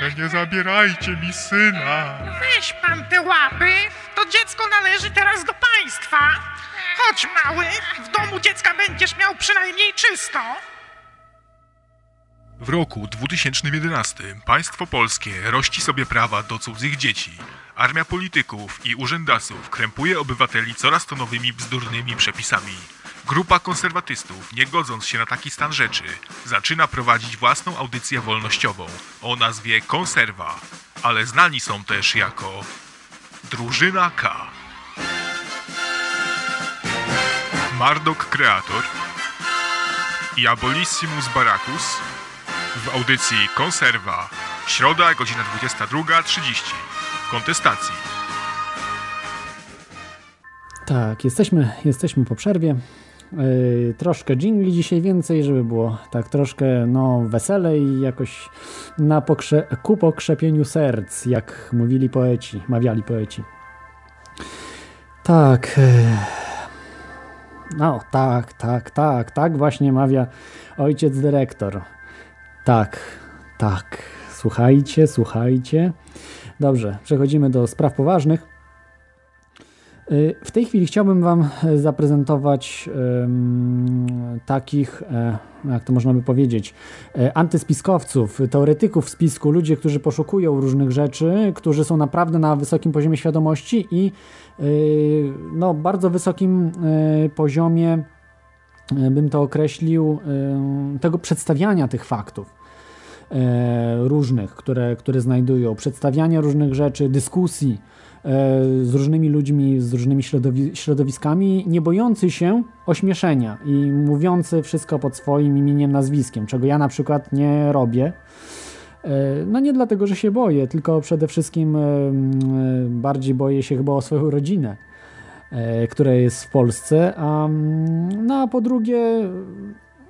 Proszę, nie zabierajcie mi syna. Weź pan te łapy, to dziecko należy teraz do państwa. Chodź, mały, w domu dziecka będziesz miał przynajmniej czysto. W roku 2011 państwo polskie rości sobie prawa do cudzych dzieci. Armia polityków i urzędasów krępuje obywateli coraz to nowymi bzdurnymi przepisami. Grupa konserwatystów, nie godząc się na taki stan rzeczy, zaczyna prowadzić własną audycję wolnościową o nazwie Konserwa, ale znani są też jako Drużyna K. Mardok Kreator i Abolissimus Baracus w audycji Konserwa. Środa, godzina 22.30. Kontestacji. Tak, jesteśmy, jesteśmy po przerwie. Yy, troszkę jingli dzisiaj więcej, żeby było tak troszkę no weselej i jakoś na pokrze ku pokrzepieniu serc, jak mówili poeci, mawiali poeci. Tak. Yy. No, tak, tak, tak, tak właśnie mawia ojciec dyrektor. Tak, tak. Słuchajcie, słuchajcie. Dobrze, przechodzimy do spraw poważnych. Y, W tej chwili chciałbym Wam zaprezentować em, takich, e, jak to można by powiedzieć, e, antyspiskowców, teoretyków spisku, ludzie, którzy poszukują różnych rzeczy, którzy są naprawdę na wysokim poziomie świadomości i y, no, bardzo wysokim poziomie, bym to określił, tego przedstawiania tych faktów e, różnych, które, które znajdują, przedstawiania różnych rzeczy, dyskusji e, z różnymi ludźmi, z różnymi środowi środowiskami, nie bojący się ośmieszenia i mówiący wszystko pod swoim imieniem, nazwiskiem, czego ja na przykład nie robię. E, No nie dlatego, że się boję, tylko przede wszystkim e, e, bardziej boję się chyba o swoją rodzinę, e, która jest w Polsce, a, no a po drugie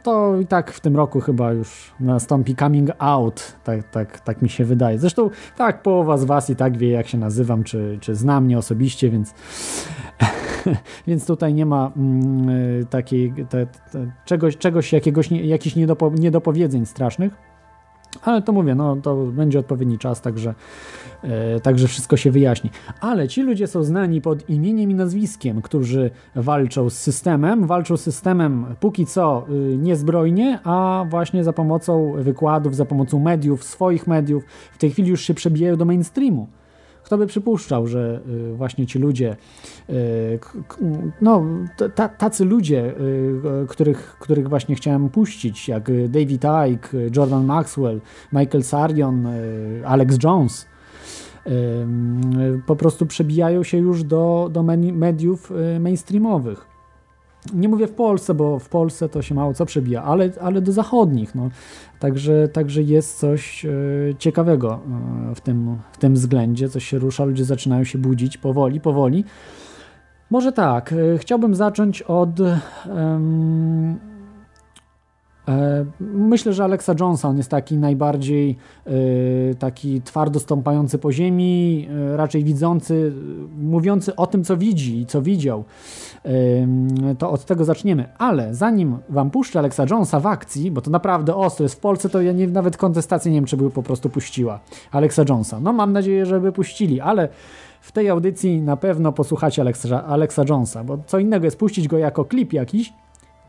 to i tak w tym roku chyba już nastąpi coming out, tak, tak, tak mi się wydaje. Zresztą tak, połowa z Was i tak wie, jak się nazywam, czy, czy zna mnie osobiście, więc, (laughs) więc tutaj nie ma mm, takiej, te, te, czegoś, czegoś jakiegoś, nie, jakichś niedopo, niedopowiedzeń strasznych. Ale to mówię, no to będzie odpowiedni czas, także, e, także wszystko się wyjaśni. Ale ci ludzie są znani pod imieniem i nazwiskiem, którzy walczą z systemem, walczą z systemem póki co y, niezbrojnie, a właśnie za pomocą wykładów, za pomocą mediów, swoich mediów, w tej chwili już się przebijają do mainstreamu. Kto by przypuszczał, że y, właśnie ci ludzie, y, no ta- tacy ludzie, y, których, których właśnie chciałem puścić, jak David Icke, Jordan Maxwell, Michael Sarion, Alex Jones, po prostu przebijają się już do, do mediów mainstreamowych. Nie mówię w Polsce, bo w Polsce to się mało co przebija, ale, ale do zachodnich. No. Także, także jest coś e, ciekawego e, w tym, w tym względzie, coś się rusza, ludzie zaczynają się budzić powoli, powoli. Może tak, e, chciałbym zacząć od. e, myślę, że Alexa Jonesa on jest taki najbardziej taki twardo stąpający po ziemi, raczej widzący, mówiący o tym, co widzi i co widział. To od tego zaczniemy. Ale zanim wam puszczę Alexa Jonesa w akcji, bo to naprawdę ostro jest w Polsce, to ja nie, nawet kontestacji nie wiem, czy by po prostu puściła Alexa Jonesa. No mam nadzieję, że by puścili, ale w tej audycji na pewno posłuchacie Alexa, Alexa Jonesa, bo co innego jest puścić go jako klip jakiś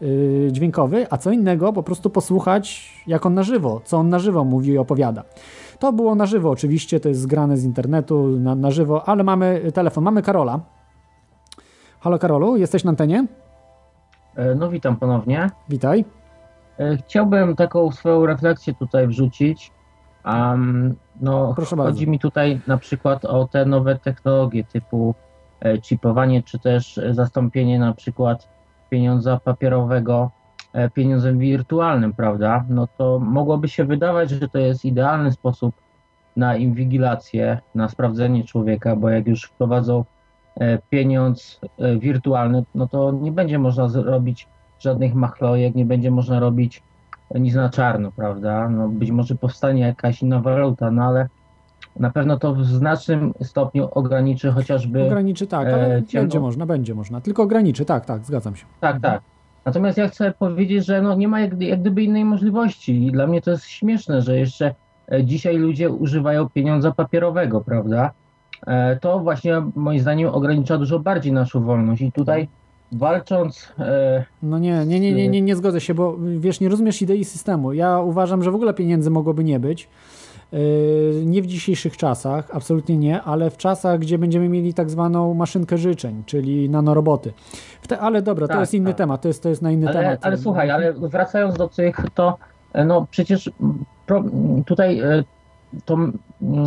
yy, dźwiękowy, a co innego po prostu posłuchać jak on na żywo, co on na żywo mówi i opowiada. To było na żywo oczywiście, to jest zgrane z internetu na, na żywo, ale mamy telefon, mamy Karola. Halo Karolu, jesteś na antenie? E, No witam ponownie. Witaj. E, Chciałbym taką swoją refleksję tutaj wrzucić. Um, no, Proszę chodzi bardzo. mi tutaj na przykład o te nowe technologie typu e, chipowanie, czy też zastąpienie na przykład pieniądza papierowego pieniądzem wirtualnym, prawda? No to mogłoby się wydawać, że to jest idealny sposób na inwigilację, na sprawdzenie człowieka, bo jak już wprowadzą pieniądz e, wirtualny, no to nie będzie można zrobić żadnych machlojek, nie będzie można robić nic na czarno, prawda? No być może powstanie jakaś inna waluta, no ale na pewno to w znacznym stopniu ograniczy chociażby. Ograniczy tak, ale e, będzie ciągą- można, będzie można. Tylko ograniczy, tak, tak, zgadzam się. Tak, tak. Natomiast ja chcę powiedzieć, że no nie ma jak, jak gdyby innej możliwości i dla mnie to jest śmieszne, że jeszcze e, dzisiaj ludzie używają pieniądza papierowego, prawda? E, To właśnie moim zdaniem ogranicza dużo bardziej naszą wolność i tutaj walcząc e, No nie, nie, nie, nie, nie, nie zgodzę się, bo wiesz, nie rozumiesz idei systemu. Ja uważam, że w ogóle pieniędzy mogłoby nie być. Yy, Nie w dzisiejszych czasach, absolutnie nie, ale w czasach, gdzie będziemy mieli tak zwaną maszynkę życzeń, czyli nanoroboty. Te, ale dobra, to Tak, jest inny tak. temat, to jest, to jest na inny ale, temat. ale słuchaj, ale wracając do tych, to e, no przecież pro, tutaj e, to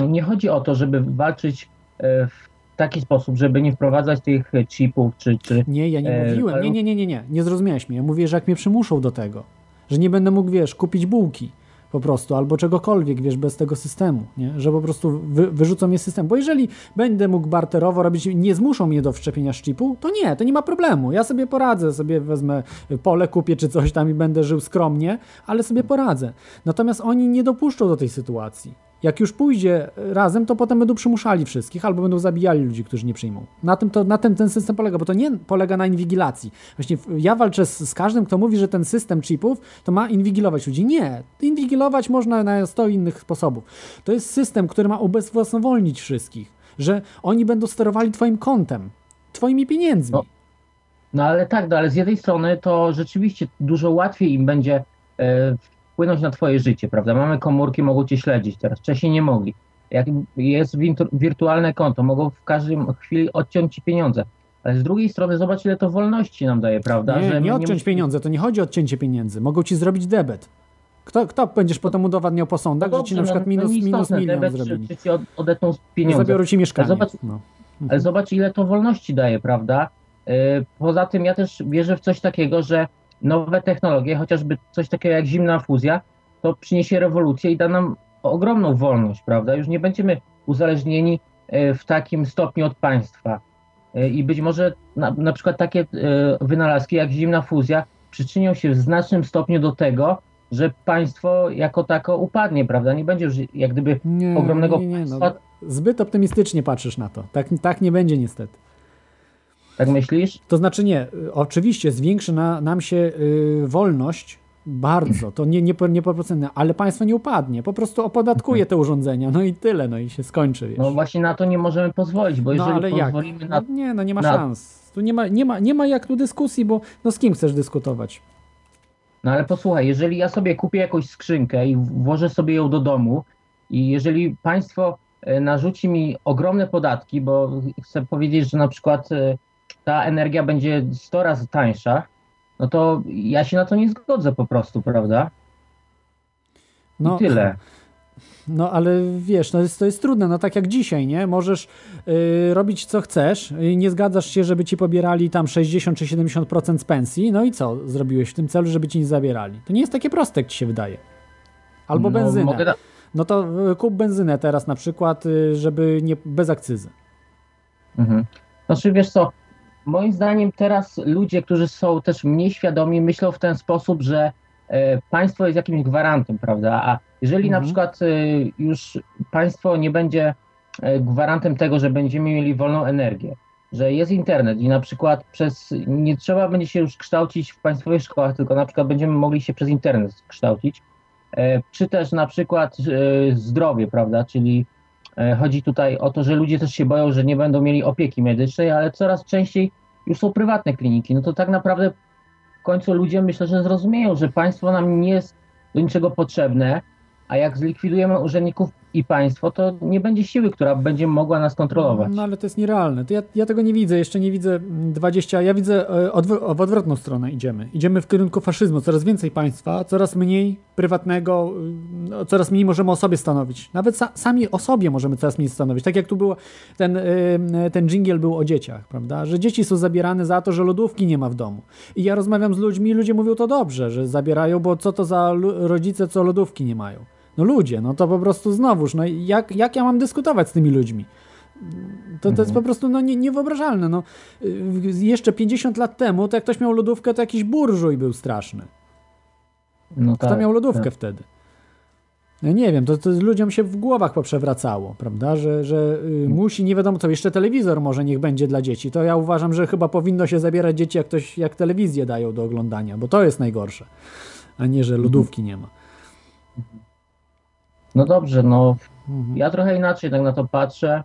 nie chodzi o to, żeby walczyć e, w taki sposób, żeby nie wprowadzać tych chipów, czy... czy Nie, ja nie e, mówiłem. Nie, nie, nie, nie, nie. Nie zrozumiałeś mnie. Ja mówię, że jak mnie przymuszą do tego, że nie będę mógł, wiesz, kupić bułki po prostu, albo czegokolwiek, wiesz, bez tego systemu, nie? Że po prostu wy, wyrzucą mnie z systemu. Bo jeżeli będę mógł barterowo robić, nie zmuszą mnie do wszczepienia szczypu, to nie, to nie ma problemu. Ja sobie poradzę, sobie wezmę pole, kupię czy coś tam i będę żył skromnie, ale sobie poradzę. Natomiast oni nie dopuszczą do tej sytuacji. Jak już pójdzie razem, to potem będą przymuszali wszystkich albo będą zabijali ludzi, którzy nie przyjmą. Na tym, to, na tym ten system polega, bo to nie polega na inwigilacji. Właśnie ja walczę z, z każdym, kto mówi, że ten system chipów to ma inwigilować ludzi. Nie. Inwigilować można na 100 innych sposobów. To jest system, który ma ubezwłasnowolnić wszystkich, że oni będą sterowali twoim kontem, twoimi pieniędzmi. No ale tak, no ale z jednej strony to rzeczywiście dużo łatwiej im będzie e, wpłynąć na twoje życie, prawda? Mamy komórki, mogą cię śledzić teraz, wcześniej nie mogli. Jak jest wirtu- wirtualne konto, mogą w każdej chwili odciąć ci pieniądze. Ale z drugiej strony zobacz, ile to wolności nam daje, prawda? Nie, Że nie odciąć pieniądze, to nie chodzi o odcięcie pieniędzy. Mogą ci zrobić debet. Kto, kto będziesz potem udowadniał po sądach, że ci na przykład minus, minus nieistotne, milion debet, zrobili? Czy, czy ci od- odetną pieniądze. Zabiorą ci mieszkanie. Ale zobacz, No. ale zobacz, ile to wolności daje, prawda? Yy, Poza tym ja też wierzę w coś takiego, że nowe technologie, chociażby coś takiego jak zimna fuzja, to przyniesie rewolucję i da nam ogromną wolność, prawda? Już nie będziemy uzależnieni yy, w takim stopniu od państwa. Yy, I być może na, na przykład takie yy, wynalazki jak zimna fuzja przyczynią się w znacznym stopniu do tego, że państwo jako tako upadnie, prawda? Nie będzie już jak gdyby Nie, ogromnego nie, nie, no, państwa. Zbyt optymistycznie patrzysz na to. Tak, tak nie będzie niestety. Tak myślisz? To znaczy nie, y, oczywiście zwiększy na, nam się y, wolność bardzo, to nie, nie, nieproporcjonalne, ale państwo nie upadnie, po prostu opodatkuje te urządzenia, no i tyle, no i się skończy. Wiesz. No właśnie na to nie możemy pozwolić, bo No jeżeli ale jak? pozwolimy na... No, nie, no nie ma na- szans. Tu nie ma, nie, ma, nie ma jak tu dyskusji, bo no z kim chcesz dyskutować? No ale posłuchaj, jeżeli ja sobie kupię jakąś skrzynkę i włożę sobie ją do domu i jeżeli państwo e, narzuci mi ogromne podatki, bo chcę powiedzieć, że na przykład e, ta energia będzie 100 razy tańsza, no to ja się na to nie zgodzę po prostu, prawda? I No, tyle. (laughs) No ale wiesz, no jest, to jest trudne, no tak jak dzisiaj, nie? Możesz y, robić co chcesz, nie zgadzasz się, żeby ci pobierali tam 60 czy 70% z pensji, no i co zrobiłeś w tym celu, żeby ci nie zabierali? To nie jest takie proste, jak ci się wydaje. Albo No, benzynę. da- No to y, kup benzynę teraz na przykład, y, żeby nie bez akcyzy. Mhm. Znaczy wiesz co, moim zdaniem teraz ludzie, którzy są też mniej świadomi, myślą w ten sposób, że e, państwo jest jakimś gwarantem, prawda? A jeżeli na Mhm. przykład e, już państwo nie będzie e, gwarantem tego, że będziemy mieli wolną energię, że jest internet i na przykład przez nie trzeba będzie się już kształcić w państwowych szkołach, tylko na przykład będziemy mogli się przez internet kształcić, czy też na przykład zdrowie, prawda? Czyli Chodzi tutaj o to, że ludzie też się boją, że nie będą mieli opieki medycznej, ale coraz częściej już są prywatne kliniki. No to tak naprawdę w końcu ludzie myślę, że zrozumieją, że państwo nam nie jest do niczego potrzebne, a jak zlikwidujemy urzędników i państwo, to nie będzie siły, która będzie mogła nas kontrolować. No ale to jest nierealne. To ja, ja tego nie widzę, jeszcze nie widzę mm, 20. Ja widzę e, w odwrotną stronę idziemy. Idziemy w kierunku faszyzmu. Coraz więcej państwa, coraz mniej prywatnego, no, coraz mniej możemy o sobie stanowić. Nawet sa- sami o sobie możemy coraz mniej stanowić. Tak jak tu było, ten, y, ten dżingiel był o dzieciach, prawda? Że dzieci są zabierane za to, że lodówki nie ma w domu. I ja rozmawiam z ludźmi ludzie mówią to dobrze, że zabierają, bo co to za rodzice, co lodówki nie mają. No ludzie, no to po prostu znowuż, no jak, jak ja mam dyskutować z tymi ludźmi? To, to jest po prostu no, nie, niewyobrażalne. No, Y, jeszcze 50 lat temu, to jak ktoś miał lodówkę, to jakiś burżuj był straszny. No Kto tak, miał lodówkę tak. wtedy? No nie wiem, to, to ludziom się w głowach poprzewracało, prawda, że, że y, musi, nie wiadomo co, jeszcze telewizor może niech będzie dla dzieci. To ja uważam, że chyba powinno się zabierać dzieci, jak ktoś, jak telewizję dają do oglądania, bo to jest najgorsze, a nie, że lodówki nie ma. No dobrze, no Mhm. ja trochę inaczej tak na to patrzę.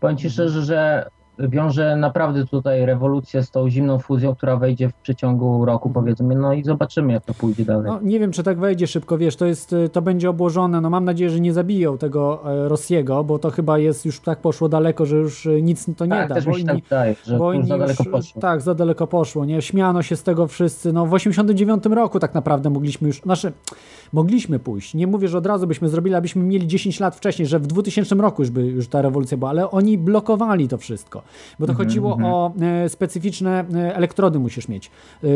Powiem Ci szczerze, że wiążę naprawdę tutaj rewolucję z tą zimną fuzją, która wejdzie w przeciągu roku powiedzmy, no i zobaczymy jak to pójdzie dalej. No, nie wiem, czy tak wejdzie szybko, wiesz, to jest, y, to będzie obłożone, no mam nadzieję, że nie zabiją tego e, Rosjego, bo to chyba jest już tak poszło daleko, że już y, nic to nie tak, da. też bo mi się tak inni- wydaje, że bo już za daleko już, poszło. Tak, za daleko poszło, nie? Śmiano się z tego wszyscy, no w 89 roku tak naprawdę mogliśmy już, znaczy mogliśmy pójść, nie mówię, że od razu byśmy zrobili, abyśmy mieli 10 lat wcześniej, że w 2000 roku już by już ta rewolucja była, ale oni blokowali to wszystko, bo to Mhm, chodziło mhm. o e, specyficzne e, elektrody musisz mieć, E,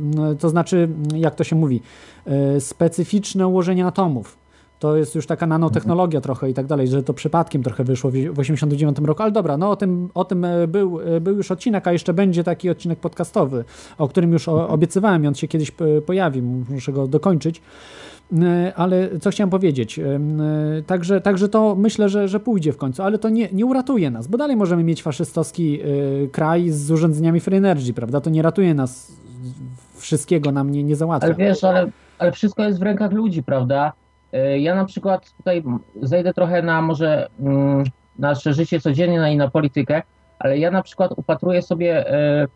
no, to znaczy, jak to się mówi, e, specyficzne ułożenie atomów. To jest już taka nanotechnologia trochę i tak dalej, że to przypadkiem trochę wyszło w w 89 roku, ale dobra, no o tym, o tym e, był, e, był już odcinek, a jeszcze będzie taki odcinek podcastowy, o którym już o, obiecywałem i on się kiedyś e, pojawi, muszę go dokończyć. Ale co chciałem powiedzieć? Także, także to myślę, że, że pójdzie w końcu, ale to nie, nie uratuje nas, bo dalej możemy mieć faszystowski kraj z urządzeniami Free Energy, prawda? To nie ratuje nas, wszystkiego nam nie, nie załatwia. Ale wiesz, ale, ale wszystko jest w rękach ludzi, prawda? Y, Ja na przykład tutaj zejdę trochę na może mm, nasze życie codziennie na- i na politykę, ale ja na przykład upatruję sobie e,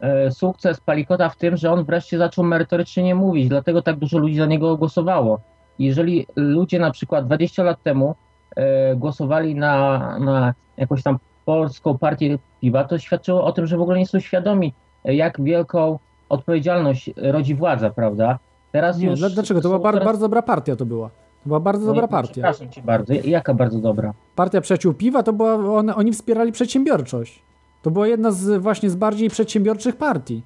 e, sukces Palikota w tym, że on wreszcie zaczął merytorycznie nie mówić, dlatego tak dużo ludzi za niego głosowało. Jeżeli ludzie na przykład 20 lat temu e, głosowali na, na jakąś tam polską partię piwa, to świadczyło o tym, że w ogóle nie są świadomi, e, jak wielką odpowiedzialność rodzi władza, prawda? Teraz Nie, już dla- dlaczego? To była bar, coraz- bardzo dobra partia to była. To była bardzo No dobra i- partia. Przepraszam cię bardzo. Jaka bardzo dobra? Partia Przyjaciół Piwa to była, one, oni wspierali przedsiębiorczość. To była jedna z właśnie z bardziej przedsiębiorczych partii.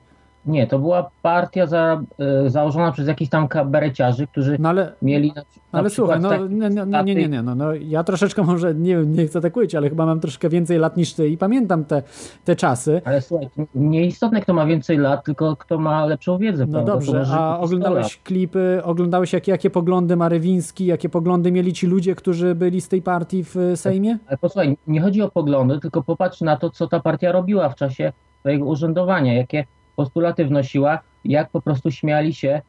Nie, to była partia za, e, założona przez jakichś tam kabareciarzy, którzy mieli na, na No ale słuchaj, no, taki nie, nie, nie, nie, nie, no, no, ja troszeczkę może, nie wiem, nie chcę tak ale chyba mam troszkę więcej lat niż ty i pamiętam te, te czasy. Ale słuchaj, nieistotne kto ma więcej lat, tylko kto ma lepszą wiedzę. No prawda? Dobrze, a 100 oglądałeś klipy, oglądałeś jak, jakie poglądy ma Rewiński, jakie poglądy mieli ci ludzie, którzy byli z tej partii w e, Sejmie? Ale posłuchaj, nie chodzi o poglądy, tylko popatrz na to, co ta partia robiła w czasie swojego urzędowania, jakie postulaty wnosiła, jak po prostu śmiali się e,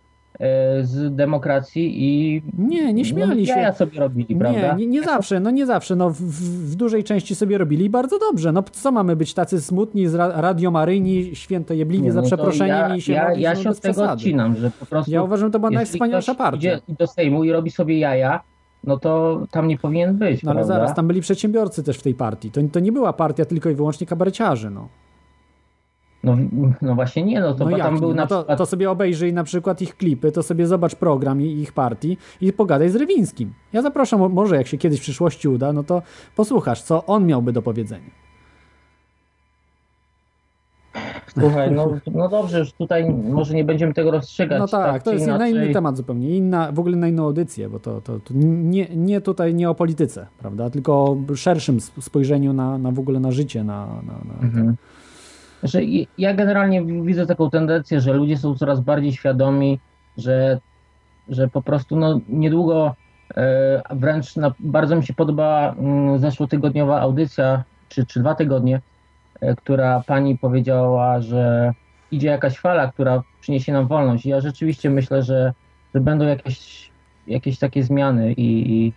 z demokracji i Nie, nie śmiali no, się. jaja sobie robili, prawda? Nie, nie, nie zawsze, no nie zawsze, no w, w, dużej części sobie robili bardzo dobrze. No co mamy być tacy smutni, z ra, radiomaryjni, świętojebliwi Nie, za no to przeproszeniem ja, i się ja, ja no się od tego przesady. odcinam, że po prostu... Ja uważam, że to była najwspanialsza partia. idzie do Sejmu i robi sobie jaja, no to tam nie powinien być, No ale prawda? zaraz, tam byli przedsiębiorcy też w tej partii. To, to nie była partia tylko i wyłącznie kabareciarzy, no. No, no właśnie nie, no to no tam był no na to, przykład... to sobie obejrzyj na przykład ich klipy, to sobie zobacz program i- ich partii i pogadaj z Rewińskim. Ja zapraszam, mo- może jak się kiedyś w przyszłości uda, no to posłuchasz, co on miałby do powiedzenia. Słuchaj, no, no dobrze, już tutaj może nie będziemy tego rozstrzygać. No tak, to czy jest na inaczej. inny temat zupełnie, inna, w ogóle na inną audycję, bo to, to, to nie, nie tutaj nie o polityce, prawda, tylko o szerszym sp- spojrzeniu na, na w ogóle na życie, na, na, na Mhm. I- ja generalnie widzę taką tendencję, że ludzie są coraz bardziej świadomi, że, że po prostu no, niedługo e, wręcz na, bardzo mi się podobała mm, zeszłotygodniowa audycja, czy, czy dwa tygodnie, e, która pani powiedziała, że idzie jakaś fala, która przyniesie nam wolność. Ja rzeczywiście myślę, że, że będą jakieś, jakieś takie zmiany i, i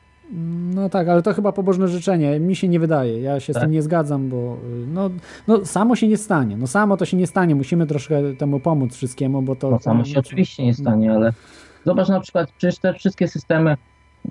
No tak, ale to chyba pobożne życzenie. Mi się nie wydaje. Ja się z Tak. tym nie zgadzam, bo y, no, no samo się nie stanie. No samo to się nie stanie. Musimy troszkę temu pomóc wszystkiemu, bo to... No samo się oczywiście nie stanie, ale zobacz na przykład, przecież te wszystkie systemy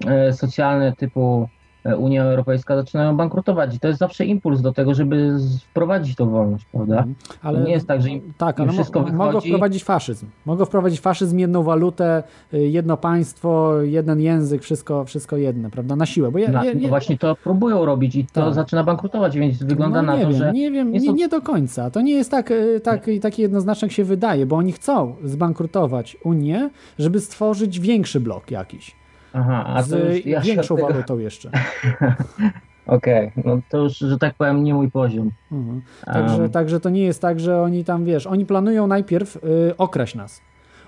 e, socjalne typu Unia Europejska zaczynają bankrutować i to jest zawsze impuls do tego, żeby wprowadzić tą wolność, prawda? Ale To nie jest tak, że im, Tak, im ale wszystko mo- mogą wychodzi. wprowadzić faszyzm. Mogą wprowadzić faszyzm, jedną walutę, y, jedno państwo, jeden język, wszystko, wszystko jedne, prawda? Na siłę. Bo Na, ja, no właśnie to próbują robić i to Tak. zaczyna bankrutować, więc wygląda no, na to, wiem, że nie wiem, nie, są- nie do końca. To nie jest tak, y, tak, tak jednoznaczne, jak się wydaje, bo oni chcą zbankrutować Unię, żeby stworzyć większy blok jakiś. Aha, a z ja większą tego- walutą jeszcze. (laughs) Okej, no to już, że tak powiem, nie mój poziom. Mhm. Także, Um, także to nie jest tak, że oni tam, wiesz, oni planują najpierw y, okraść nas.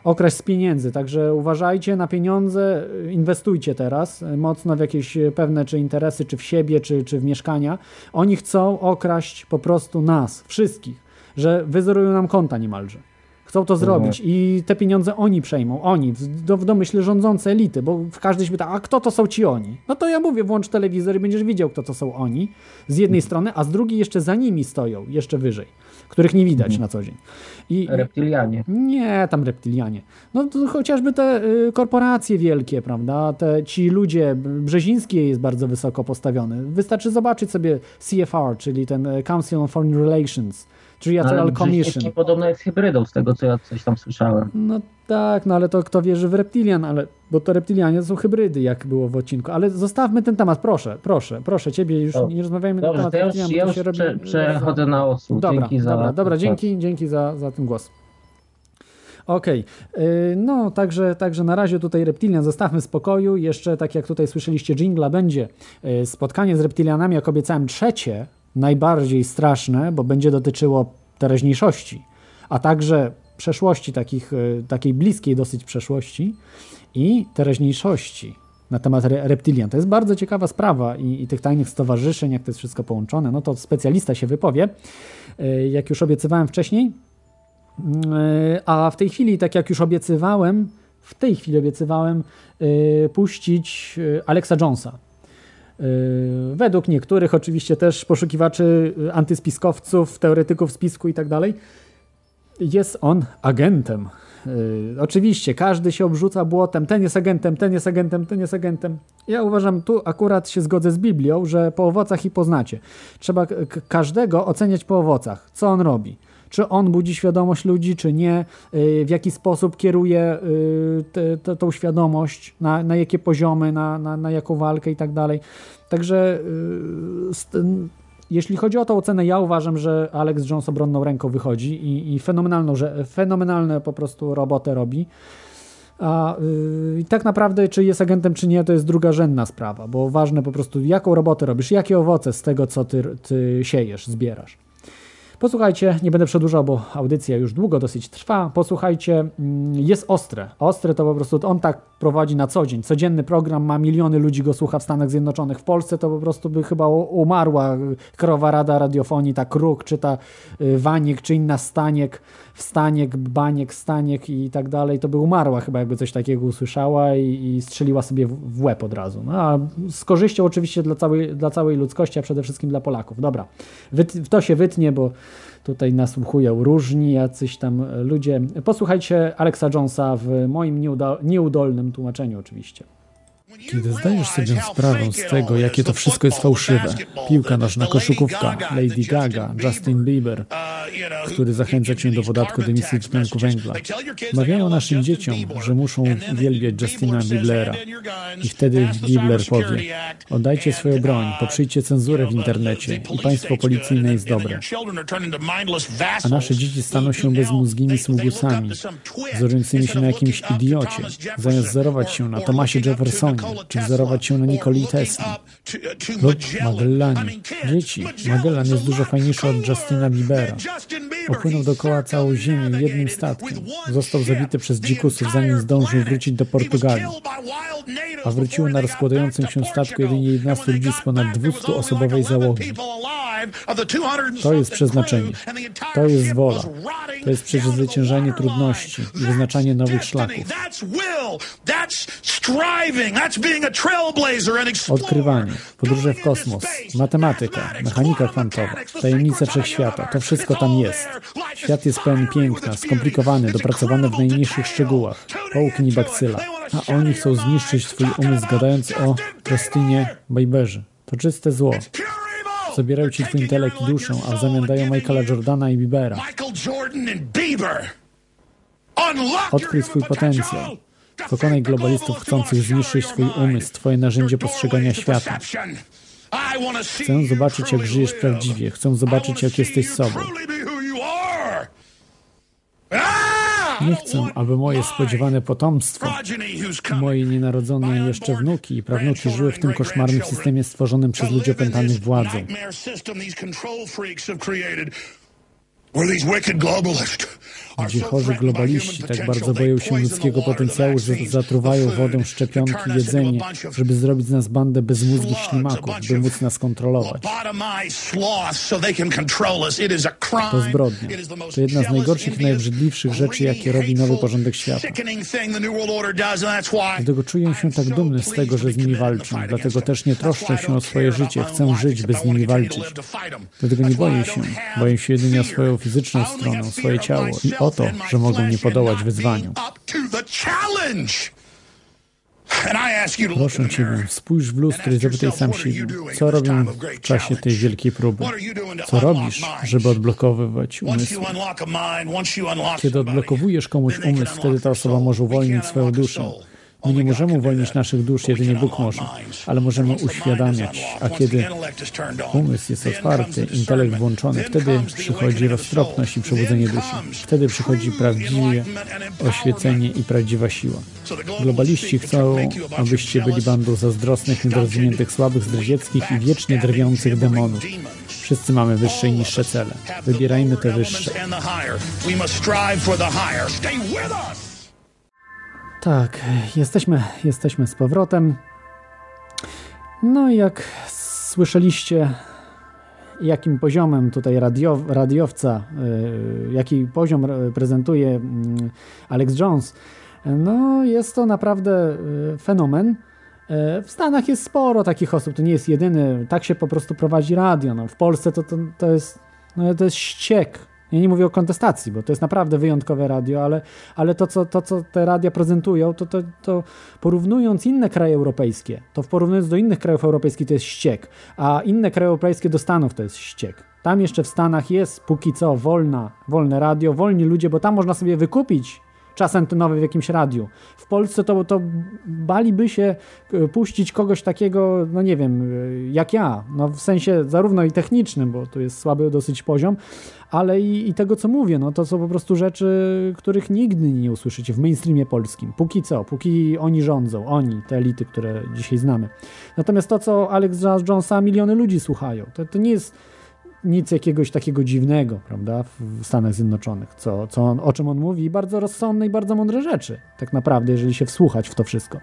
Okraść z pieniędzy, także uważajcie na pieniądze, y, inwestujcie teraz y, mocno w jakieś y, pewne czy interesy, czy w siebie, czy, czy w mieszkania. Oni chcą okraść po prostu nas, wszystkich, że wyzerują nam konta niemalże. Chcą to zrobić i te pieniądze oni przejmą, oni, w, do, w domyśle rządzące elity, bo każdy się pyta, a kto to są ci oni? No to ja mówię, włącz telewizor i będziesz widział, kto to są oni, z jednej strony, a z drugiej jeszcze za nimi stoją, jeszcze wyżej, których nie widać na co dzień. I, Reptilianie. nie, tam reptilianie. No to chociażby te y, korporacje wielkie, prawda? Te, ci ludzie, Brzeziński jest bardzo wysoko postawiony. Wystarczy zobaczyć sobie CFR, czyli ten y, Council on Foreign Relations, Trilateral Ale Commission. Podobno jest hybrydą, z tego co ja coś tam słyszałem. No tak, no ale to kto wierzy w reptilian, ale, bo to reptilianie to są hybrydy, jak było w odcinku. Ale zostawmy ten temat, proszę, proszę, proszę, ciebie już Dobrze. nie rozmawiajmy na Dobrze, temat to ja już, reptilian, ja już się robi- prze, przechodzę na odsłuch. Dobra, Dzięki za... dobra, dobra, czas. dzięki, dzięki za, za ten głos. Okej, yy, no także, także na razie tutaj reptilian zostawmy w spokoju. Jeszcze tak jak tutaj słyszeliście, jingla będzie yy, spotkanie z reptilianami, jak obiecałem, trzecie, najbardziej straszne, bo będzie dotyczyło teraźniejszości, a także przeszłości, takich, yy, takiej bliskiej dosyć przeszłości i teraźniejszości na temat re reptilian. To jest bardzo ciekawa sprawa i, i tych tajnych stowarzyszeń, jak to jest wszystko połączone, no to specjalista się wypowie. Yy, Jak już obiecywałem wcześniej, Yy, A w tej chwili, tak jak już obiecywałem, w tej chwili obiecywałem puścić Alexa Jonesa. Yy, Według niektórych, oczywiście też poszukiwaczy yy, antyspiskowców, teoretyków spisku i tak dalej, jest on agentem. Yy, Oczywiście, każdy się obrzuca błotem, ten jest agentem, ten jest agentem, ten jest agentem. Ja uważam, tu akurat się zgodzę z Biblią, że po owocach i poznacie. Trzeba każdego oceniać po owocach, co on robi czy on budzi świadomość ludzi, czy nie, y, w jaki sposób kieruje y, te, te, tą świadomość, na, na jakie poziomy, na, na, na jaką walkę i tak dalej. Także y, jeśli chodzi o tą ocenę, ja uważam, że Alex Jones obronną ręką wychodzi i, i fenomenalną, że, fenomenalne po prostu robotę robi. A yy, tak naprawdę, czy jest agentem, czy nie, to jest drugorzędna sprawa, bo ważne po prostu, jaką robotę robisz, jakie owoce z tego, co ty, ty siejesz, zbierasz. Posłuchajcie, nie będę przedłużał, bo audycja już długo dosyć trwa. Posłuchajcie, mm, jest ostre. Ostre to po prostu on tak prowadzi na co dzień. Codzienny program ma miliony ludzi go słucha w Stanach Zjednoczonych. W Polsce to po prostu by chyba umarła Krajowa Rada Radiofonii, ta Kruk, czy ta y, Waniek, czy inna Staniek, Wstaniek, Baniek, Staniek i tak dalej. To by umarła chyba, jakby coś takiego usłyszała i, i strzeliła sobie w, w łeb od razu. No, a z korzyścią oczywiście dla całej, dla całej ludzkości, a przede wszystkim dla Polaków. Dobra, Wyt, to się wytnie, bo tutaj nasłuchują różni jacyś tam ludzie. Posłuchajcie Alexa Jonesa w moim nieudolnym tłumaczeniu oczywiście. Kiedy zdajesz sobie sprawę z tego, jakie to wszystko jest fałszywe, piłka nożna, koszykówka, Lady Gaga, Justin Bieber, który zachęca cię do podatku dymisji dwutlenku węgla, mawiają naszym dzieciom, że muszą uwielbiać Justina Biblera. I wtedy Bibler powie, oddajcie swoją broń, poprzyjcie cenzurę w internecie i państwo policyjne jest dobre. A nasze dzieci staną się bezmózgimi sługusami, wzorującymi się na jakimś idiocie, zamiast wzorować się na Thomasie Jeffersonie, czy wzorować się na Nikoli Tesli lub Magellanie. Dzieci, Magellan jest dużo fajniejszy od Justina Biebera. Opłynął dookoła całą ziemię jednym statkiem. Został zabity przez dzikusów, zanim zdążył wrócić do Portugalii. A wróciło na rozkładającym się statku jedynie 11 ludzi z ponad 200-osobowej załogi. To jest przeznaczenie. To jest wola. To jest przezwyciężanie trudności i wyznaczanie nowych szlaków. Odkrywanie, podróże w kosmos, matematyka, mechanika kwantowa, tajemnice wszechświata, to wszystko tam jest. Świat jest pełen piękna, skomplikowany, dopracowany w najmniejszych szczegółach. Połknij bakcyla. A oni chcą zniszczyć twój umysł, gadając o Justinie Bieberze. To czyste zło. Zabierają ci twój intelekt i duszę, a w zamian dają Michaela Jordana i Biebera. Odkryj swój potencjał. Pokonaj globalistów chcących zniszczyć twój umysł, twoje narzędzie postrzegania świata. Chcę zobaczyć, jak żyjesz prawdziwie. Chcę zobaczyć, jak jesteś sobą. Nie chcę, aby moje spodziewane potomstwo, moje nienarodzone jeszcze wnuki i prawnuki żyły w tym koszmarnym systemie stworzonym przez ludzi opętanych władzą. where these wicked globalists gdzie chorzy globaliści tak bardzo boją się ludzkiego potencjału, że zatruwają wodą szczepionki jedzenie, żeby zrobić z nas bandę bezmózgich ślimaków, by móc nas kontrolować. To zbrodnia. To jedna z najgorszych i najobrzydliwszych rzeczy, jakie robi nowy porządek świata. Dlatego czuję się tak dumny z tego, że z nimi walczę. Dlatego też nie troszczę się o swoje życie. Chcę żyć, by z nimi walczyć. Dlatego nie boję się. Boję się jedynie o swoją fizyczną stronę, swoje ciało i o to, że mogą nie podołać wyzwaniu. Proszę Cię, spójrz w lustro i zapytaj sam siebie, co robię w czasie tej wielkiej próby? Co robisz, żeby odblokowywać umysł? Kiedy odblokowujesz komuś umysł, wtedy ta osoba może uwolnić swoją duszę. My nie możemy uwolnić naszych dusz, jedynie Bóg może, ale możemy uświadamiać. A kiedy umysł jest otwarty, intelekt włączony, wtedy przychodzi roztropność i przebudzenie duszy. Wtedy przychodzi prawdziwe oświecenie i prawdziwa siła. Globaliści chcą, abyście byli bandą zazdrosnych, niedorozwiniętych, słabych, zdradzieckich i wiecznie drwiących demonów. Wszyscy mamy wyższe i niższe cele. Wybierajmy te wyższe. Tak, jesteśmy, jesteśmy z powrotem. No i jak słyszeliście, jakim poziomem tutaj radio, radiowca, yy, jaki poziom prezentuje yy, Alex Jones, no jest to naprawdę yy, fenomen. W Stanach jest sporo takich osób, to nie jest jedyny, tak się po prostu prowadzi radio. No, w Polsce to, to, to, jest, no, to jest ściek ja nie mówię o kontestacji, bo to jest naprawdę wyjątkowe radio, ale, ale to, co, to, co te radia prezentują, to, to, to porównując inne kraje europejskie, to porównując do innych krajów europejskich to jest ściek, a inne kraje europejskie do Stanów to jest ściek. Tam jeszcze w Stanach jest póki co wolna, wolne radio, wolni ludzie, bo tam można sobie wykupić czas antenowy w jakimś radiu. Polsce to, to baliby się e, puścić kogoś takiego, no nie wiem, e, jak ja, no w sensie zarówno i technicznym, bo to jest słaby dosyć poziom, ale i, i, tego, co mówię, no to są po prostu rzeczy, których nigdy nie usłyszycie w mainstreamie polskim. Póki co, póki oni rządzą, oni, te elity, które dzisiaj znamy. Natomiast to, co Alex Jonesa miliony ludzi słuchają, to, to nie jest nic jakiegoś takiego dziwnego, prawda, w Stanach Zjednoczonych, co, co on, o czym on mówi, bardzo rozsądne i bardzo mądre rzeczy, tak naprawdę, jeżeli się wsłuchać w to wszystko.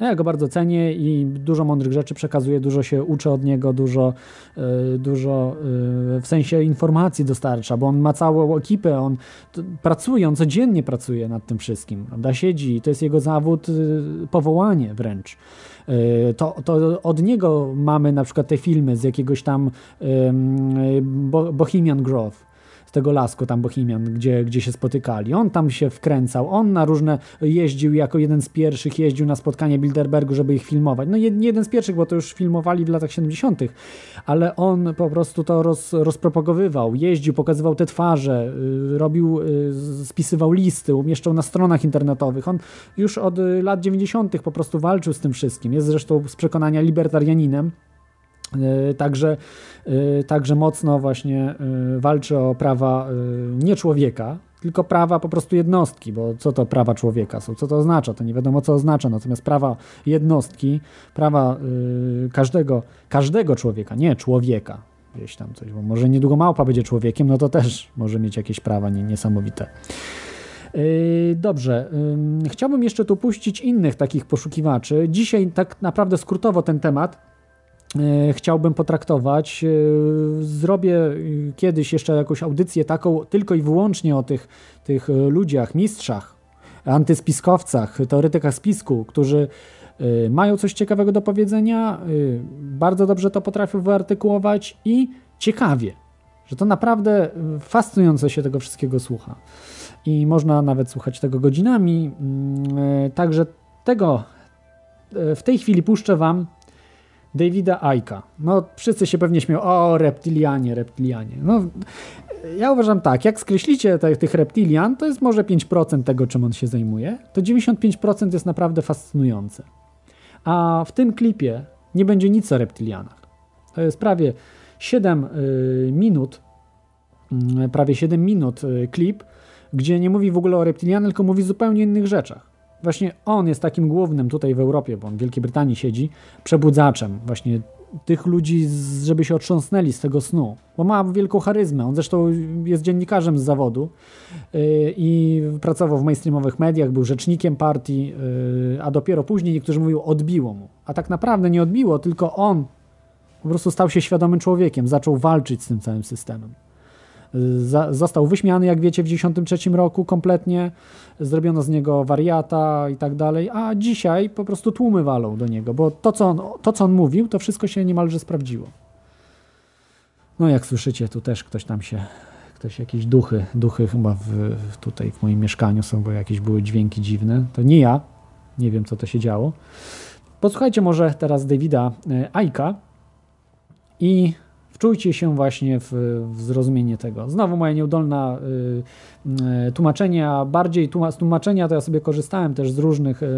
No ja go bardzo cenię i dużo mądrych rzeczy przekazuje, dużo się uczę od niego, dużo, yy, dużo yy, w sensie informacji dostarcza, bo on ma całą ekipę, on pracuje, on codziennie pracuje nad tym wszystkim, prawda? Siedzi, to jest jego zawód, yy, powołanie wręcz. To, to od niego mamy na przykład te filmy z jakiegoś tam Bohemian Grove z tego lasku tam Bohemian, gdzie, gdzie się spotykali. On tam się wkręcał, on na różne jeździł jako jeden z pierwszych, jeździł na spotkanie Bilderbergu, żeby ich filmować. No nie jeden z pierwszych, bo to już filmowali w latach 70., ale on po prostu to roz, rozpropagowywał, jeździł, pokazywał te twarze, y, robił, y, spisywał listy, umieszczał na stronach internetowych. On już od lat 90. po prostu walczył z tym wszystkim. Jest zresztą z przekonania libertarianinem. Y, także Y, także mocno właśnie y, walczy o prawa nie człowieka, tylko prawa po prostu jednostki, bo co to prawa człowieka są, co to oznacza, to nie wiadomo co oznacza, natomiast prawa jednostki, prawa każdego, każdego człowieka, nie człowieka, gdzieś tam coś, bo może niedługo małpa będzie człowiekiem, no to też może mieć jakieś prawa niesamowite. Dobrze, chciałbym jeszcze tu puścić innych takich poszukiwaczy. Dzisiaj tak naprawdę skrótowo ten temat, E, chciałbym potraktować. E, zrobię kiedyś jeszcze jakąś audycję taką tylko i wyłącznie o tych, tych ludziach, mistrzach, antyspiskowcach, teoretykach spisku, którzy e, mają coś ciekawego do powiedzenia, bardzo dobrze to potrafią wyartykułować i ciekawie, że to naprawdę fascynująco się tego wszystkiego słucha. I można nawet słuchać tego godzinami. Mm, także tego w tej chwili puszczę Wam Davida Aika. No, wszyscy się pewnie śmieją, o, reptilianie, reptilianie. No, ja uważam tak, jak skreślicie te, tych reptilian, to jest może 5% tego, czym on się zajmuje, to 95% jest naprawdę fascynujące. A w tym klipie nie będzie nic o reptilianach. To jest prawie 7 y, minut, y, prawie 7 minut y, klip, gdzie nie mówi w ogóle o reptilianach, tylko mówi zupełnie innych rzeczach. Właśnie on jest takim głównym tutaj w Europie, bo on w Wielkiej Brytanii siedzi, przebudzaczem właśnie tych ludzi, żeby się otrząsnęli z tego snu. Bo ma wielką charyzmę. On zresztą jest dziennikarzem z zawodu yy, i pracował w mainstreamowych mediach, był rzecznikiem partii, yy, a dopiero później niektórzy mówią, odbiło mu. A tak naprawdę nie odbiło, tylko on po prostu stał się świadomym człowiekiem, zaczął walczyć z tym całym systemem. Za, został wyśmiany, jak wiecie, w 1993 roku kompletnie. Zrobiono z niego wariata i tak dalej, a dzisiaj po prostu tłumy walą do niego, bo to co, on, to, co on mówił, to wszystko się niemalże sprawdziło. No jak słyszycie, tu też ktoś tam się, ktoś jakieś duchy, duchy chyba w tutaj w moim mieszkaniu są, bo jakieś były dźwięki dziwne. To nie ja, nie wiem co to się działo. Posłuchajcie może teraz Davida e, Aika i wczujcie się właśnie w, w zrozumienie tego. Znowu moja nieudolna y, y, tłumaczenie, a bardziej tłuma, z tłumaczenia to ja sobie korzystałem też z różnych y,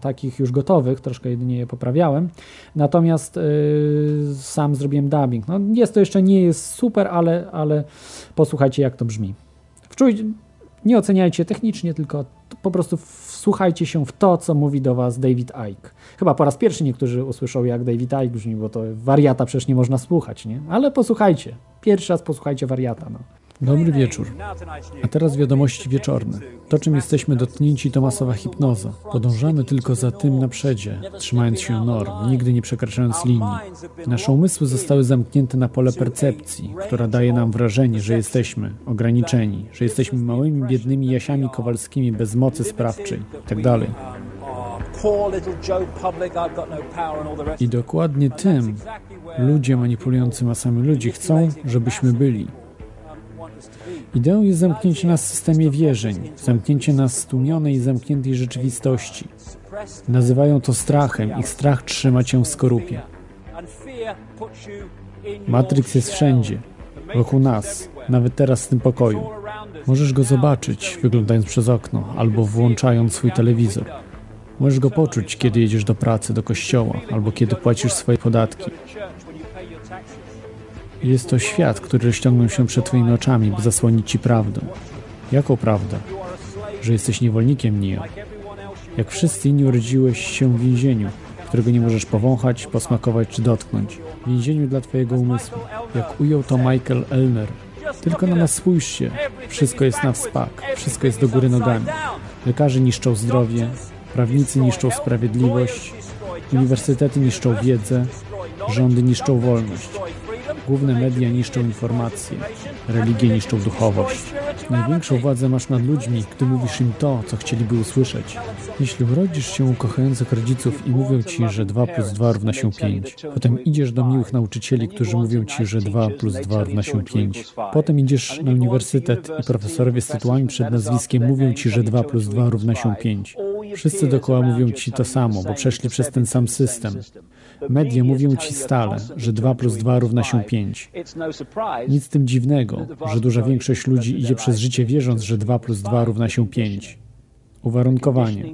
takich już gotowych, troszkę jedynie je poprawiałem. Natomiast y, sam zrobiłem dubbing. No, jest to jeszcze nie jest super, ale, ale posłuchajcie jak to brzmi. Wczuj, nie oceniajcie technicznie, tylko po prostu wsłuchajcie się w to, co mówi do was David Icke. Chyba po raz pierwszy niektórzy usłyszą, jak David Icke brzmi, bo to wariata przecież nie można słuchać, nie? Ale posłuchajcie. Pierwszy raz posłuchajcie wariata, no. Dobry wieczór. A teraz wiadomości wieczorne. To, czym jesteśmy dotknięci, to masowa hipnoza. Podążamy tylko za tym na trzymając się norm, nigdy nie przekraczając linii. Nasze umysły zostały zamknięte na pole percepcji, która daje nam wrażenie, że jesteśmy ograniczeni, że jesteśmy małymi, biednymi Jasiami Kowalskimi bez mocy sprawczej itd. I dokładnie tym ludzie manipulujący masami ludzi chcą, żebyśmy byli. Ideą jest zamknięcie nas w systemie wierzeń, zamknięcie nas w stłumionej i zamkniętej rzeczywistości. Nazywają to strachem. Ich strach trzyma cię w skorupie. Matrix jest wszędzie, wokół nas, nawet teraz w tym pokoju. Możesz go zobaczyć, wyglądając przez okno, albo włączając swój telewizor. Możesz go poczuć, kiedy jedziesz do pracy, do kościoła, albo kiedy płacisz swoje podatki. Jest to świat, który rozciągnął się przed Twoimi oczami, by zasłonić Ci prawdę. Jaką prawdę? Że jesteś niewolnikiem Neo. Jak wszyscy inni urodziłeś się w więzieniu, którego nie możesz powąchać, posmakować czy dotknąć. W więzieniu dla Twojego umysłu. Jak ujął to Michael Elner. Tylko na nas spójrzcie. Wszystko jest na wspak. Wszystko jest do góry nogami. Lekarze niszczą zdrowie. Prawnicy niszczą sprawiedliwość. Uniwersytety niszczą wiedzę. Rządy niszczą wolność. Główne media niszczą informacje, religie niszczą duchowość. Największą władzę masz nad ludźmi, gdy mówisz im to, co chcieliby usłyszeć. Jeśli urodzisz się u kochających rodziców i mówią ci, że 2 plus 2 równa się 5, potem idziesz do miłych nauczycieli, którzy mówią ci, że 2 plus 2 równa się 5, potem idziesz na uniwersytet i profesorowie z tytułami przed nazwiskiem mówią ci, że 2 plus 2 równa się 5. Wszyscy dookoła mówią ci to samo, bo przeszli przez ten sam system. Media mówią ci stale, że 2 plus 2 równa się 5. Nic tym dziwnego, że duża większość ludzi idzie przez życie wierząc, że 2 plus 2 równa się 5. Uwarunkowanie.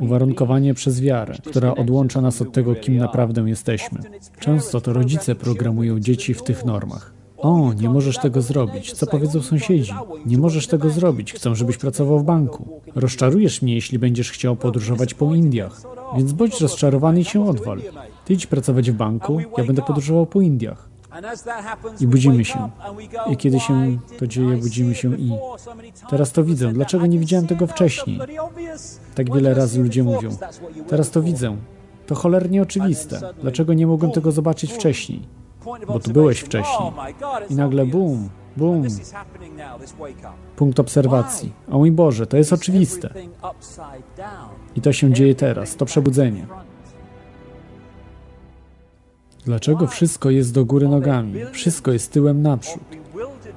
Uwarunkowanie przez wiarę, która odłącza nas od tego, kim naprawdę jesteśmy. Często to rodzice programują dzieci w tych normach. O, nie możesz tego zrobić. Co powiedzą sąsiedzi? Nie możesz tego zrobić. Chcą, żebyś pracował w banku. Rozczarujesz mnie, jeśli będziesz chciał podróżować po Indiach. Więc bądź rozczarowany i się odwal. Ty idź pracować w banku, ja będę podróżował po Indiach. I budzimy się. I kiedy się to dzieje, budzimy się i... Teraz to widzę. Dlaczego nie widziałem tego wcześniej? Tak wiele razy ludzie mówią. Teraz to widzę. To cholernie oczywiste. Dlaczego nie mogłem tego zobaczyć wcześniej? Bo tu byłeś wcześniej. I nagle bum, bum. Punkt obserwacji. O mój Boże, to jest oczywiste. I to się dzieje teraz, to przebudzenie. Dlaczego wszystko jest do góry nogami? Wszystko jest tyłem naprzód.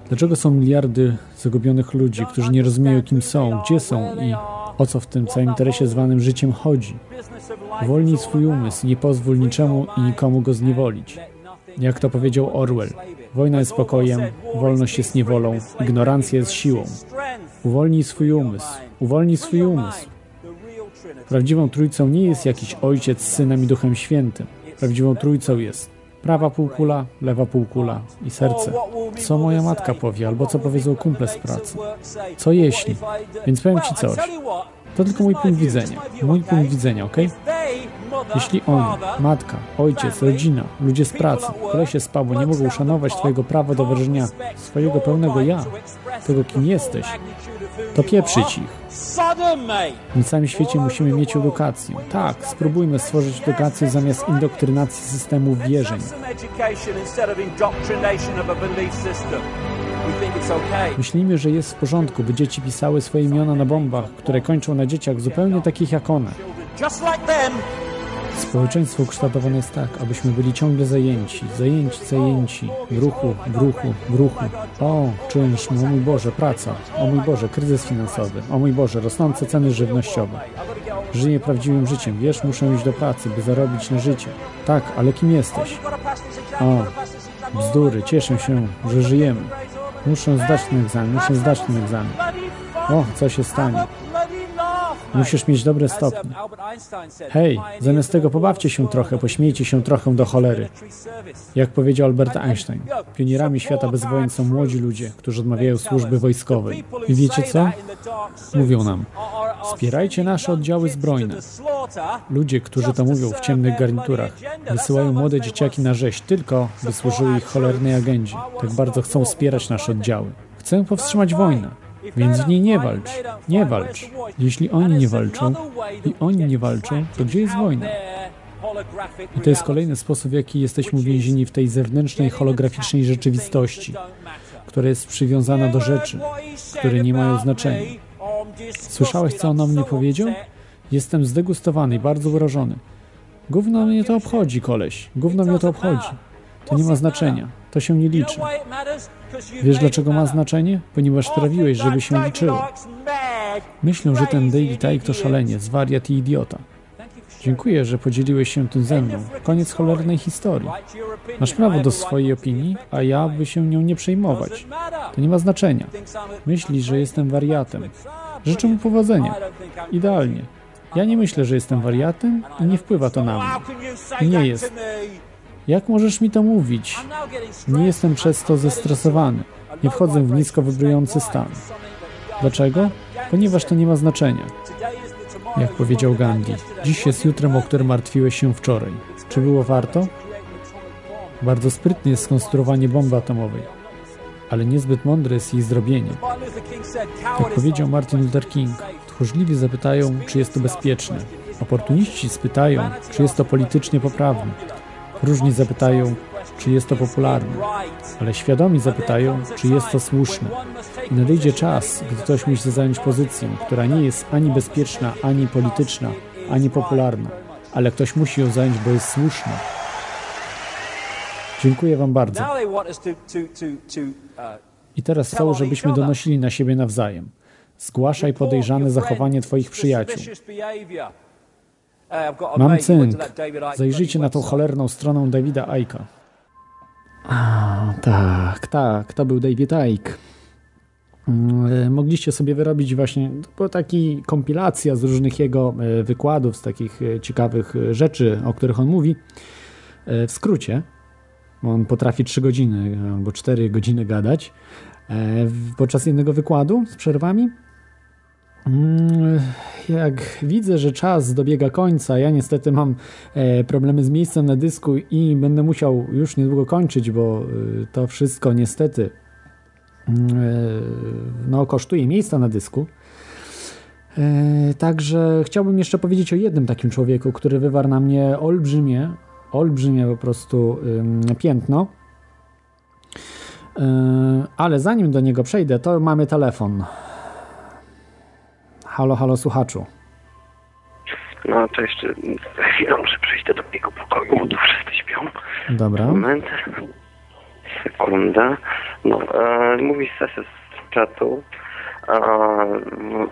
Dlaczego są miliardy zagubionych ludzi, którzy nie rozumieją, kim są, gdzie są i o co w tym całym interesie zwanym życiem chodzi? Uwolnij swój umysł, nie pozwól niczemu i nikomu go zniewolić. Jak to powiedział Orwell, wojna jest pokojem, wolność jest niewolą, ignorancja jest siłą. Uwolnij swój umysł, uwolnij swój umysł. Prawdziwą trójcą nie jest jakiś ojciec z synem i duchem świętym. Prawdziwą trójcą jest prawa półkula, lewa półkula i serce. Co moja matka powie, albo co powiedzą kumple z pracy. Co jeśli? Więc powiem Ci coś. To tylko mój punkt widzenia. Mój punkt widzenia, ok? Jeśli oni, matka, ojciec, rodzina, ludzie z pracy, kolesie z pubu nie mogą uszanować Twojego prawa do wyrażenia swojego pełnego ja, tego kim jesteś, to pieprzyć ich. Na całym świecie musimy mieć edukację. Tak, spróbujmy stworzyć edukację zamiast indoktrynacji systemu wierzeń. Myślimy, że jest w porządku, by dzieci pisały swoje imiona na bombach, które kończą na dzieciach zupełnie takich jak one. Społeczeństwo ukształtowane jest tak, abyśmy byli ciągle zajęci, zajęci, zajęci, w ruchu, w ruchu, w ruchu. O, czynsz, o mój Boże, praca, o mój Boże, kryzys finansowy, o mój Boże, rosnące ceny żywnościowe. Żyję prawdziwym życiem, wiesz, muszę iść do pracy, by zarobić na życie. Tak, ale kim jesteś? O, bzdury, cieszę się, że żyjemy. Muszę zdać ten egzamin, muszę zdać ten egzamin. O, co się stanie? Musisz mieć dobre stopnie. Hej, zamiast tego pobawcie się trochę, pośmiejcie się trochę do cholery. Jak powiedział Albert Einstein, pionierami świata bez wojen są młodzi ludzie, którzy odmawiają służby wojskowej. I wiecie co? Mówią nam, wspierajcie nasze oddziały zbrojne. Ludzie, którzy to mówią w ciemnych garniturach, wysyłają młode dzieciaki na rzeź tylko, by służyły ich cholernej agendzie. Tak bardzo chcą wspierać nasze oddziały. Chcę powstrzymać wojnę. Więc w niej nie walcz, nie walcz. Jeśli oni nie walczą i oni nie walczą, to gdzie jest wojna? I to jest kolejny sposób, w jaki jesteśmy uwięzieni w tej zewnętrznej, holograficznej rzeczywistości, która jest przywiązana do rzeczy, które nie mają znaczenia. Słyszałeś, co on o mnie powiedział? Jestem zdegustowany i bardzo urażony. Gówno mnie to obchodzi, koleś. Gówno mnie to obchodzi. To nie ma znaczenia. To się nie liczy. Wiesz dlaczego ma znaczenie? Ponieważ sprawiłeś, żeby się liczyło. Myślę, że ten David Icke to szalenie, wariat i idiota. Dziękuję, że podzieliłeś się tym ze mną. Koniec cholernej historii. Masz prawo do swojej opinii, a ja by się nią nie przejmować. To nie ma znaczenia. Myślisz, że jestem wariatem. Życzę mu powodzenia. Idealnie. Ja nie myślę, że jestem wariatem i nie wpływa to na mnie. Nie jest. Jak możesz mi to mówić? Nie jestem przez to zestresowany. Nie wchodzę w nisko wybrujący stan. Dlaczego? Ponieważ to nie ma znaczenia. Jak powiedział Gandhi, dziś jest jutrem, o którym martwiłeś się wczoraj. Czy było warto? Bardzo sprytne jest skonstruowanie bomby atomowej, ale niezbyt mądre jest jej zrobienie. Jak powiedział Martin Luther King, tchórzliwi zapytają, czy jest to bezpieczne. Oportuniści spytają, czy jest to politycznie poprawne. Różni zapytają, czy jest to popularne, ale świadomi zapytają, czy jest to słuszne. I nadejdzie czas, gdy ktoś musi zająć pozycję, która nie jest ani bezpieczna, ani polityczna, ani popularna, ale ktoś musi ją zająć, bo jest słuszna. Dziękuję Wam bardzo. I teraz chcą, żebyśmy donosili na siebie nawzajem. Zgłaszaj podejrzane zachowanie Twoich przyjaciół. Mam cynk. Zajrzyjcie na tą cholerną stronę Davida Aika. A, tak, tak, to był David Icke. Mm, Mogliście sobie wyrobić właśnie to taki kompilacja z różnych jego e, wykładów, z takich e, ciekawych e, rzeczy, o których on mówi. W skrócie, on potrafi 3 godziny albo 4 godziny gadać podczas jednego wykładu z przerwami. Mm, Jak widzę, że czas dobiega końca, ja niestety mam e, problemy z miejscem na dysku i będę musiał już niedługo kończyć, bo e, to wszystko niestety mm, e, no, kosztuje miejsca na dysku. E, Także chciałbym jeszcze powiedzieć o jednym takim człowieku, który wywarł na mnie olbrzymie, olbrzymie po prostu piętno. Ale zanim do niego przejdę, to mamy telefon. Halo, halo, słuchaczu. No to jeszcze chwilę muszę przejść do drugiego pokoju, bo tu wszyscy śpią. Dobra. Moment. Sekunda. No, e, mówi z czatu. E,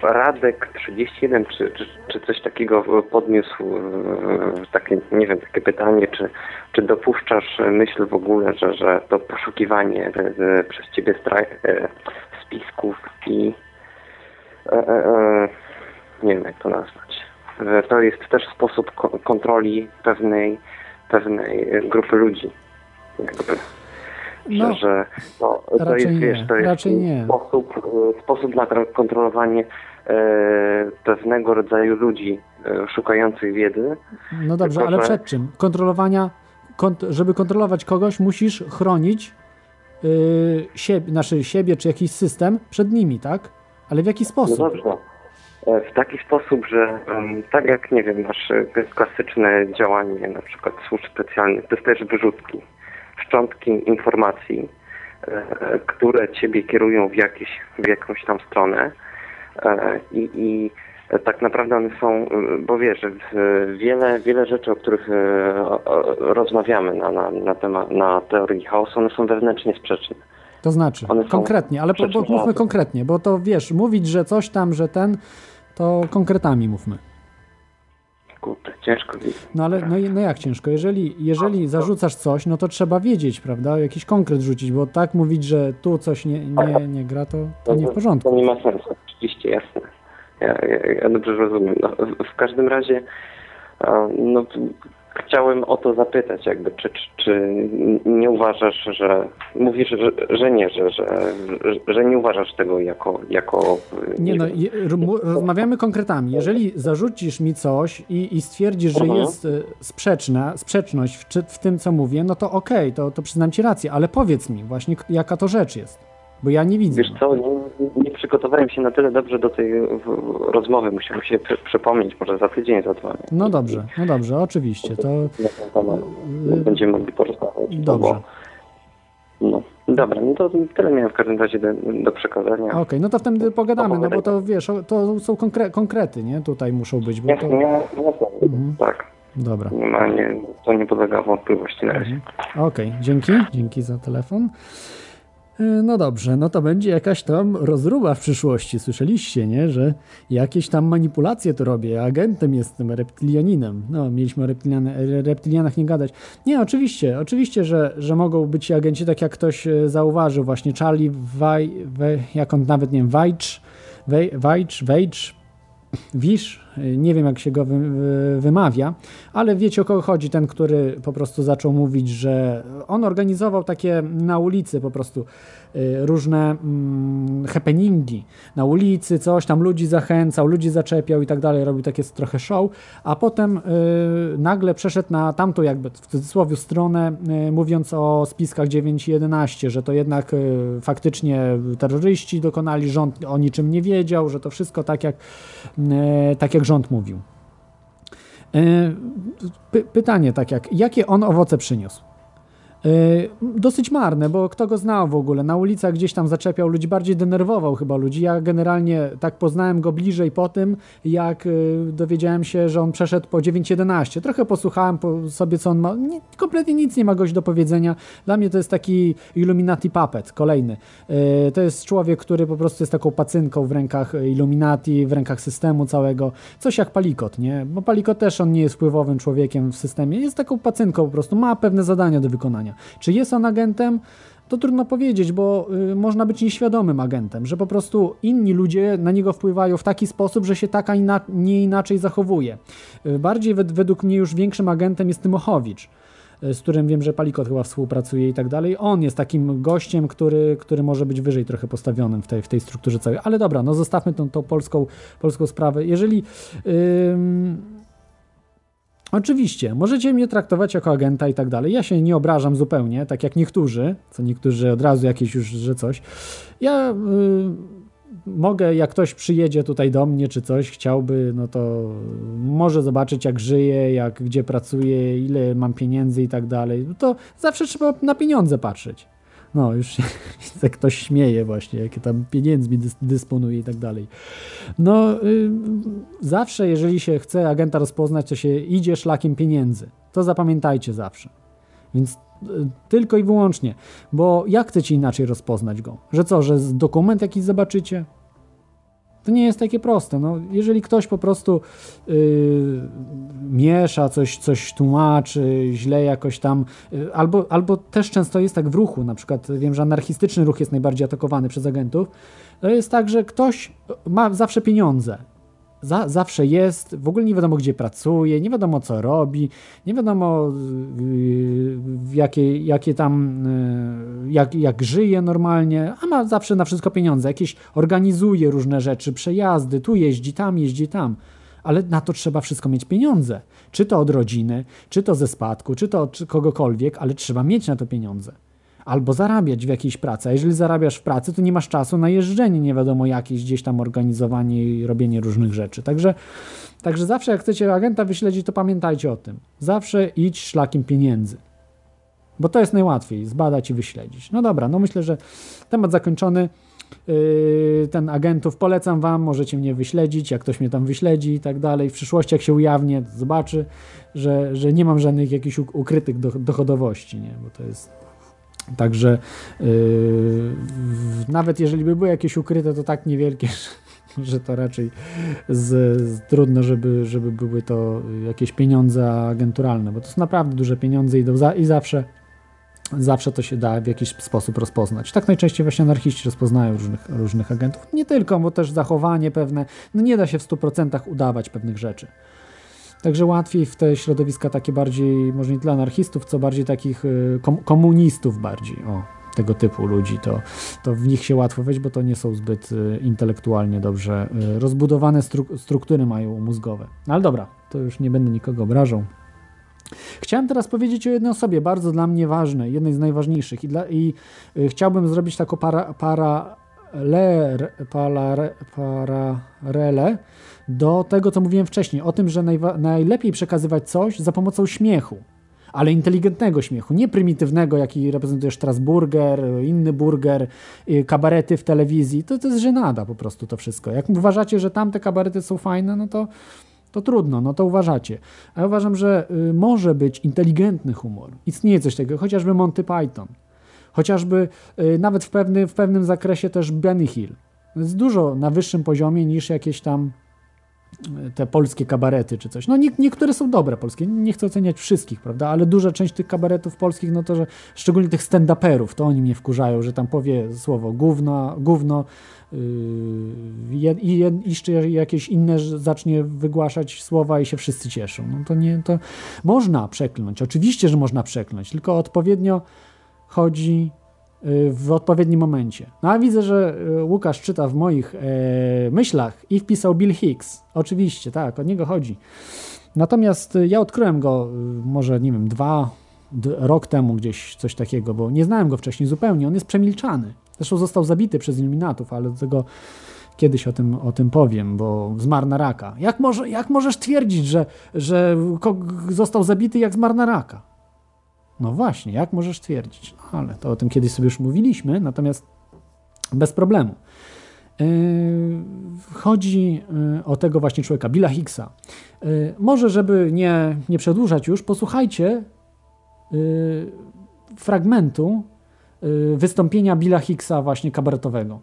Radek 31 czy, czy, czy coś takiego podniósł e, takie, nie wiem, takie pytanie, czy, czy dopuszczasz myśl w ogóle, że, że to poszukiwanie e, przez ciebie stra- e, spisków i e, e, e, nie wiem jak to nazwać. To jest też sposób ko- kontroli pewnej, pewnej grupy ludzi. Jakby. No, że, że no, to jest, nie, wiesz, to jest raczej nie. Sposób, e, sposób na tro- kontrolowanie e, pewnego rodzaju ludzi e, szukających wiedzy. No dobrze, Tylko, ale że- przed czym? Kontrolowania, kont- żeby kontrolować kogoś, musisz chronić siebie, znaczy siebie czy jakiś system przed nimi, tak? Ale w jaki No sposób? dobrze. E, W taki sposób, że tak jak, nie wiem, e, jest klasyczne działanie na przykład służb specjalnych, to jest też wyrzutki, szczątki informacji, e, które ciebie kierują w, jakieś, w jakąś tam stronę e, i, i tak naprawdę one są, bo wiesz, wiele, wiele rzeczy, o których rozmawiamy na, na, na temat, na teorii chaosu, one są wewnętrznie sprzeczne. To znaczy, konkretnie, ale po, sprzeczne mówmy konkretnie, bo to wiesz, mówić, że coś tam, że ten, to konkretami mówmy. Kurde, ciężko mi. No ale no, no jak ciężko? Jeżeli, jeżeli zarzucasz coś, no to trzeba wiedzieć, prawda? Jakiś konkret rzucić, bo tak mówić, że tu coś nie, nie, nie gra, to, to nie w porządku. To nie ma sensu, oczywiście, jasne. Ja, ja, ja dobrze rozumiem. No, w, w każdym razie no, chciałem o to zapytać, jakby, czy, czy, czy nie uważasz, że mówisz, że, że nie, że, że, że nie uważasz tego jako, jako Nie no, je, rozmawiamy konkretami. Jeżeli zarzucisz mi coś i, i stwierdzisz, że Mhm. jest y, sprzeczna, sprzeczność w, w tym, co mówię, no to okej, to, to przyznam ci rację, ale powiedz mi właśnie, jaka to rzecz jest, bo ja nie widzę. Wiesz co, nie, nie przygotowałem się na tyle dobrze do tej rozmowy, musiałem się przy, przypomnieć, może za tydzień zadzwonię. No dobrze, no dobrze, oczywiście, to ten temat będziemy mogli porozmawiać. dobrze. No, dobra, no to tyle miałem w każdym razie do, do przekazania. Okej, no to wtedy pogadamy, no bo to wiesz, to są konkre konkrety, nie? Tutaj muszą być, bo to... Nie, nie, tak. Dobra. Nie ma, nie, to nie podlega wątpliwości na razie. Okej, dzięki, dzięki za telefon. E, No dobrze, no to będzie jakaś tam rozruba w przyszłości. Słyszeliście, nie? Że jakieś tam manipulacje to robię. Agentem jestem, reptilianinem. No, mieliśmy o reptilian reptilianach nie gadać. Nie, oczywiście, oczywiście, że, że mogą być agenci, tak jak ktoś e, zauważył, właśnie Charlie Waj, Wej, jak on nawet, nie wiem, Wajcz, Wajcz, Wejcz, Wisz, nie wiem jak się go wy, wy, wymawia, ale wiecie o kogo chodzi, ten, który po prostu zaczął mówić, że on organizował takie na ulicy po prostu różne mm, happeningi na ulicy, coś tam ludzi zachęcał, ludzi zaczepiał i tak dalej, robił takie trochę show, a potem y, nagle przeszedł na tamtą jakby w cudzysłowie stronę, y, mówiąc o spiskach 9 i 11, że to jednak y, faktycznie terroryści dokonali, rząd o niczym nie wiedział, że to wszystko tak jak, y, tak jak rząd mówił. Y, Py pytanie tak jak, jakie on owoce przyniósł? Y, Dosyć marne, bo kto go znał w ogóle? Na ulicach gdzieś tam zaczepiał ludzi, bardziej denerwował chyba ludzi. Ja generalnie tak poznałem go bliżej po tym, jak y, dowiedziałem się, że on przeszedł po 9.11. Trochę posłuchałem po sobie, co on ma. Nie, kompletnie nic nie ma gość do powiedzenia. Dla mnie to jest taki Illuminati puppet, kolejny. Y, To jest człowiek, który po prostu jest taką pacynką w rękach Illuminati, w rękach systemu całego. Coś jak Palikot, nie? Bo Palikot też on nie jest wpływowym człowiekiem w systemie. Jest taką pacynką po prostu, ma pewne zadania do wykonania. Czy jest on agentem? To trudno powiedzieć, bo y, można być nieświadomym agentem, że po prostu inni ludzie na niego wpływają w taki sposób, że się tak, a ina- nie inaczej zachowuje. Y, bardziej wed- według mnie już większym agentem jest Tymochowicz, y, z którym wiem, że Palikot chyba współpracuje i tak dalej. On jest takim gościem, który, który może być wyżej trochę postawionym w tej, w tej strukturze całej. Ale dobra, no zostawmy tą, tą polską, polską sprawę. Jeżeli... Ym, Oczywiście, możecie mnie traktować jako agenta i tak dalej. Ja się nie obrażam zupełnie, tak jak niektórzy, co niektórzy od razu jakieś już, że coś. Ja y, mogę, jak ktoś przyjedzie tutaj do mnie czy coś, chciałby, no to może zobaczyć jak żyję, jak, gdzie pracuję, ile mam pieniędzy i tak dalej. To zawsze trzeba na pieniądze patrzeć. No, już się (laughs) ktoś śmieje właśnie, jakie tam pieniędzmi dys dysponuje i tak dalej. No, y, zawsze, jeżeli się chce agenta rozpoznać, to się idzie szlakiem pieniędzy. To zapamiętajcie zawsze. Więc y, tylko i wyłącznie, bo jak chcecie inaczej rozpoznać go? Że co, że dokument jakiś zobaczycie? To nie jest takie proste. No, jeżeli ktoś po prostu y, miesza, coś, coś tłumaczy, źle jakoś tam, y, albo, albo też często jest tak w ruchu, na przykład wiem, że anarchistyczny ruch jest najbardziej atakowany przez agentów, to jest tak, że ktoś ma zawsze pieniądze. Za, zawsze jest, w ogóle nie wiadomo gdzie pracuje, nie wiadomo co robi, nie wiadomo yy, jakie, jakie tam, yy, jak, jak żyje normalnie, a ma zawsze na wszystko pieniądze. Jakieś organizuje różne rzeczy, przejazdy, tu jeździ, tam jeździ, tam. Ale na to trzeba wszystko mieć pieniądze. Czy to od rodziny, czy to ze spadku, czy to od kogokolwiek, ale trzeba mieć na to pieniądze albo zarabiać w jakiejś pracy. A jeżeli zarabiasz w pracy, to nie masz czasu na jeżdżenie, nie wiadomo jakieś, gdzieś tam organizowanie i robienie różnych rzeczy. Także, także zawsze jak chcecie agenta wyśledzić, to pamiętajcie o tym. Zawsze idź szlakiem pieniędzy. Bo to jest najłatwiej, zbadać i wyśledzić. No dobra, no myślę, że temat zakończony. Yy, ten agentów polecam wam, możecie mnie wyśledzić, jak ktoś mnie tam wyśledzi i tak dalej. W przyszłości jak się ujawnię, zobaczy, że, że nie mam żadnych jakichś ukrytych dochodowości, nie? bo to jest Także yy, nawet jeżeli by były jakieś ukryte, to tak niewielkie, (laughs) że, że to raczej z, z, trudno, żeby, żeby były to jakieś pieniądze agenturalne, bo to są naprawdę duże pieniądze i, do, i zawsze zawsze to się da w jakiś sposób rozpoznać. Tak najczęściej właśnie anarchiści rozpoznają różnych, różnych agentów. Nie tylko, bo też zachowanie pewne, no nie da się w 100% udawać pewnych rzeczy. Także łatwiej w te środowiska takie bardziej, może nie dla anarchistów, co bardziej takich y, komunistów bardziej, o, tego typu ludzi, to, to w nich się łatwo wejść, bo to nie są zbyt y, intelektualnie dobrze y, rozbudowane stru struktury mają mózgowe. No ale dobra, to już nie będę nikogo obrażał. Chciałem teraz powiedzieć o jednej osobie, bardzo dla mnie ważnej, jednej z najważniejszych i, dla, i chciałbym zrobić taką para, para, ler, para, paralelę do tego, co mówiłem wcześniej, o tym, że najlepiej przekazywać coś za pomocą śmiechu, ale inteligentnego śmiechu, nie prymitywnego, jaki reprezentuje Strasburger, inny burger, y, kabarety w telewizji. To, to jest żenada po prostu to wszystko. Jak uważacie, że tamte kabarety są fajne, no to, to trudno, no to uważacie. A ja uważam, że y, może być inteligentny humor. Istnieje coś takiego, chociażby Monty Python. Chociażby y, nawet w, pewny, w pewnym zakresie też Benny Hill. Jest dużo na wyższym poziomie niż jakieś tam te polskie kabarety czy coś. No nie, niektóre są dobre polskie, nie chcę oceniać wszystkich, prawda, ale duża część tych kabaretów polskich, no to, że szczególnie tych stand-uperów, to oni mnie wkurzają, że tam powie słowo gówno, gówno yy, i jeszcze jakieś inne zacznie wygłaszać słowa i się wszyscy cieszą. No to nie, to można przekląć, oczywiście, że można przekląć, tylko odpowiednio chodzi w odpowiednim momencie. No a widzę, że e, Łukasz czyta w moich e, myślach i wpisał Bill Hicks. Oczywiście, tak, o niego chodzi. Natomiast e, ja odkryłem go może, nie wiem, dwa, rok temu gdzieś coś takiego, bo nie znałem go wcześniej zupełnie. On jest przemilczany. Zresztą został zabity przez Iluminatów, ale do tego kiedyś o tym, o tym powiem, bo zmarł na raka. Jak, może, jak możesz twierdzić, że, że został zabity jak zmarł na raka? No właśnie, jak możesz twierdzić? No, ale to o tym kiedyś sobie już mówiliśmy, natomiast bez problemu. Yy, chodzi yy, o tego właśnie człowieka, Billa Hicksa. Yy, może, żeby nie, nie przedłużać już, posłuchajcie fragmentu wystąpienia Billa Hicksa właśnie kabaretowego.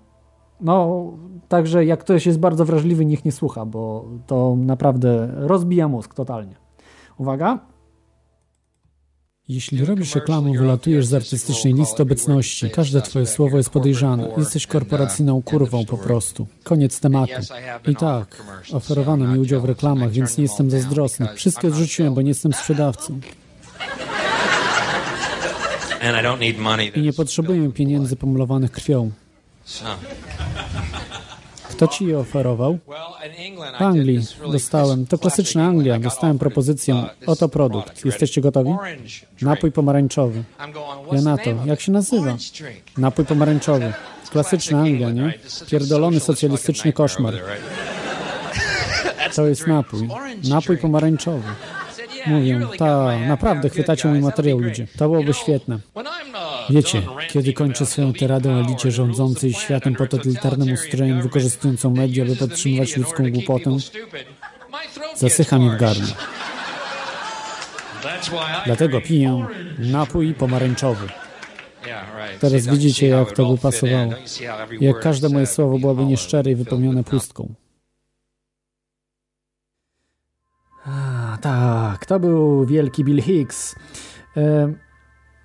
No, także jak ktoś jest bardzo wrażliwy, niech nie słucha, bo to naprawdę rozbija mózg totalnie. Uwaga. Jeśli robisz reklamę, wylatujesz z artystycznej listy obecności. Każde twoje słowo jest podejrzane. Jesteś korporacyjną kurwą po prostu. Koniec tematu. I tak, oferowano mi udział w reklamach, więc nie jestem zazdrosny. Wszystkie odrzuciłem, bo nie jestem sprzedawcą. I nie potrzebuję pieniędzy pomalowanych krwią. Kto ci je oferował? W Anglii dostałem. To klasyczna Anglia. Dostałem propozycję. Oto produkt. Jesteście gotowi? Napój pomarańczowy. Ja na to. Jak się nazywa? Napój pomarańczowy. Klasyczna Anglia, nie? Pierdolony socjalistyczny koszmar. To jest napój. Napój pomarańczowy. Mówię, ta, naprawdę chwytacie mój materiał, ludzie. To byłoby świetne. Wiecie, kiedy kończę swoją teradę o elicie rządzącej światem po totalitarnym ustrojem, wykorzystującą media, by podtrzymywać ludzką głupotę, zasycha mi w gardle. Dlatego piję napój pomarańczowy. Teraz widzicie, jak to by pasowało. Jak każde moje słowo byłoby nieszczere i wypełnione pustką. Tak, to był wielki Bill Hicks. E,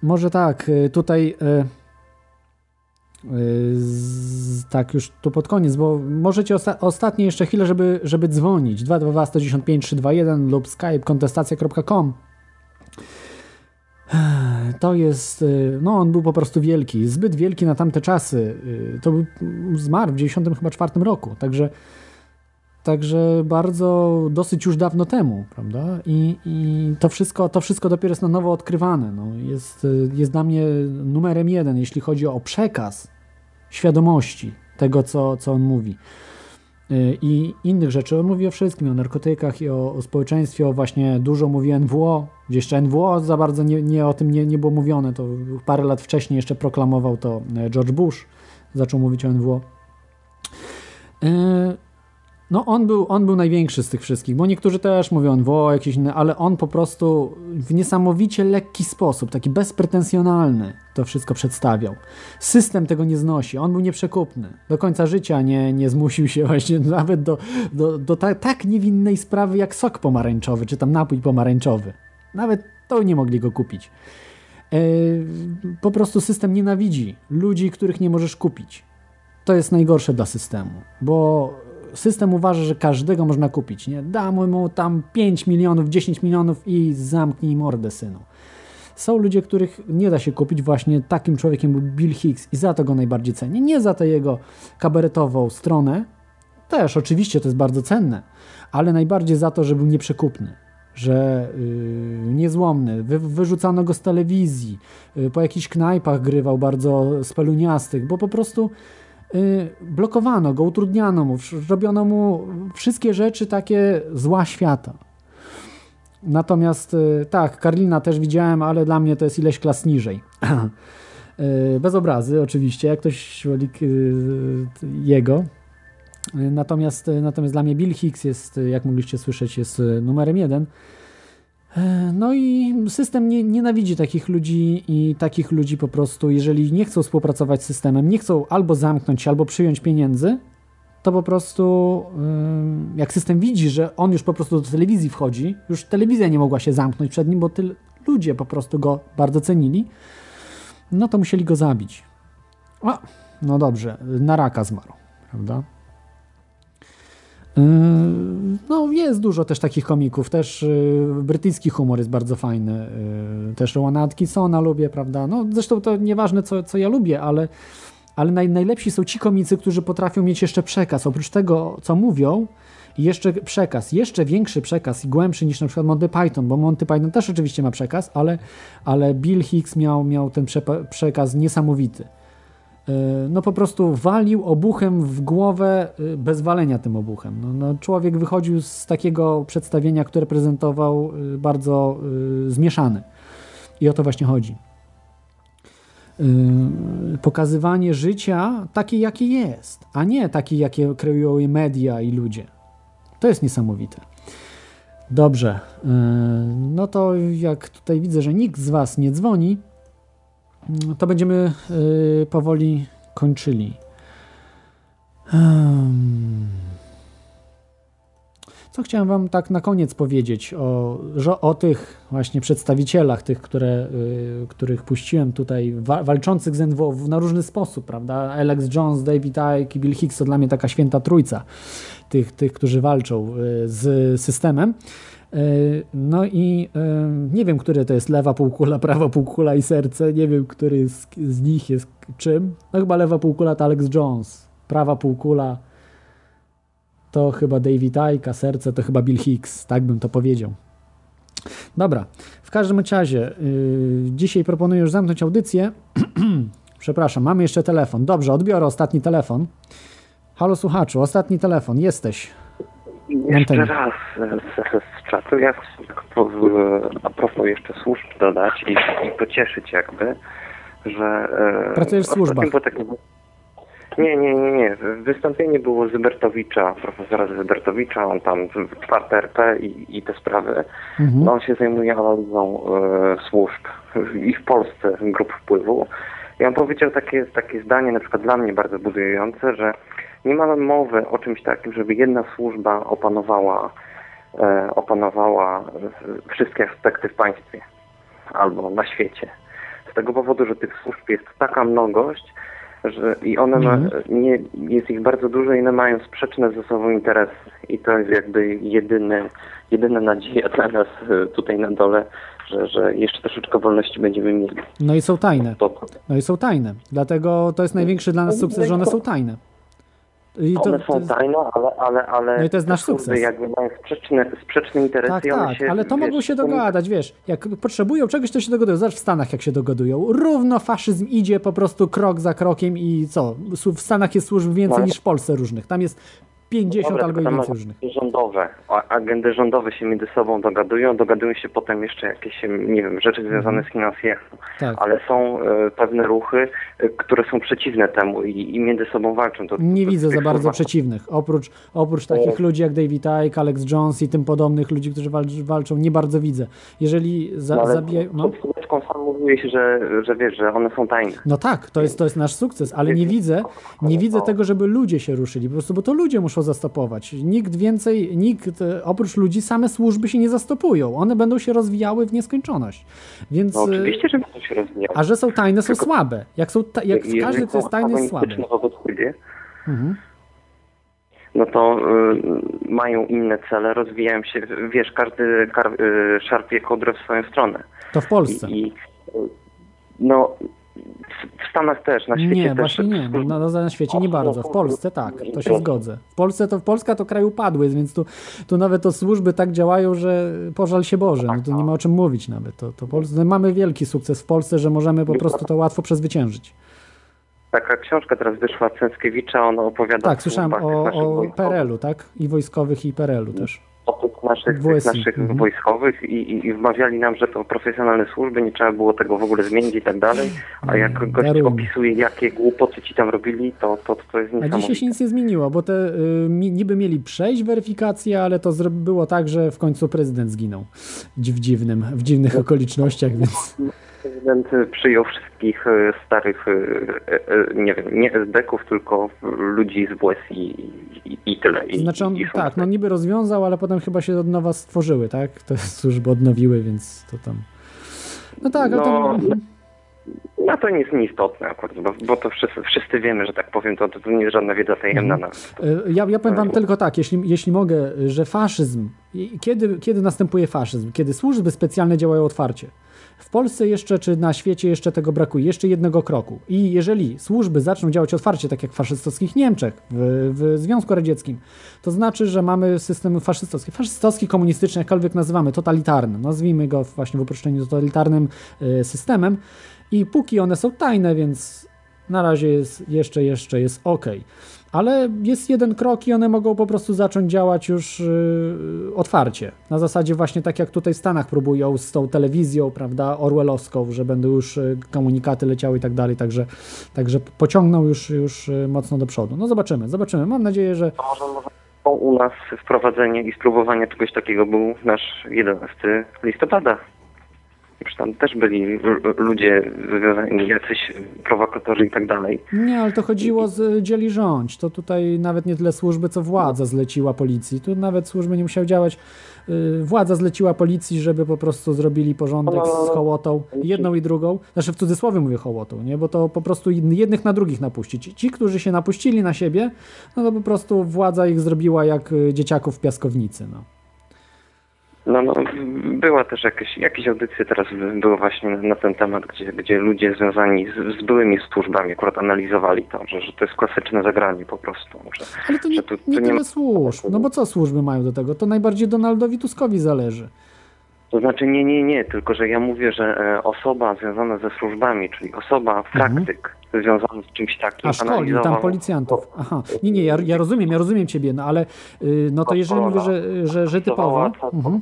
może tak, e, tutaj e, e, z, tak już tu pod koniec, bo możecie osta ostatnie jeszcze chwilę, żeby, żeby dzwonić 222 195 321 lub skype kontestacja.com to jest, y, no on był po prostu wielki, zbyt wielki na tamte czasy. To był, zmarł w 94 chyba czwartym roku, także Także bardzo, dosyć już dawno temu, prawda? I, i to, wszystko, to wszystko dopiero jest na nowo odkrywane. No, jest, jest dla mnie numerem jeden, jeśli chodzi o przekaz świadomości tego, co, co on mówi. Y, I innych rzeczy. On mówi o wszystkim, o narkotykach i o, o społeczeństwie, o właśnie dużo mówi NWO. Jeszcze NWO za bardzo nie, nie o tym nie, nie było mówione. To parę lat wcześniej jeszcze proklamował to e, George Bush. Zaczął mówić o NWO. Y, no on był, on był największy z tych wszystkich, bo niektórzy też mówią NWO, jakieś inne, ale on po prostu w niesamowicie lekki sposób, taki bezpretensjonalny to wszystko przedstawiał. System tego nie znosi, on był nieprzekupny. Do końca życia nie, nie zmusił się właśnie (laughs) nawet do, do, do ta, tak niewinnej sprawy jak sok pomarańczowy, czy tam napój pomarańczowy. Nawet to nie mogli go kupić. E, po prostu system nienawidzi ludzi, których nie możesz kupić. To jest najgorsze dla systemu, bo system uważa, że każdego można kupić. Nie? Damy mu tam 5 milionów, 10 milionów i zamknij mordę, synu. Są ludzie, których nie da się kupić. Właśnie takim człowiekiem był Bill Hicks i za to go najbardziej cenię. Nie za tę jego kabaretową stronę, też oczywiście to jest bardzo cenne, ale najbardziej za to, że był nieprzekupny że yy, niezłomny, Wy, wyrzucano go z telewizji, yy, po jakichś knajpach grywał bardzo speluniastych, bo po prostu blokowano go, utrudniano mu, robiono mu wszystkie rzeczy takie zła świata. Natomiast y, tak, Karlina też widziałem, ale dla mnie to jest ileś klas niżej. (clears throat) Y, bez obrazy, oczywiście, jak ktoś jego. Natomiast, natomiast dla mnie Bill Hicks jest, jak mogliście słyszeć, jest numerem jeden. E, no i system nie, nienawidzi takich ludzi i takich ludzi po prostu, jeżeli nie chcą współpracować z systemem, nie chcą albo zamknąć się, albo przyjąć pieniędzy, to po prostu jak system widzi, że on już po prostu do telewizji wchodzi, już telewizja nie mogła się zamknąć przed nim, bo ty, ludzie po prostu go bardzo cenili, no to musieli go zabić. O, no dobrze, na raka zmarł, prawda? Yy, no, jest dużo też takich komików. Też yy, brytyjski humor jest bardzo fajny. Yy, też Rowena Atkinsona lubię, prawda? No, zresztą to nieważne, co, co ja lubię, ale, ale naj, najlepsi są ci komicy, którzy potrafią mieć jeszcze przekaz. Oprócz tego, co mówią, jeszcze przekaz, jeszcze większy przekaz i głębszy niż na przykład Monty Python, bo Monty Python też oczywiście ma przekaz, ale, ale Bill Hicks miał, miał ten przekaz niesamowity. E, no po prostu walił obuchem w głowę e, bez walenia tym obuchem. No, no, człowiek wychodził z takiego przedstawienia, które prezentował e, bardzo zmieszany. I o to właśnie chodzi. Pokazywanie życia takie, jakie jest, a nie takie, jakie kreują je media i ludzie. To jest niesamowite. Dobrze. No to jak tutaj widzę, że nikt z Was nie dzwoni, to będziemy y, powoli kończyli. Co chciałem Wam tak na koniec powiedzieć o, o tych właśnie przedstawicielach, tych, które, y, których puściłem tutaj, wa walczących z NWO na różny sposób, prawda? Alex Jones, David Icke i Bill Hicks to dla mnie taka święta trójca tych, tych którzy walczą y, z systemem. E, no i e, nie wiem, które to jest lewa półkula, (laughs) prawa półkula i serce. Nie wiem, który z, z nich jest czym. No chyba lewa półkula to Alex Jones. Prawa półkula to chyba David Icke, a serce to chyba Bill Hicks. Tak bym to powiedział. Dobra, w każdym razie yy, dzisiaj proponuję już zamknąć audycję. (clears throat) Przepraszam, mamy jeszcze telefon. Dobrze, odbiorę ostatni telefon. Halo słuchaczu, ostatni telefon, jesteś. Jeszcze raz z, z czatu. Ja a propos jeszcze służb dodać i, i pocieszyć jakby, że... e, Pracujesz w służbach. takim- Nie, nie, nie, nie. Wystąpienie było Zybertowicza, profesora Zybertowicza, on tam w czwarte RP i, i te sprawy. Mhm. No, on się zajmuje analizą e, służb i w Polsce grup wpływu. I on powiedział takie, takie zdanie, na przykład dla mnie bardzo budujące, że nie ma mowy o czymś takim, żeby jedna służba opanowała, e, opanowała wszystkie aspekty w państwie albo na świecie. Z tego powodu, że tych służb jest taka mnogość, że i one ma, Mhm. nie, jest ich bardzo dużo i one mają sprzeczne ze sobą interesy. I to jest jakby jedyne, jedyna nadzieja dla nas e, tutaj na dole, że, że jeszcze troszeczkę wolności będziemy mieli. No i są tajne. No i są tajne. Dlatego to jest największy dla nas sukces, że one są tajne. To, one są tajne, ale, ale, ale No i to jest nasz sukces. jakby mają sprzeczne, sprzeczne interesy Tak, tak, się, ale to wiesz, mogą się dogadać, wiesz, jak potrzebują czegoś, to się dogadują. Zobacz w Stanach, jak się dogadują. Równo faszyzm idzie po prostu krok za krokiem i co? W Stanach jest służb więcej No. niż w Polsce różnych. Tam jest 50 Dobra, albo i więcej różnych. rządowe, agendy rządowe się między sobą dogadują, dogadują się potem jeszcze jakieś, nie wiem, rzeczy związane z finansjechą, Tak. ale są e, pewne ruchy, e, które są przeciwne temu i, i między sobą walczą. To, Nie to, widzę za bardzo przeciwnych. Oprócz, oprócz takich ludzi jak David Icke, Alex Jones i tym podobnych ludzi, którzy walcz, walczą, nie bardzo widzę. Jeżeli za, No, zabijają... No. sam mówiłeś, że, że wiesz, że one są tajne. No tak, to jest, to jest nasz sukces, ale nie widzę, nie widzę tego, żeby ludzie się ruszyli, po prostu, bo to ludzie muszą zastopować. Nikt więcej, nikt e, oprócz ludzi, same służby się nie zastopują. One będą się rozwijały w nieskończoność. Więc, No e, oczywiście, że będą się rozwijały. a że są tajne, są Tylko- słabe. Jak, są ta, jak każdy, kto jest tajny, jest słaby. wobec siebie, Mhm. no to y, mają inne cele, rozwijają się, wiesz, każdy kar, y, szarpie kodrę w swoją stronę. To w Polsce. I, i no w- Stanach też, na świecie Nie, też. właśnie nie. No, na, na świecie nie bardzo. W Polsce tak, to się zgodzę. W Polsce to Polska to kraj upadły, więc tu, tu nawet to służby tak działają, że pożal się Boże. No to nie ma o czym mówić nawet. To, to Polsce, mamy wielki sukces w Polsce, że możemy po prostu to łatwo przezwyciężyć. Taka książka teraz wyszła Cęckiewicza, ona opowiada Tak, słyszałem o, o wojskowych, PRL-u, tak? I wojskowych, i PRL-u też. O tych naszych, naszych mhm. wojskowych i, i, i wmawiali nam, że to profesjonalne służby, nie trzeba było tego w ogóle zmienić i tak dalej, a jak gość darujmy. opisuje, jakie głupoty ci tam robili, to, to, to jest A niesamowite. dzisiaj się nic nie zmieniło, bo te y, niby mieli przejść weryfikację, ale to było tak, że w końcu prezydent zginął. W dziwnym, w dziwnych okolicznościach, więc Prezydent przyjął wszystkich y, starych, y, y, nie wiem, nie SB-ków, tylko ludzi z WSI i, i, i tyle. I, Znaczy on, i tak, no niby rozwiązał, ale potem chyba się od nowa stworzyły, tak? Te służby odnowiły, więc to tam... No tak, ale No, to... No to nie jest nieistotne akurat, bo, bo to wszyscy, wszyscy wiemy, że tak powiem, to, to nie jest żadna wiedza tajemna Mhm. nawet. Ja, ja powiem wam tylko tak, jeśli, jeśli mogę, że faszyzm, kiedy, kiedy następuje faszyzm? Kiedy służby specjalne działają otwarcie. W Polsce jeszcze, czy na świecie jeszcze tego brakuje, jeszcze jednego kroku. I jeżeli służby zaczną działać otwarcie, tak jak w faszystowskich Niemczech, w, w Związku Radzieckim, to znaczy, że mamy system faszystowski. Faszystowski, komunistyczny, jakkolwiek nazywamy, totalitarny. Nazwijmy go właśnie w uproszczeniu totalitarnym y, systemem. I póki one są tajne, więc na razie jest jeszcze, jeszcze jest ok. Ale jest jeden krok i one mogą po prostu zacząć działać już yy, otwarcie. Na zasadzie właśnie tak jak tutaj w Stanach próbują z tą telewizją, prawda, orwellowską, że będą już yy, komunikaty leciały i tak dalej, także, także pociągną już, już yy, mocno do przodu. No zobaczymy, zobaczymy. Mam nadzieję, że może, u nas wprowadzenie i spróbowanie czegoś takiego był nasz 11 listopada. Tam też byli ludzie wywiązani, jacyś prowokatorzy i tak dalej. Nie, ale to chodziło z dzieli rządź. To tutaj nawet nie tyle służby, co władza zleciła policji. Tu nawet służby nie musiały działać. Yy, Władza zleciła policji, żeby po prostu zrobili porządek z hołotą, jedną i drugą. Znaczy w cudzysłowie mówię hołotą, nie? Bo to po prostu jednych na drugich napuścić. Ci, którzy się napuścili na siebie, no to po prostu władza ich zrobiła jak y, dzieciaków w piaskownicy, no. No, no, była też jakieś, jakieś audycje teraz były właśnie na, na ten temat, gdzie, gdzie ludzie związani z, z byłymi służbami akurat analizowali to, że, że to jest klasyczne zagranie po prostu. Że, Ale to nie, tu, nie tu tyle ma- służb. No bo co służby mają do tego? To najbardziej Donaldowi Tuskowi zależy. To znaczy nie, nie, nie, tylko że ja mówię, że e, osoba związana ze służbami, czyli osoba, praktyk związany z czymś takim. A szkoli tam policjantów. Aha. Nie, nie, ja, ja rozumiem, ja rozumiem ciebie, no ale y, no to jeżeli mówię, że, że, że typowo. Mhm.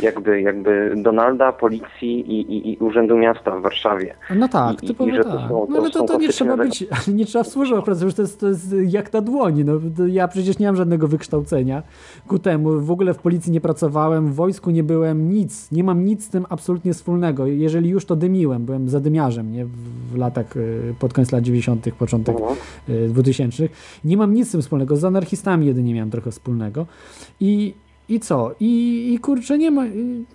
Jakby, jakby Donalda, policji i, i, i Urzędu Miasta w Warszawie. No tak, I- typowo i że to tak. są- No ale to, to nie trzeba być, nie trzeba w służbę pracować, to jest, to jest jak na dłoni. No, ja przecież nie mam żadnego wykształcenia ku temu. W ogóle w policji nie pracowałem, w wojsku nie byłem, nic. Nie mam nic z tym absolutnie wspólnego. Jeżeli już to dymiłem, byłem zadymiarzem nie? W, latach, y, pod koniec lat 90., początek y, 2000. Nie mam nic z tym wspólnego. Z anarchistami jedynie miałem trochę wspólnego. I I co? I, I kurczę, nie ma.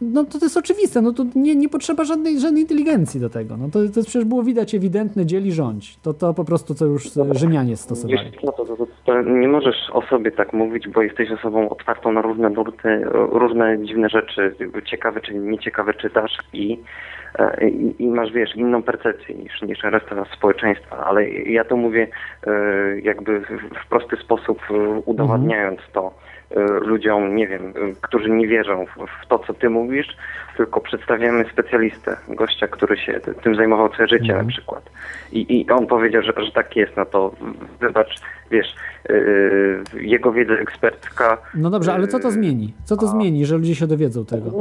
No to, to jest oczywiste, no to nie, nie potrzeba żadnej, żadnej inteligencji do tego. No to, to przecież było widać ewidentne dzieli rządź. To, to po prostu co już Rzymianie stosowali. Wiesz co, to, to, to, to nie możesz o sobie tak mówić, bo jesteś osobą otwartą na różne nurty, różne dziwne rzeczy, ciekawe czy nieciekawe czytasz i, e, i, i masz, wiesz, inną percepcję niż, niż reszta społeczeństwa, ale ja to mówię e, jakby w- prosty sposób, e, udowadniając to e, ludziom, nie wiem, którzy nie wierzą w, w to, co ty mówisz, tylko przedstawiamy specjalistę, gościa, który się ty- tym zajmował całe życie na przykład. I, I on powiedział, że, że tak jest, no to wybacz, wiesz, yy, jego wiedza ekspercka. No dobrze, ale co to zmieni? Co to zmieni, że ludzie się dowiedzą tego?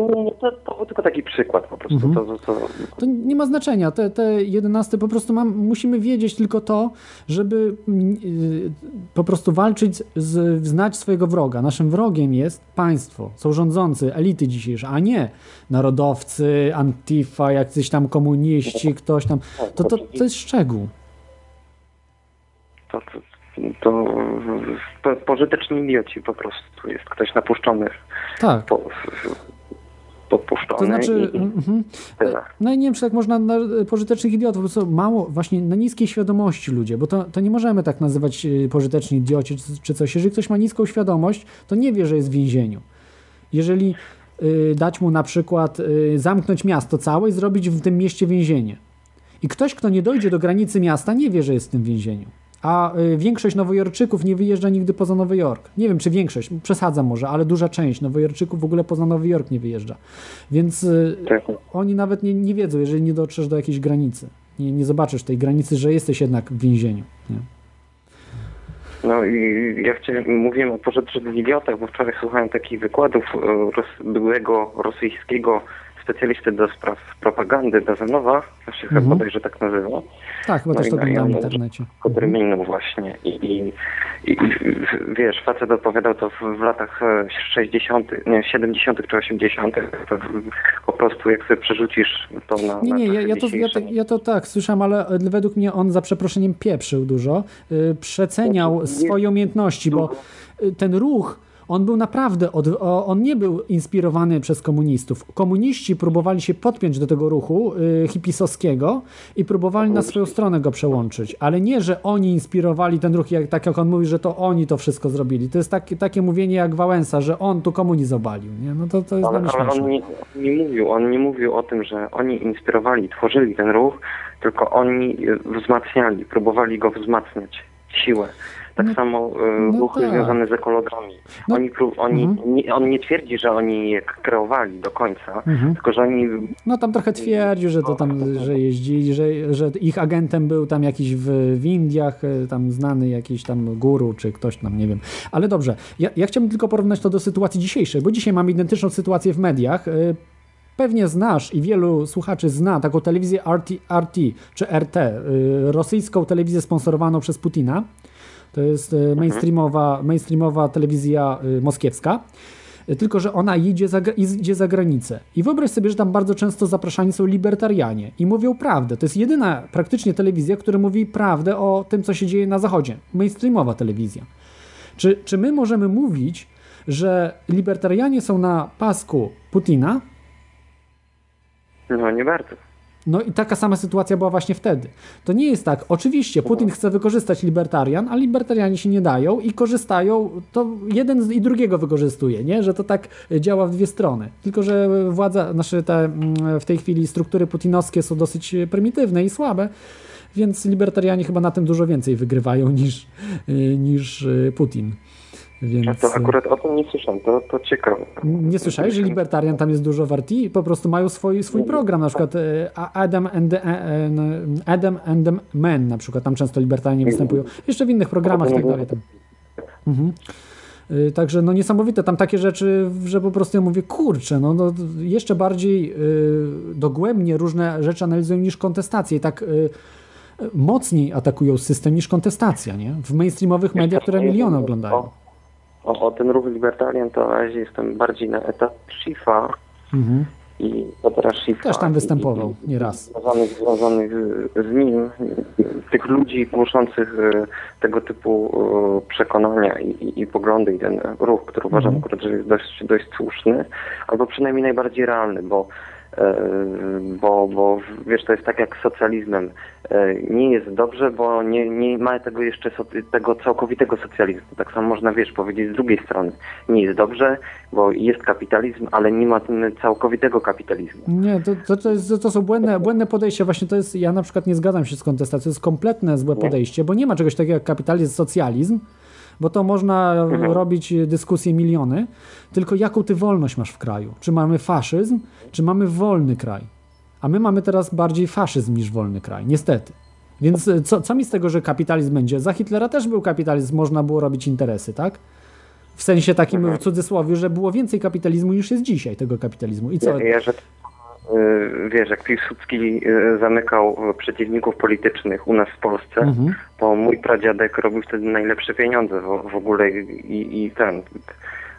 To, to był tylko taki przykład po prostu. Mhm. To, to, to, nie ma znaczenia. Te, te 11 po prostu mam, musimy wiedzieć tylko to, żeby mm, y, po prostu walczyć, z, znać swojego wroga. Naszym wrogiem jest państwo, są rządzący, elity dzisiejsze, a nie narodowcy, antifa, jacyś tam komuniści, ktoś tam. To, to, to jest szczegół. to, to, to, pożyteczni idioci po prostu. Jest ktoś napuszczony. Tak. Po, popuszczony. To znaczy, i, no i nie wiem, czy tak można na pożytecznych idiotów, bo co mało, właśnie na niskiej świadomości ludzie, bo to, to nie możemy tak nazywać y, pożyteczni idioci czy, czy coś. Jeżeli ktoś ma niską świadomość, to nie wie, że jest w więzieniu. Jeżeli dać mu na przykład y, zamknąć miasto całe i zrobić w tym mieście więzienie. I ktoś, kto nie dojdzie do granicy miasta, nie wie, że jest w tym więzieniu. A y, większość Nowojorczyków nie wyjeżdża nigdy poza Nowy Jork. Nie wiem, czy większość, przesadzam może, ale duża część Nowojorczyków w ogóle poza Nowy Jork nie wyjeżdża. Więc y, oni nawet nie, nie wiedzą, jeżeli nie dotrzesz do jakiejś granicy. Nie, nie zobaczysz tej granicy, że jesteś jednak w więzieniu. Nie? No i ja chciałem, mówiłem o pożytecznych idiotach, bo wczoraj słuchałem takich wykładów e, ros, byłego rosyjskiego specjalisty do spraw propagandy Dazanowa, to się chyba Mhm. bodajże tak nazywa. Tak, chyba No też to no oglądałem w internecie. Podryminów właśnie I, i, i, wiesz, facet opowiadał to w, latach e, 60., nie, 70. czy 80. To w- po prostu jak sobie przerzucisz to na. Nie, na nie, ja, czasy ja, to, ja, to, ja to tak słyszałem, ale e, według mnie on za przeproszeniem pieprzył dużo, y, przeceniał swoje umiejętności, bo ten ruch, on był naprawdę, od, on nie był inspirowany przez komunistów. Komuniści próbowali się podpiąć do tego ruchu y, hipisowskiego i próbowali na swoją stronę go przełączyć, ale nie, że oni inspirowali ten ruch, jak, tak jak on mówi, że to oni to wszystko zrobili. To jest takie, takie mówienie jak Wałęsa, że on tu komunizm obalił. Nie? No to, to jest Ale, ale on nie, nie mówił, on nie mówił o tym, że oni inspirowali, tworzyli ten ruch, tylko oni wzmacniali, próbowali go wzmacniać, siłę. Tak samo e, ruchy tak. związane z ekologami. Oni, pró- oni, Mhm. nie, on nie twierdzi, że oni je kreowali do końca, Mhm. tylko że oni No tam trochę twierdził, że to tam, że jeździli, że, że ich agentem był tam jakiś w, w Indiach, e, tam znany jakiś tam guru, czy ktoś tam, nie wiem. Ale dobrze, ja, ja chciałbym tylko porównać to do sytuacji dzisiejszej, bo dzisiaj mamy identyczną sytuację w mediach. E, Pewnie znasz i wielu słuchaczy zna taką telewizję RT, RT czy RT, e, rosyjską telewizję sponsorowaną przez Putina. To jest e, mainstreamowa, mainstreamowa telewizja e, moskiewska. E, Tylko, że ona idzie za, idzie za granicę. I wyobraź sobie, że tam bardzo często zapraszani są libertarianie i mówią prawdę. To jest jedyna praktycznie telewizja, która mówi prawdę o tym, co się dzieje na Zachodzie. Mainstreamowa telewizja. Czy, czy my możemy mówić, że libertarianie są na pasku Putina? no nie bardzo. No i taka sama sytuacja była właśnie wtedy. To nie jest tak. Oczywiście Putin chce wykorzystać libertarian, a libertarianie się nie dają i korzystają, to jeden z- i drugiego wykorzystuje, nie? Że to tak działa w dwie strony. Tylko, że władza, znaczy te mm, w tej chwili struktury putinowskie są dosyć prymitywne i słabe, więc libertarianie chyba na tym dużo więcej wygrywają niż, y, niż y, Putin. Więc... Ja to akurat o tym nie słyszałem, to, to ciekawe. Nie słyszałeś, że libertarian tam jest dużo warty? Po prostu mają swój, swój program, na przykład e, Adam and, the, e, e, Adam and the Men, na przykład, tam często libertarianie występują. Jeszcze w innych programach i tak dalej. Tam. Mhm. Także no niesamowite, tam takie rzeczy, że po prostu ja mówię, kurczę, no, no jeszcze bardziej dogłębnie różne rzeczy analizują niż kontestacje i tak mocniej atakują system niż kontestacja, nie? W mainstreamowych mediach, które miliony oglądają. O, o ten ruch libertarian to na razie jestem bardziej na etap Shifa Mhm. i Petera Schifffa. Też tam i- występował nieraz. związanych, związanych z- z nim, tych ludzi głoszących e, tego typu e, przekonania i, i, i poglądy i ten ruch, który uważam Mhm. akurat, że jest dość, dość słuszny, albo przynajmniej najbardziej realny, bo bo, bo wiesz, to jest tak jak z socjalizmem. E, Nie jest dobrze, bo nie, nie ma tego jeszcze tego całkowitego socjalizmu. Tak samo można, wiesz, powiedzieć z drugiej strony. Nie jest dobrze, bo jest kapitalizm, ale nie ma całkowitego kapitalizmu. Nie, to, to, to, jest, to są błędne, błędne podejście. Właśnie to jest, ja na przykład nie zgadzam się z kontestacją, to jest kompletne złe podejście, bo nie ma czegoś takiego jak kapitalizm, socjalizm, bo to można Mhm. robić dyskusje miliony, tylko jaką ty wolność masz w kraju? Czy mamy faszyzm, czy mamy wolny kraj? A my mamy teraz bardziej faszyzm niż wolny kraj, niestety. Więc e, co, co mi z tego, że kapitalizm będzie? Za Hitlera też był kapitalizm, można było robić interesy, tak? W sensie takim w cudzysłowie, że było więcej kapitalizmu niż jest dzisiaj tego kapitalizmu. I co? Ja, ja wiesz, jak Piłsudski y, zamykał y, przeciwników politycznych u nas w Polsce, Mhm. to mój pradziadek robił wtedy najlepsze pieniądze w, w ogóle i, i ten...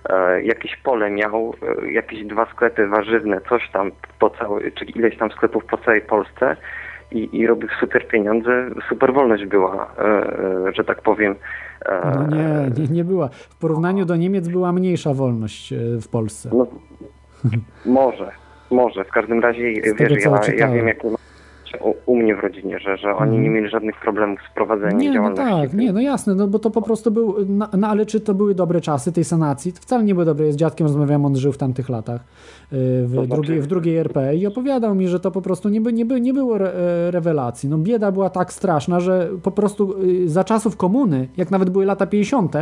E, jakieś pole miał, e, jakieś dwa sklepy warzywne, coś tam po całej, czyli ileś tam sklepów po całej Polsce i, i robił super pieniądze, super wolność była, e, że tak powiem. No nie, nie, nie była. W porównaniu do Niemiec była mniejsza wolność w Polsce. No, Może, może. W każdym razie, Z wiesz, ja, ja wiem, jak u, u mnie w rodzinie, że, że oni nie mieli żadnych problemów z prowadzeniem Nie, no działalności. tak, nie, no jasne, no bo to po prostu był, no, no ale czy to były dobre czasy tej sanacji? To wcale nie były dobre. Z dziadkiem rozmawiałem, on żył w tamtych latach w, znaczy- drugiej, w drugiej RP i opowiadał mi, że to po prostu nie, by, nie, by, nie było re, e, rewelacji. No bieda była tak straszna, że po prostu y, za czasów komuny, jak nawet były lata 50.,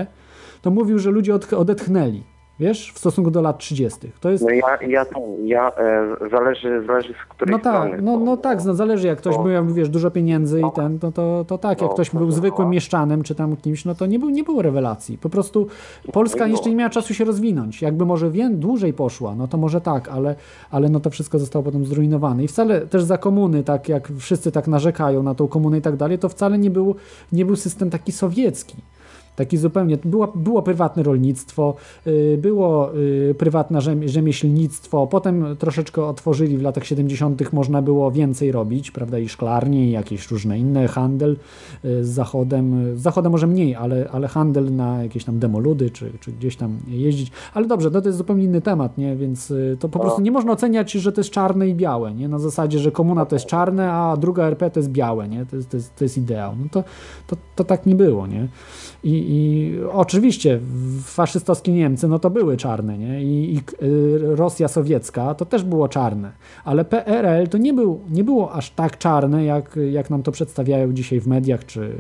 to mówił, że ludzie od, odetchnęli, wiesz, w stosunku do lat 30. To jest... No ja, ja, ja e, zależy, zależy z której No tak, strony. no, no tak, no zależy, jak ktoś bo- miał, wiesz, dużo pieniędzy i ten, to, to, to tak, jak No, ktoś był zwykłym mieszczanem czy tam kimś, no to nie, był, nie było rewelacji. Po prostu Polska jeszcze nie miała czasu się rozwinąć. Jakby może wie, dłużej poszła, no to może tak, ale, ale no to wszystko zostało potem zrujnowane. I wcale też za komuny, tak jak wszyscy tak narzekają na tą komunę i tak dalej, to wcale nie był, nie był system taki sowiecki. Taki zupełnie. Było, było prywatne rolnictwo, y, było y, prywatne rzem- rzemieślnictwo, potem troszeczkę otworzyli w latach 70. można było więcej robić, prawda, i szklarnie, i jakieś różne inne, handel y, z Zachodem. Z Zachodem może mniej, ale, ale handel na jakieś tam demoludy, czy, czy gdzieś tam jeździć. Ale dobrze, no to jest zupełnie inny temat, nie? Więc to po prostu nie można oceniać, że to jest czarne i białe, nie? Na zasadzie, że komuna to jest czarne, a druga RP to jest białe, nie? To jest, to jest, to jest ideał. No to, to, to tak nie było, nie? I, I oczywiście faszystowskie Niemcy, no to były czarne, nie? I, i y, Rosja sowiecka to też było czarne, ale PRL to nie, był, nie było aż tak czarne, jak, jak nam to przedstawiają dzisiaj w mediach, czy,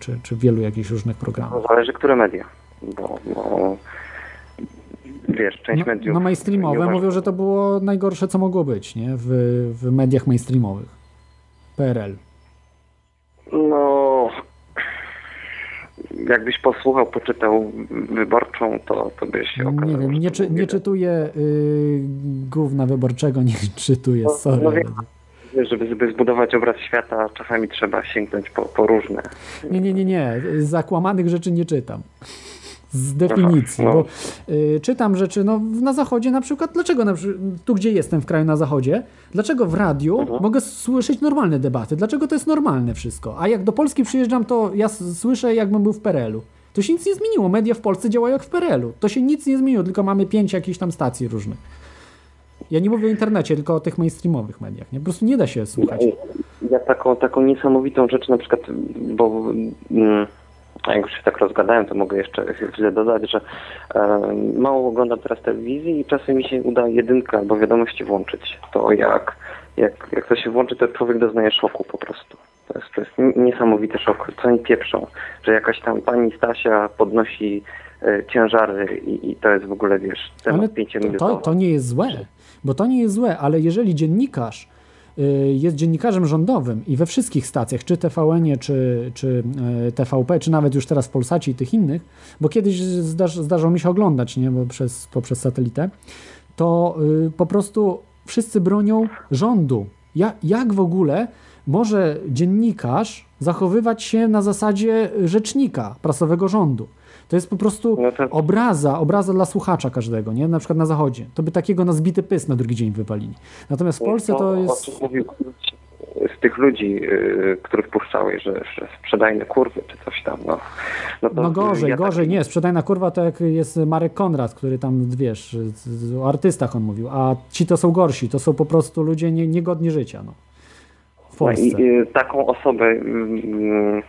czy, czy w wielu jakichś różnych programach. No, zależy, które media. Bo, bo wiesz, część No, mediów... no mainstreamowe mówią, że to było najgorsze, co mogło być, nie? W, w mediach mainstreamowych. PRL. No, jakbyś posłuchał, poczytał wyborczą, to, to byś się okazał. Nie wiem, nie, czy, nie czytuję y, gówna wyborczego, (laughs) nie czytuję, sorry. no wiem. Żeby, żeby zbudować obraz świata, czasami trzeba sięgnąć po, po różne. Nie, nie, nie, nie. Zakłamanych rzeczy nie czytam. Z definicji, Aha, no. bo y, czytam rzeczy no, na zachodzie na przykład, dlaczego na, tu gdzie jestem w kraju na zachodzie, dlaczego w radiu Mhm. mogę słyszeć normalne debaty, dlaczego to jest normalne wszystko, a jak do Polski przyjeżdżam, to ja słyszę jakbym był w PRL-u. To się nic nie zmieniło, media w Polsce działają jak w PRL-u, to się nic nie zmieniło, tylko mamy pięć jakichś tam stacji różnych. Ja nie mówię o internecie, tylko o tych mainstreamowych mediach, nie? po prostu nie da się słuchać. Ja taką, taką niesamowitą rzecz na przykład, bo mm, jak już się tak rozgadałem, to mogę jeszcze chwilę dodać, że e, mało oglądam teraz telewizji i czasem mi się uda jedynkę albo wiadomości włączyć. To jak, jak, jak to się włączy, to człowiek doznaje szoku po prostu. To jest, to jest niesamowity szok. Co oni pieprzą, że jakaś tam pani Stasia podnosi e, ciężary i, i to jest w ogóle, wiesz, temat pięciominutowy. to, to nie jest złe, bo to nie jest złe, ale jeżeli dziennikarz jest dziennikarzem rządowym i we wszystkich stacjach, czy TVN, czy, czy y, TVP, czy nawet już teraz w Polsacie i tych innych, bo kiedyś zdarz, zdarzało mi się oglądać, nie, bo przez, poprzez satelitę, to y, po prostu wszyscy bronią rządu. Ja, jak w ogóle może dziennikarz zachowywać się na zasadzie rzecznika prasowego rządu? To jest po prostu obraza, obraza dla słuchacza każdego, nie? Na przykład na zachodzie. To by takiego na zbity pysk na drugi dzień wypalili. Natomiast w Polsce to O jest... mówił z tych ludzi, yy, których puszczałeś, że, że sprzedajne kurwy czy coś tam, no. No, to No gorzej, ja gorzej, nie, sprzedajna kurwa to jak jest Marek Konrad, który tam, wiesz, o artystach on mówił, a ci to są gorsi, to są po prostu ludzie nie, niegodni życia, no. W No Polsce. i y, taką osobę, mm,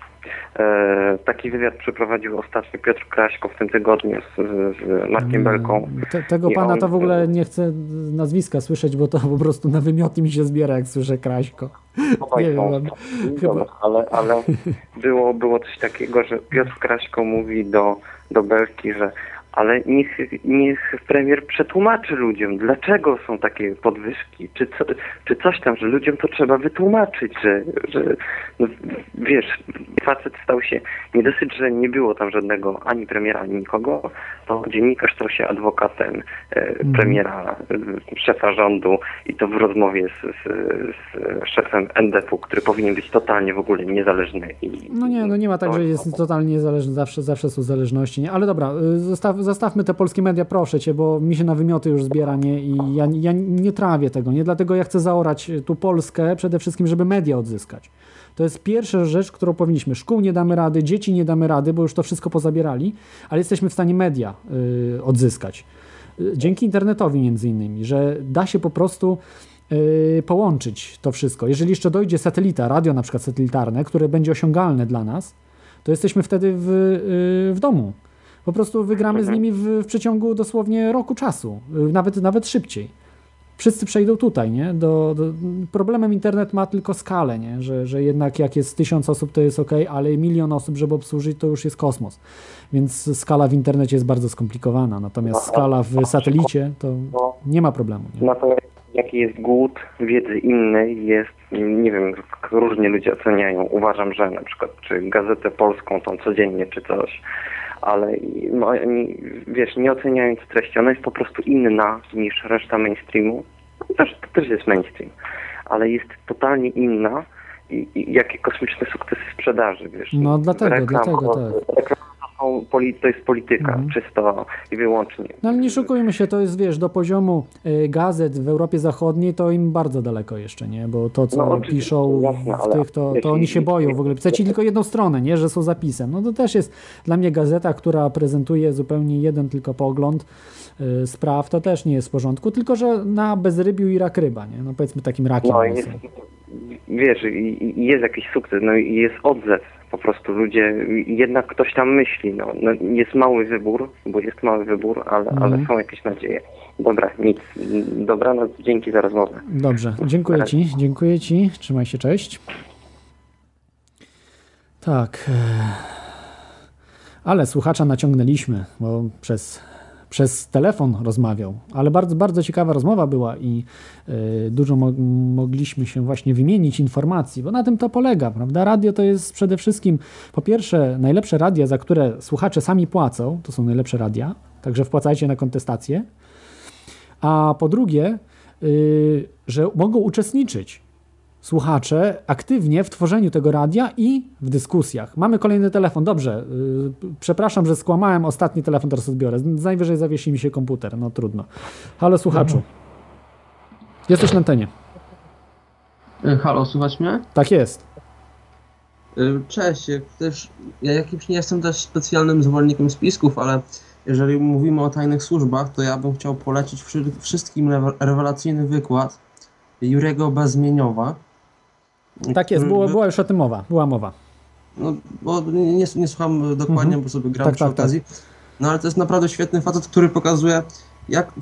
e, taki wywiad przeprowadził ostatnio Piotr Kraśko w tym tygodniu z, z Markiem Belką. Te, tego I pana on- to w ogóle nie chcę nazwiska słyszeć, bo to (laughs) po prostu na wymioty mi się zbiera, jak słyszę Kraśko. Obaj Nie wiem, są mam- Dobra, ale, ale (laughs) było, było coś takiego, że Piotr Kraśko mówi do, do Belki, że ale niech, niech premier przetłumaczy ludziom, dlaczego są takie podwyżki, czy, co, czy coś tam, że ludziom to trzeba wytłumaczyć, że, że no, wiesz, facet stał się, nie dosyć, że nie było tam żadnego ani premiera, ani nikogo, to dziennikarz stał się adwokatem e, premiera, e, szefa rządu i to w rozmowie z, z, z szefem NDP-u, który powinien być totalnie w ogóle niezależny i No nie, no nie ma tak, że jest totalnie niezależny, zawsze, zawsze są zależności, nie? Ale dobra, y, zostaw, zostawmy te polskie media, proszę cię, bo mi się na wymioty już zbiera, nie? I ja, ja nie trawię tego, nie? Dlatego ja chcę zaorać tu Polskę przede wszystkim, żeby media odzyskać. To jest pierwsza rzecz, którą powinniśmy. Szkół nie damy rady, dzieci nie damy rady, bo już to wszystko pozabierali, ale jesteśmy w stanie media y, odzyskać. Y, Dzięki internetowi między innymi, że da się po prostu y, połączyć to wszystko. Jeżeli jeszcze dojdzie satelita, radio na przykład satelitarne, które będzie osiągalne dla nas, to jesteśmy wtedy w, y, w domu. Po prostu wygramy z nimi w, w przeciągu dosłownie roku czasu, y, nawet, nawet szybciej. Wszyscy przejdą tutaj, nie? Do, do, problemem internet ma tylko skalę, nie? Że, że jednak jak jest tysiąc osób, to jest ok, ale milion osób, żeby obsłużyć, to już jest kosmos. Więc skala w internecie jest bardzo skomplikowana, natomiast skala w satelicie to nie ma problemu. Nie? Natomiast jaki jest głód wiedzy innej jest, nie wiem, różnie ludzie oceniają. Uważam, że na przykład czy Gazetę Polską tą codziennie czy coś, ale wiesz, nie oceniając treści, ona jest po prostu inna niż reszta mainstreamu. Też, to też jest mainstream, ale jest totalnie inna i, i jakie kosmiczne sukcesy sprzedaży, wiesz. No dlatego, Reklam, dlatego tak. Są to jest polityka, czysto i wyłącznie. No nie szukujmy się, to jest, wiesz, do poziomu y, gazet w Europie Zachodniej to im bardzo daleko jeszcze, nie? Bo to, co No, piszą jasne, w tych, to, to oni się boją w ogóle. Pisać tylko jedną stronę, nie? Że są zapisem. No to też jest dla mnie gazeta, która prezentuje zupełnie jeden tylko pogląd y, spraw, to też nie jest w porządku, tylko że na bezrybiu i rak ryba, nie? No powiedzmy takim rakiem. No jest, wiesz, jest jakiś sukces, no i jest odzew. Po prostu ludzie, jednak ktoś tam myśli, no, no jest mały wybór, bo jest mały wybór, ale, Mhm. ale są jakieś nadzieje. Dobra, nic. Dobranoc, dzięki za rozmowę. Dobrze, dziękuję Ci, dziękuję Ci, trzymaj się, cześć. Tak, e, ale słuchacza naciągnęliśmy, bo przez, przez telefon rozmawiał, ale bardzo, bardzo ciekawa rozmowa była i e, dużo mo mogliśmy się właśnie wymienić informacji, bo na tym to polega, prawda? Radio to jest przede wszystkim, po pierwsze, najlepsze radia, za które słuchacze sami płacą, to są najlepsze radia, także wpłacajcie na kontestację, a po drugie, y, że mogą uczestniczyć słuchacze aktywnie w tworzeniu tego radia i w dyskusjach. Mamy kolejny telefon. Dobrze, y, przepraszam, że skłamałem. Ostatni telefon teraz odbiorę. Najwyżej zawiesi mi się komputer. No trudno. Halo słuchaczu. Jesteś na antenie. Y, Halo, słuchać mnie? Tak jest. Y, Cześć, też, ja jakimś nie jestem też specjalnym zwolennikiem spisków, ale jeżeli mówimy o tajnych służbach, to ja bym chciał polecić wszy- wszystkim rewe- rewelacyjny wykład Jurego Bezmieniowa. Tak jest, było, by- była już o tym mowa. Była mowa. No, bo nie, nie, słucham dokładnie, Mhm. bo sobie gram Tak, przy tak, tak. okazji. No ale to jest naprawdę świetny facet, który pokazuje, jak,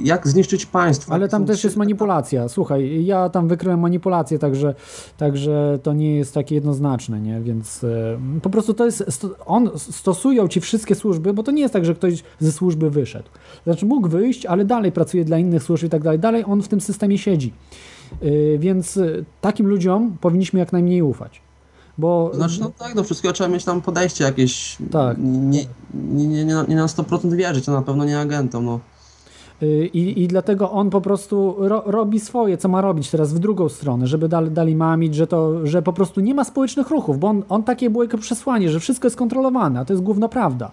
jak zniszczyć państwo. Ale tam też jest manipulacja. Słuchaj, ja tam wykryłem manipulację, także, także to nie jest takie jednoznaczne, nie? Więc e, po prostu to jest, sto, on stosują ci wszystkie służby, bo to nie jest tak, że ktoś ze służby wyszedł. Znaczy mógł wyjść, ale dalej pracuje dla innych służb i tak dalej. Dalej on w tym systemie siedzi. E, więc e, takim ludziom powinniśmy jak najmniej ufać. Bo Znaczy, no tak, do wszystkiego trzeba mieć tam podejście jakieś. Tak. Nie, nie, nie, nie, na- nie na 100% wierzyć, to na pewno nie agentom. No. Y, I, I dlatego on po prostu ro, robi swoje, co ma robić teraz w drugą stronę, żeby dali, dali mamić, że, to, że po prostu nie ma społecznych ruchów, bo on, on takie było jako przesłanie, że wszystko jest kontrolowane, a to jest główna prawda.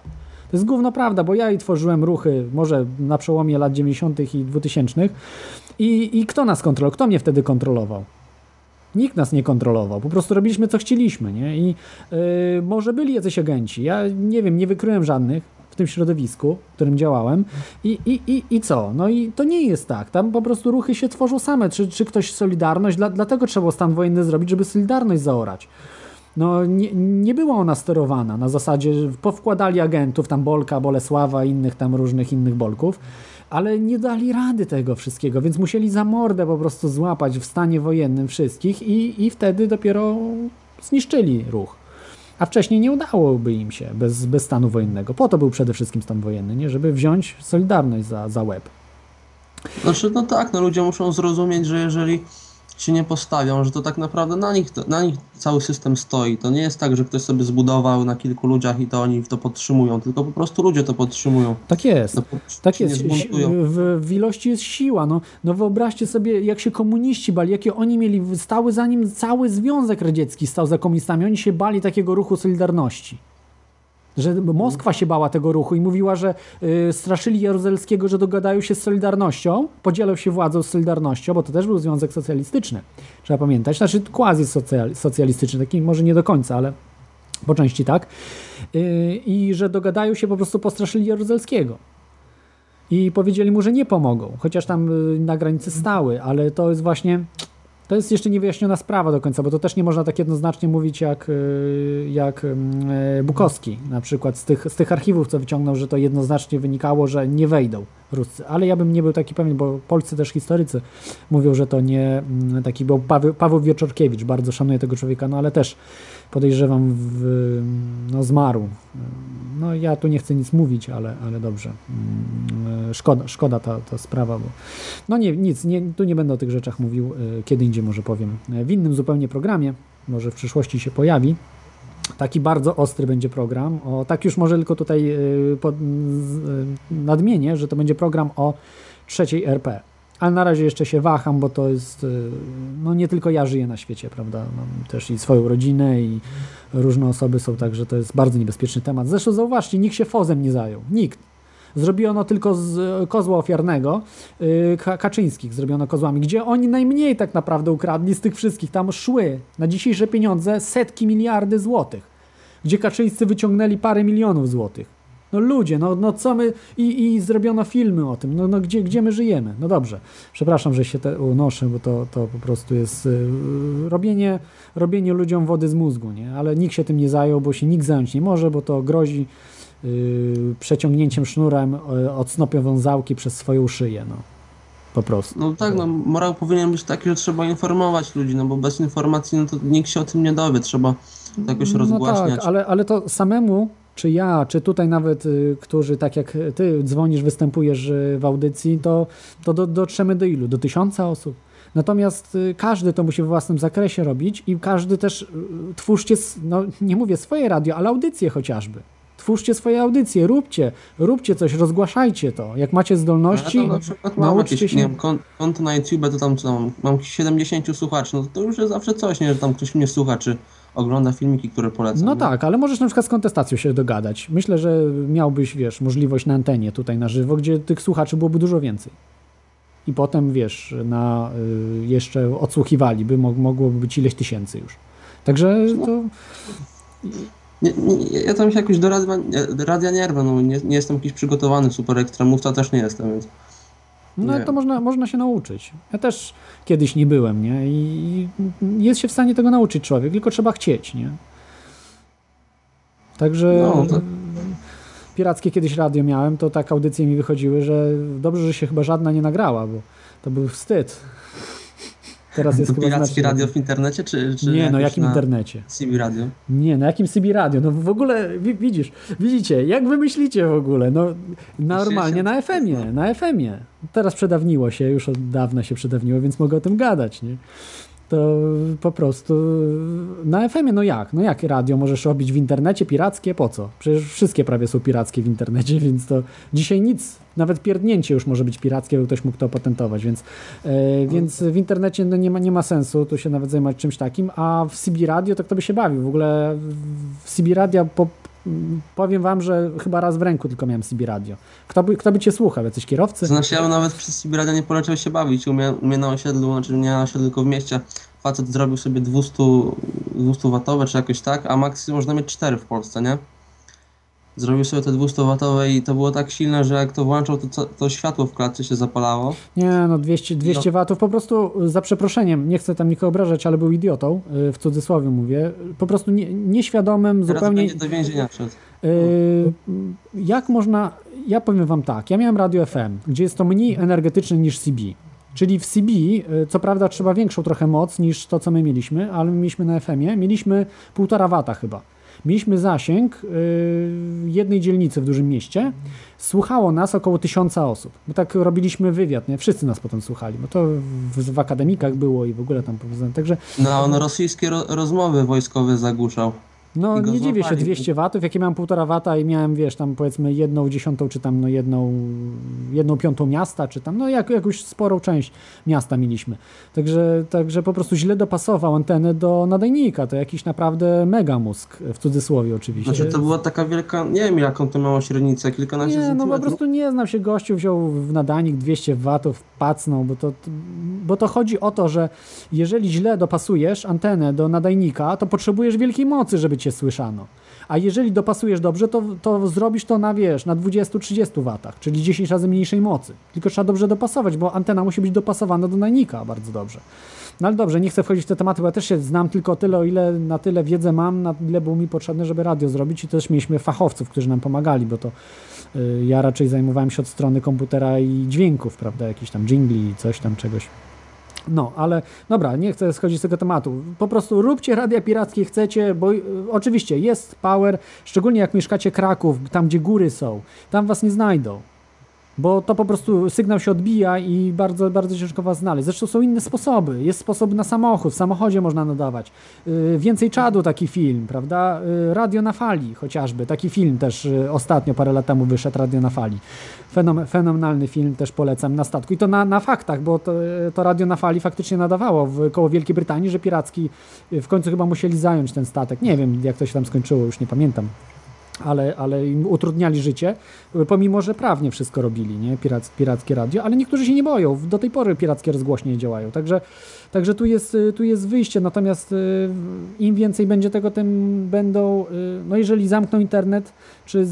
To jest gówno prawda, bo ja i tworzyłem ruchy, może na przełomie lat 90. i 2000 i, i kto nas kontrolował? Kto mnie wtedy kontrolował? Nikt nas nie kontrolował, po prostu robiliśmy co chcieliśmy, nie? I yy, może byli jacyś agenci, ja nie wiem, nie wykryłem żadnych w tym środowisku, w którym działałem i, i, i, i co? No i to nie jest tak, tam po prostu ruchy się tworzą same, czy, czy ktoś Solidarność, dla, dlatego trzeba stan wojenny zrobić, żeby Solidarność zaorać. No nie, nie była ona sterowana na zasadzie, powkładali agentów, tam Bolka, Bolesława, innych tam różnych innych Bolków, ale nie dali rady tego wszystkiego, więc musieli za mordę po prostu złapać w stanie wojennym wszystkich i, i wtedy dopiero zniszczyli ruch. A wcześniej nie udałoby im się bez, bez stanu wojennego. Po to był przede wszystkim stan wojenny, nie? żeby wziąć Solidarność za, za łeb. Znaczy, no tak, no ludzie muszą zrozumieć, że jeżeli się nie postawią, że to tak naprawdę na nich, na nich cały system stoi. To nie jest tak, że ktoś sobie zbudował na kilku ludziach i to oni to podtrzymują, tylko po prostu ludzie to podtrzymują. Tak jest. No, tak jest. W, w ilości jest siła. No, no wyobraźcie sobie, jak się komuniści bali, jakie oni mieli, stały za nim cały Związek Radziecki stał za komunistami. Oni się bali takiego ruchu Solidarności. Że Moskwa się bała tego ruchu i mówiła, że y, straszyli Jaruzelskiego, że dogadają się z Solidarnością, podzielą się władzą z Solidarnością, bo to też był związek socjalistyczny. Trzeba pamiętać. Znaczy quasi socjal, socjalistyczny, taki może nie do końca, ale po części tak. Y, I że dogadają się, po prostu postraszyli Jaruzelskiego. I powiedzieli mu, że nie pomogą, chociaż tam y, na granicy stały, ale to jest właśnie to jest jeszcze niewyjaśniona sprawa do końca, bo to też nie można tak jednoznacznie mówić jak, y, jak mm, e, Bukowski na przykład z tych, z tych archiwów, co wyciągnął, że to jednoznacznie wynikało, że nie wejdą Ruscy. Ale ja bym nie był taki pewien, bo polscy też historycy mówią, że to nie mm, taki był Paweł, Paweł Wieczorkiewicz, bardzo szanuję tego człowieka, no ale też podejrzewam w, no zmarł. No ja tu nie chcę nic mówić, ale, ale dobrze. Mm, Szkoda, szkoda ta, ta sprawa, bo no nie, nic, nie, tu nie będę o tych rzeczach mówił, y, kiedy indziej może powiem. W innym zupełnie programie, może w przyszłości się pojawi, Taki bardzo ostry będzie program. O, tak już może tylko tutaj pod, nadmienię, że to będzie program o trzeciej RP. Ale na razie jeszcze się waham, bo to jest, no nie tylko ja żyję na świecie, prawda? Mam też i swoją rodzinę i różne osoby są, także to jest bardzo niebezpieczny temat. Zresztą zauważcie, nikt się fozem nie zajął. Nikt. Zrobiono tylko z e, kozła ofiarnego, yy, Kaczyńskich zrobiono kozłami, gdzie oni najmniej tak naprawdę ukradli z tych wszystkich. Tam szły na dzisiejsze pieniądze setki miliardy złotych, gdzie Kaczyńscy wyciągnęli parę milionów złotych. No ludzie, no, no co my... I, I zrobiono filmy o tym, no, no gdzie, gdzie my żyjemy? No dobrze, przepraszam, że się te unoszę, bo to, to po prostu jest yy, robienie, robienie ludziom wody z mózgu, nie? Ale nikt się tym nie zajął, bo się nikt zająć nie może, bo to grozi yy, przeciągnięciem sznurem yy, od snopiowiązałki przez swoją szyję, no. Po prostu. No tak, no morał powinien być taki, że trzeba informować ludzi, no bo bez informacji no to nikt się o tym nie dowie, trzeba to jakoś No rozgłaśniać. tak, ale, ale to samemu, czy ja, czy tutaj nawet, y, którzy tak jak ty dzwonisz, występujesz y, w audycji, to, to do, dotrzemy do ilu? Do tysiąca osób. Natomiast y, każdy to musi w własnym zakresie robić i każdy też twórzcie, no nie mówię swoje radio, ale audycje chociażby. Twórzcie swoje audycje, róbcie, róbcie coś, rozgłaszajcie to. Jak macie zdolności, Ja tam na przykład mam jakieś, się. nie wiem, kon- konto na YouTube, to tam, co tam mam 70 słuchaczy, no to już jest zawsze coś, nie, że tam ktoś mnie słucha, czy ogląda filmiki, które polecam. No tak, ale możesz na przykład z kontestacją się dogadać. Myślę, że miałbyś, wiesz, możliwość na antenie tutaj na żywo, gdzie tych słuchaczy byłoby dużo więcej. I potem, wiesz, na y, jeszcze odsłuchiwali, by mo- mogłoby być ileś tysięcy już. Także to... Nie, nie, ja tam się jakoś do radia, radia nie rwę, no nie, nie jestem jakiś przygotowany, super ekstremówca też nie jestem, więc... No Nie. to można, można się nauczyć. Ja też kiedyś nie byłem, nie? I jest się w stanie tego nauczyć człowiek, tylko trzeba chcieć, nie? Także No, to- pirackie kiedyś radio miałem, to tak audycje mi wychodziły, że dobrze, że się chyba żadna nie nagrała, bo to był wstyd. Teraz jest chyba pirackie znacznie radio w internecie, czy, czy Nie, no jakim internecie? CB radio? Nie, na jakim CB radio? No w ogóle, wi- widzisz, widzicie, jak wy myślicie w ogóle? No normalnie na FM-ie, na FM-ie. Teraz przedawniło się, już od dawna się przedawniło, więc mogę o tym gadać, nie? To po prostu na FM-ie, no jak? No jak radio możesz robić w internecie pirackie? Po co? Przecież wszystkie prawie są pirackie w internecie, (laughs) więc to dzisiaj nic, nawet pierdnięcie już może być pirackie, bo ktoś mógł to opatentować, więc, e, więc w internecie no nie, ma, nie ma sensu tu się nawet zajmować czymś takim, a w CB Radio to by się bawił? W ogóle w CB Radio po, powiem wam, że chyba raz w ręku tylko miałem CB radio. Kto by, kto by cię słuchał? Jacyś kierowcy? Znaczy ja nawet przez CB radio nie poleciał się bawić. U mnie, u mnie na osiedlu, znaczy nie na osiedlu, tylko w mieście, facet zrobił sobie 200, 200 watowe czy jakoś tak, a maksimum można mieć 4 w Polsce, nie? Zrobił sobie te 200 watowe i to było tak silne, że jak to włączał, to, to światło w klatce się zapalało. Nie, no 200, 200 watów po prostu y, za przeproszeniem, nie chcę tam nikogo obrażać, ale był idiotą, y, w cudzysłowie mówię, po prostu nie, nieświadomym, Teraz zupełnie... będzie do więzienia wszedł. Y, jak można, ja powiem wam tak, ja miałem radio FM, gdzie jest to mniej energetyczne niż CB. Czyli w CB, co prawda trzeba większą trochę moc niż to, co my mieliśmy, ale my mieliśmy na FM-ie, mieliśmy 1,5 wata chyba. Mieliśmy zasięg y, jednej dzielnicy w dużym mieście. Słuchało nas około tysiąca osób. My tak robiliśmy wywiad, nie? Wszyscy nas potem słuchali, bo to w, w akademikach było i w ogóle tam powiedzmy. Także No, on rosyjskie ro rozmowy wojskowe zagłuszał. No nie dziwię się, złapali. 200 watów, jakie miałem 1,5 wata i miałem, wiesz, tam powiedzmy jedną dziesiątą, czy tam no jedną, jedną piątą miasta, czy tam, no jak, jakąś sporą część miasta mieliśmy. Także, także po prostu źle dopasował antenę do nadajnika, to jakiś naprawdę mega mózg, w cudzysłowie oczywiście. Znaczy to była taka wielka, nie wiem jaką to miało średnicę, kilkanaście Nie, no po prostu nie znam się gościu, wziął w nadajnik 200 watów, pacnął, bo to, bo to chodzi o to, że jeżeli źle dopasujesz antenę do nadajnika, to potrzebujesz wielkiej mocy, żeby cię słyszano. A jeżeli dopasujesz dobrze, to, to zrobisz to na, wiesz, na 20-30 watach, czyli 10 razy mniejszej mocy. Tylko trzeba dobrze dopasować, bo antena musi być dopasowana do nadajnika bardzo dobrze. No ale dobrze, nie chcę wchodzić w te tematy, bo ja też się znam tylko tyle, o ile na tyle wiedzę mam, na ile było mi potrzebne, żeby radio zrobić i też mieliśmy fachowców, którzy nam pomagali, bo to y, ja raczej zajmowałem się od strony komputera i dźwięków, prawda, jakiś tam jingli, coś tam, czegoś. No, ale dobra, nie chcę schodzić z tego tematu. Po prostu róbcie radia pirackie chcecie, bo y, oczywiście jest power, szczególnie jak mieszkacie Kraków, tam gdzie góry są, tam was nie znajdą. Bo to po prostu sygnał się odbija i bardzo, bardzo ciężko was znaleźć. Zresztą są inne sposoby. Jest sposób na samochód, w samochodzie można nadawać. Yy, więcej czadu taki film, prawda? Yy, Radio na fali chociażby. Taki film też yy, ostatnio, parę lat temu wyszedł, Radio na fali. Fenom, fenomenalny film, też polecam na statku. I to na, na faktach, bo to, to Radio na fali faktycznie nadawało w koło Wielkiej Brytanii, że piracki yy, w końcu chyba musieli zająć ten statek. Nie wiem, jak to się tam skończyło, już nie pamiętam ale, ale im utrudniali życie, pomimo, że prawnie wszystko robili, nie? Pirac, pirackie radio, ale niektórzy się nie boją, do tej pory pirackie rozgłośnie działają, także, także tu, jest, y, tu jest wyjście, natomiast y, im więcej będzie tego, tym będą, y, no jeżeli zamkną internet, czy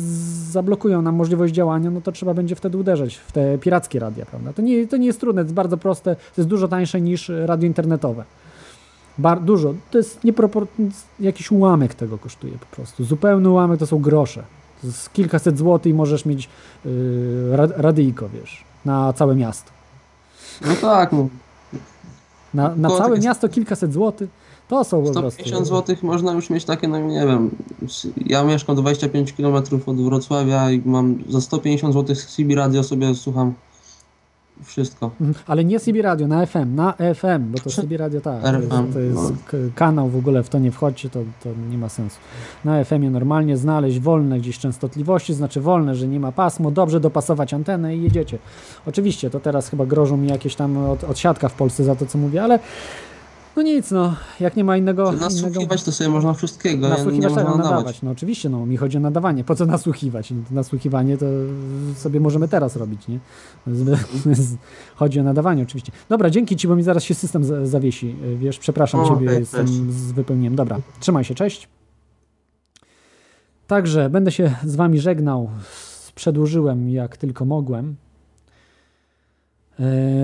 zablokują nam możliwość działania, no to trzeba będzie wtedy uderzać w te pirackie radia, prawda? To nie, to nie jest trudne, to jest bardzo proste, to jest dużo tańsze niż radio internetowe. Bar, dużo. To jest niepropor... jakiś ułamek tego kosztuje po prostu. Zupełny ułamek to są grosze. To jest kilkaset złotych i możesz mieć yy, rad, radyjko, wiesz, na całe miasto. No tak, no. Na, na całe takie- miasto kilkaset złotych to są po prostu... 150 zł można już mieć takie, no nie wiem, ja mieszkam 25 km od Wrocławia i mam za 150 zł z CB radio sobie słucham wszystko. Mhm, Ale nie CB Radio, na FM, na FM, bo to CB Radio tak, to jest, RFM, to jest no. kanał, w ogóle w to nie wchodźcie, to, to nie ma sensu. Na FM-ie normalnie znaleźć wolne gdzieś częstotliwości, znaczy wolne, że nie ma pasmo, dobrze dopasować antenę i jedziecie. Oczywiście, to teraz chyba grożą mi jakieś tam od, odsiadka w Polsce za to, co mówię, ale no nic, no, jak nie ma innego... Nasłuchiwać to sobie można wszystkiego, nie, nie Nasłuchiwać można tak, nadawać. No oczywiście, no mi chodzi o nadawanie. Po co nasłuchiwać? Nasłuchiwanie to sobie możemy teraz robić, nie? Chodzi o nadawanie oczywiście. Dobra, dzięki Ci, bo mi zaraz się system za- zawiesi. Wiesz, przepraszam O, Ciebie, okej, jestem z wypełnieniem. Dobra, trzymaj się, cześć. Także będę się z Wami żegnał. Przedłużyłem jak tylko mogłem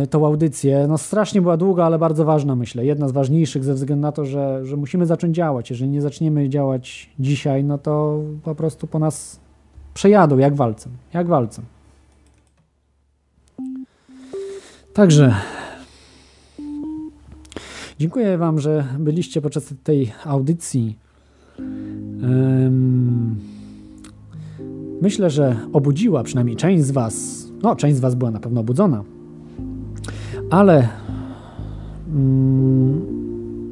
tą audycję. No strasznie była długa, ale bardzo ważna, myślę. Jedna z ważniejszych ze względu na to, że, że musimy zacząć działać. Jeżeli nie zaczniemy działać dzisiaj, no to po prostu po nas przejadą jak walcem. Jak walcem. Także dziękuję Wam, że byliście podczas tej audycji. Myślę, że obudziła przynajmniej część z Was. No, część z Was była na pewno obudzona. Ale mm,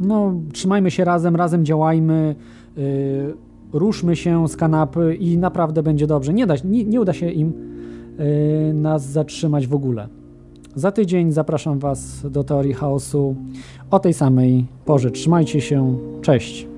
no, trzymajmy się razem, razem działajmy, y, ruszmy się z kanapy i naprawdę będzie dobrze. Nie, da, nie, nie uda się im y, nas zatrzymać w ogóle. Za tydzień zapraszam Was do Teorii Chaosu o tej samej porze. Trzymajcie się. Cześć.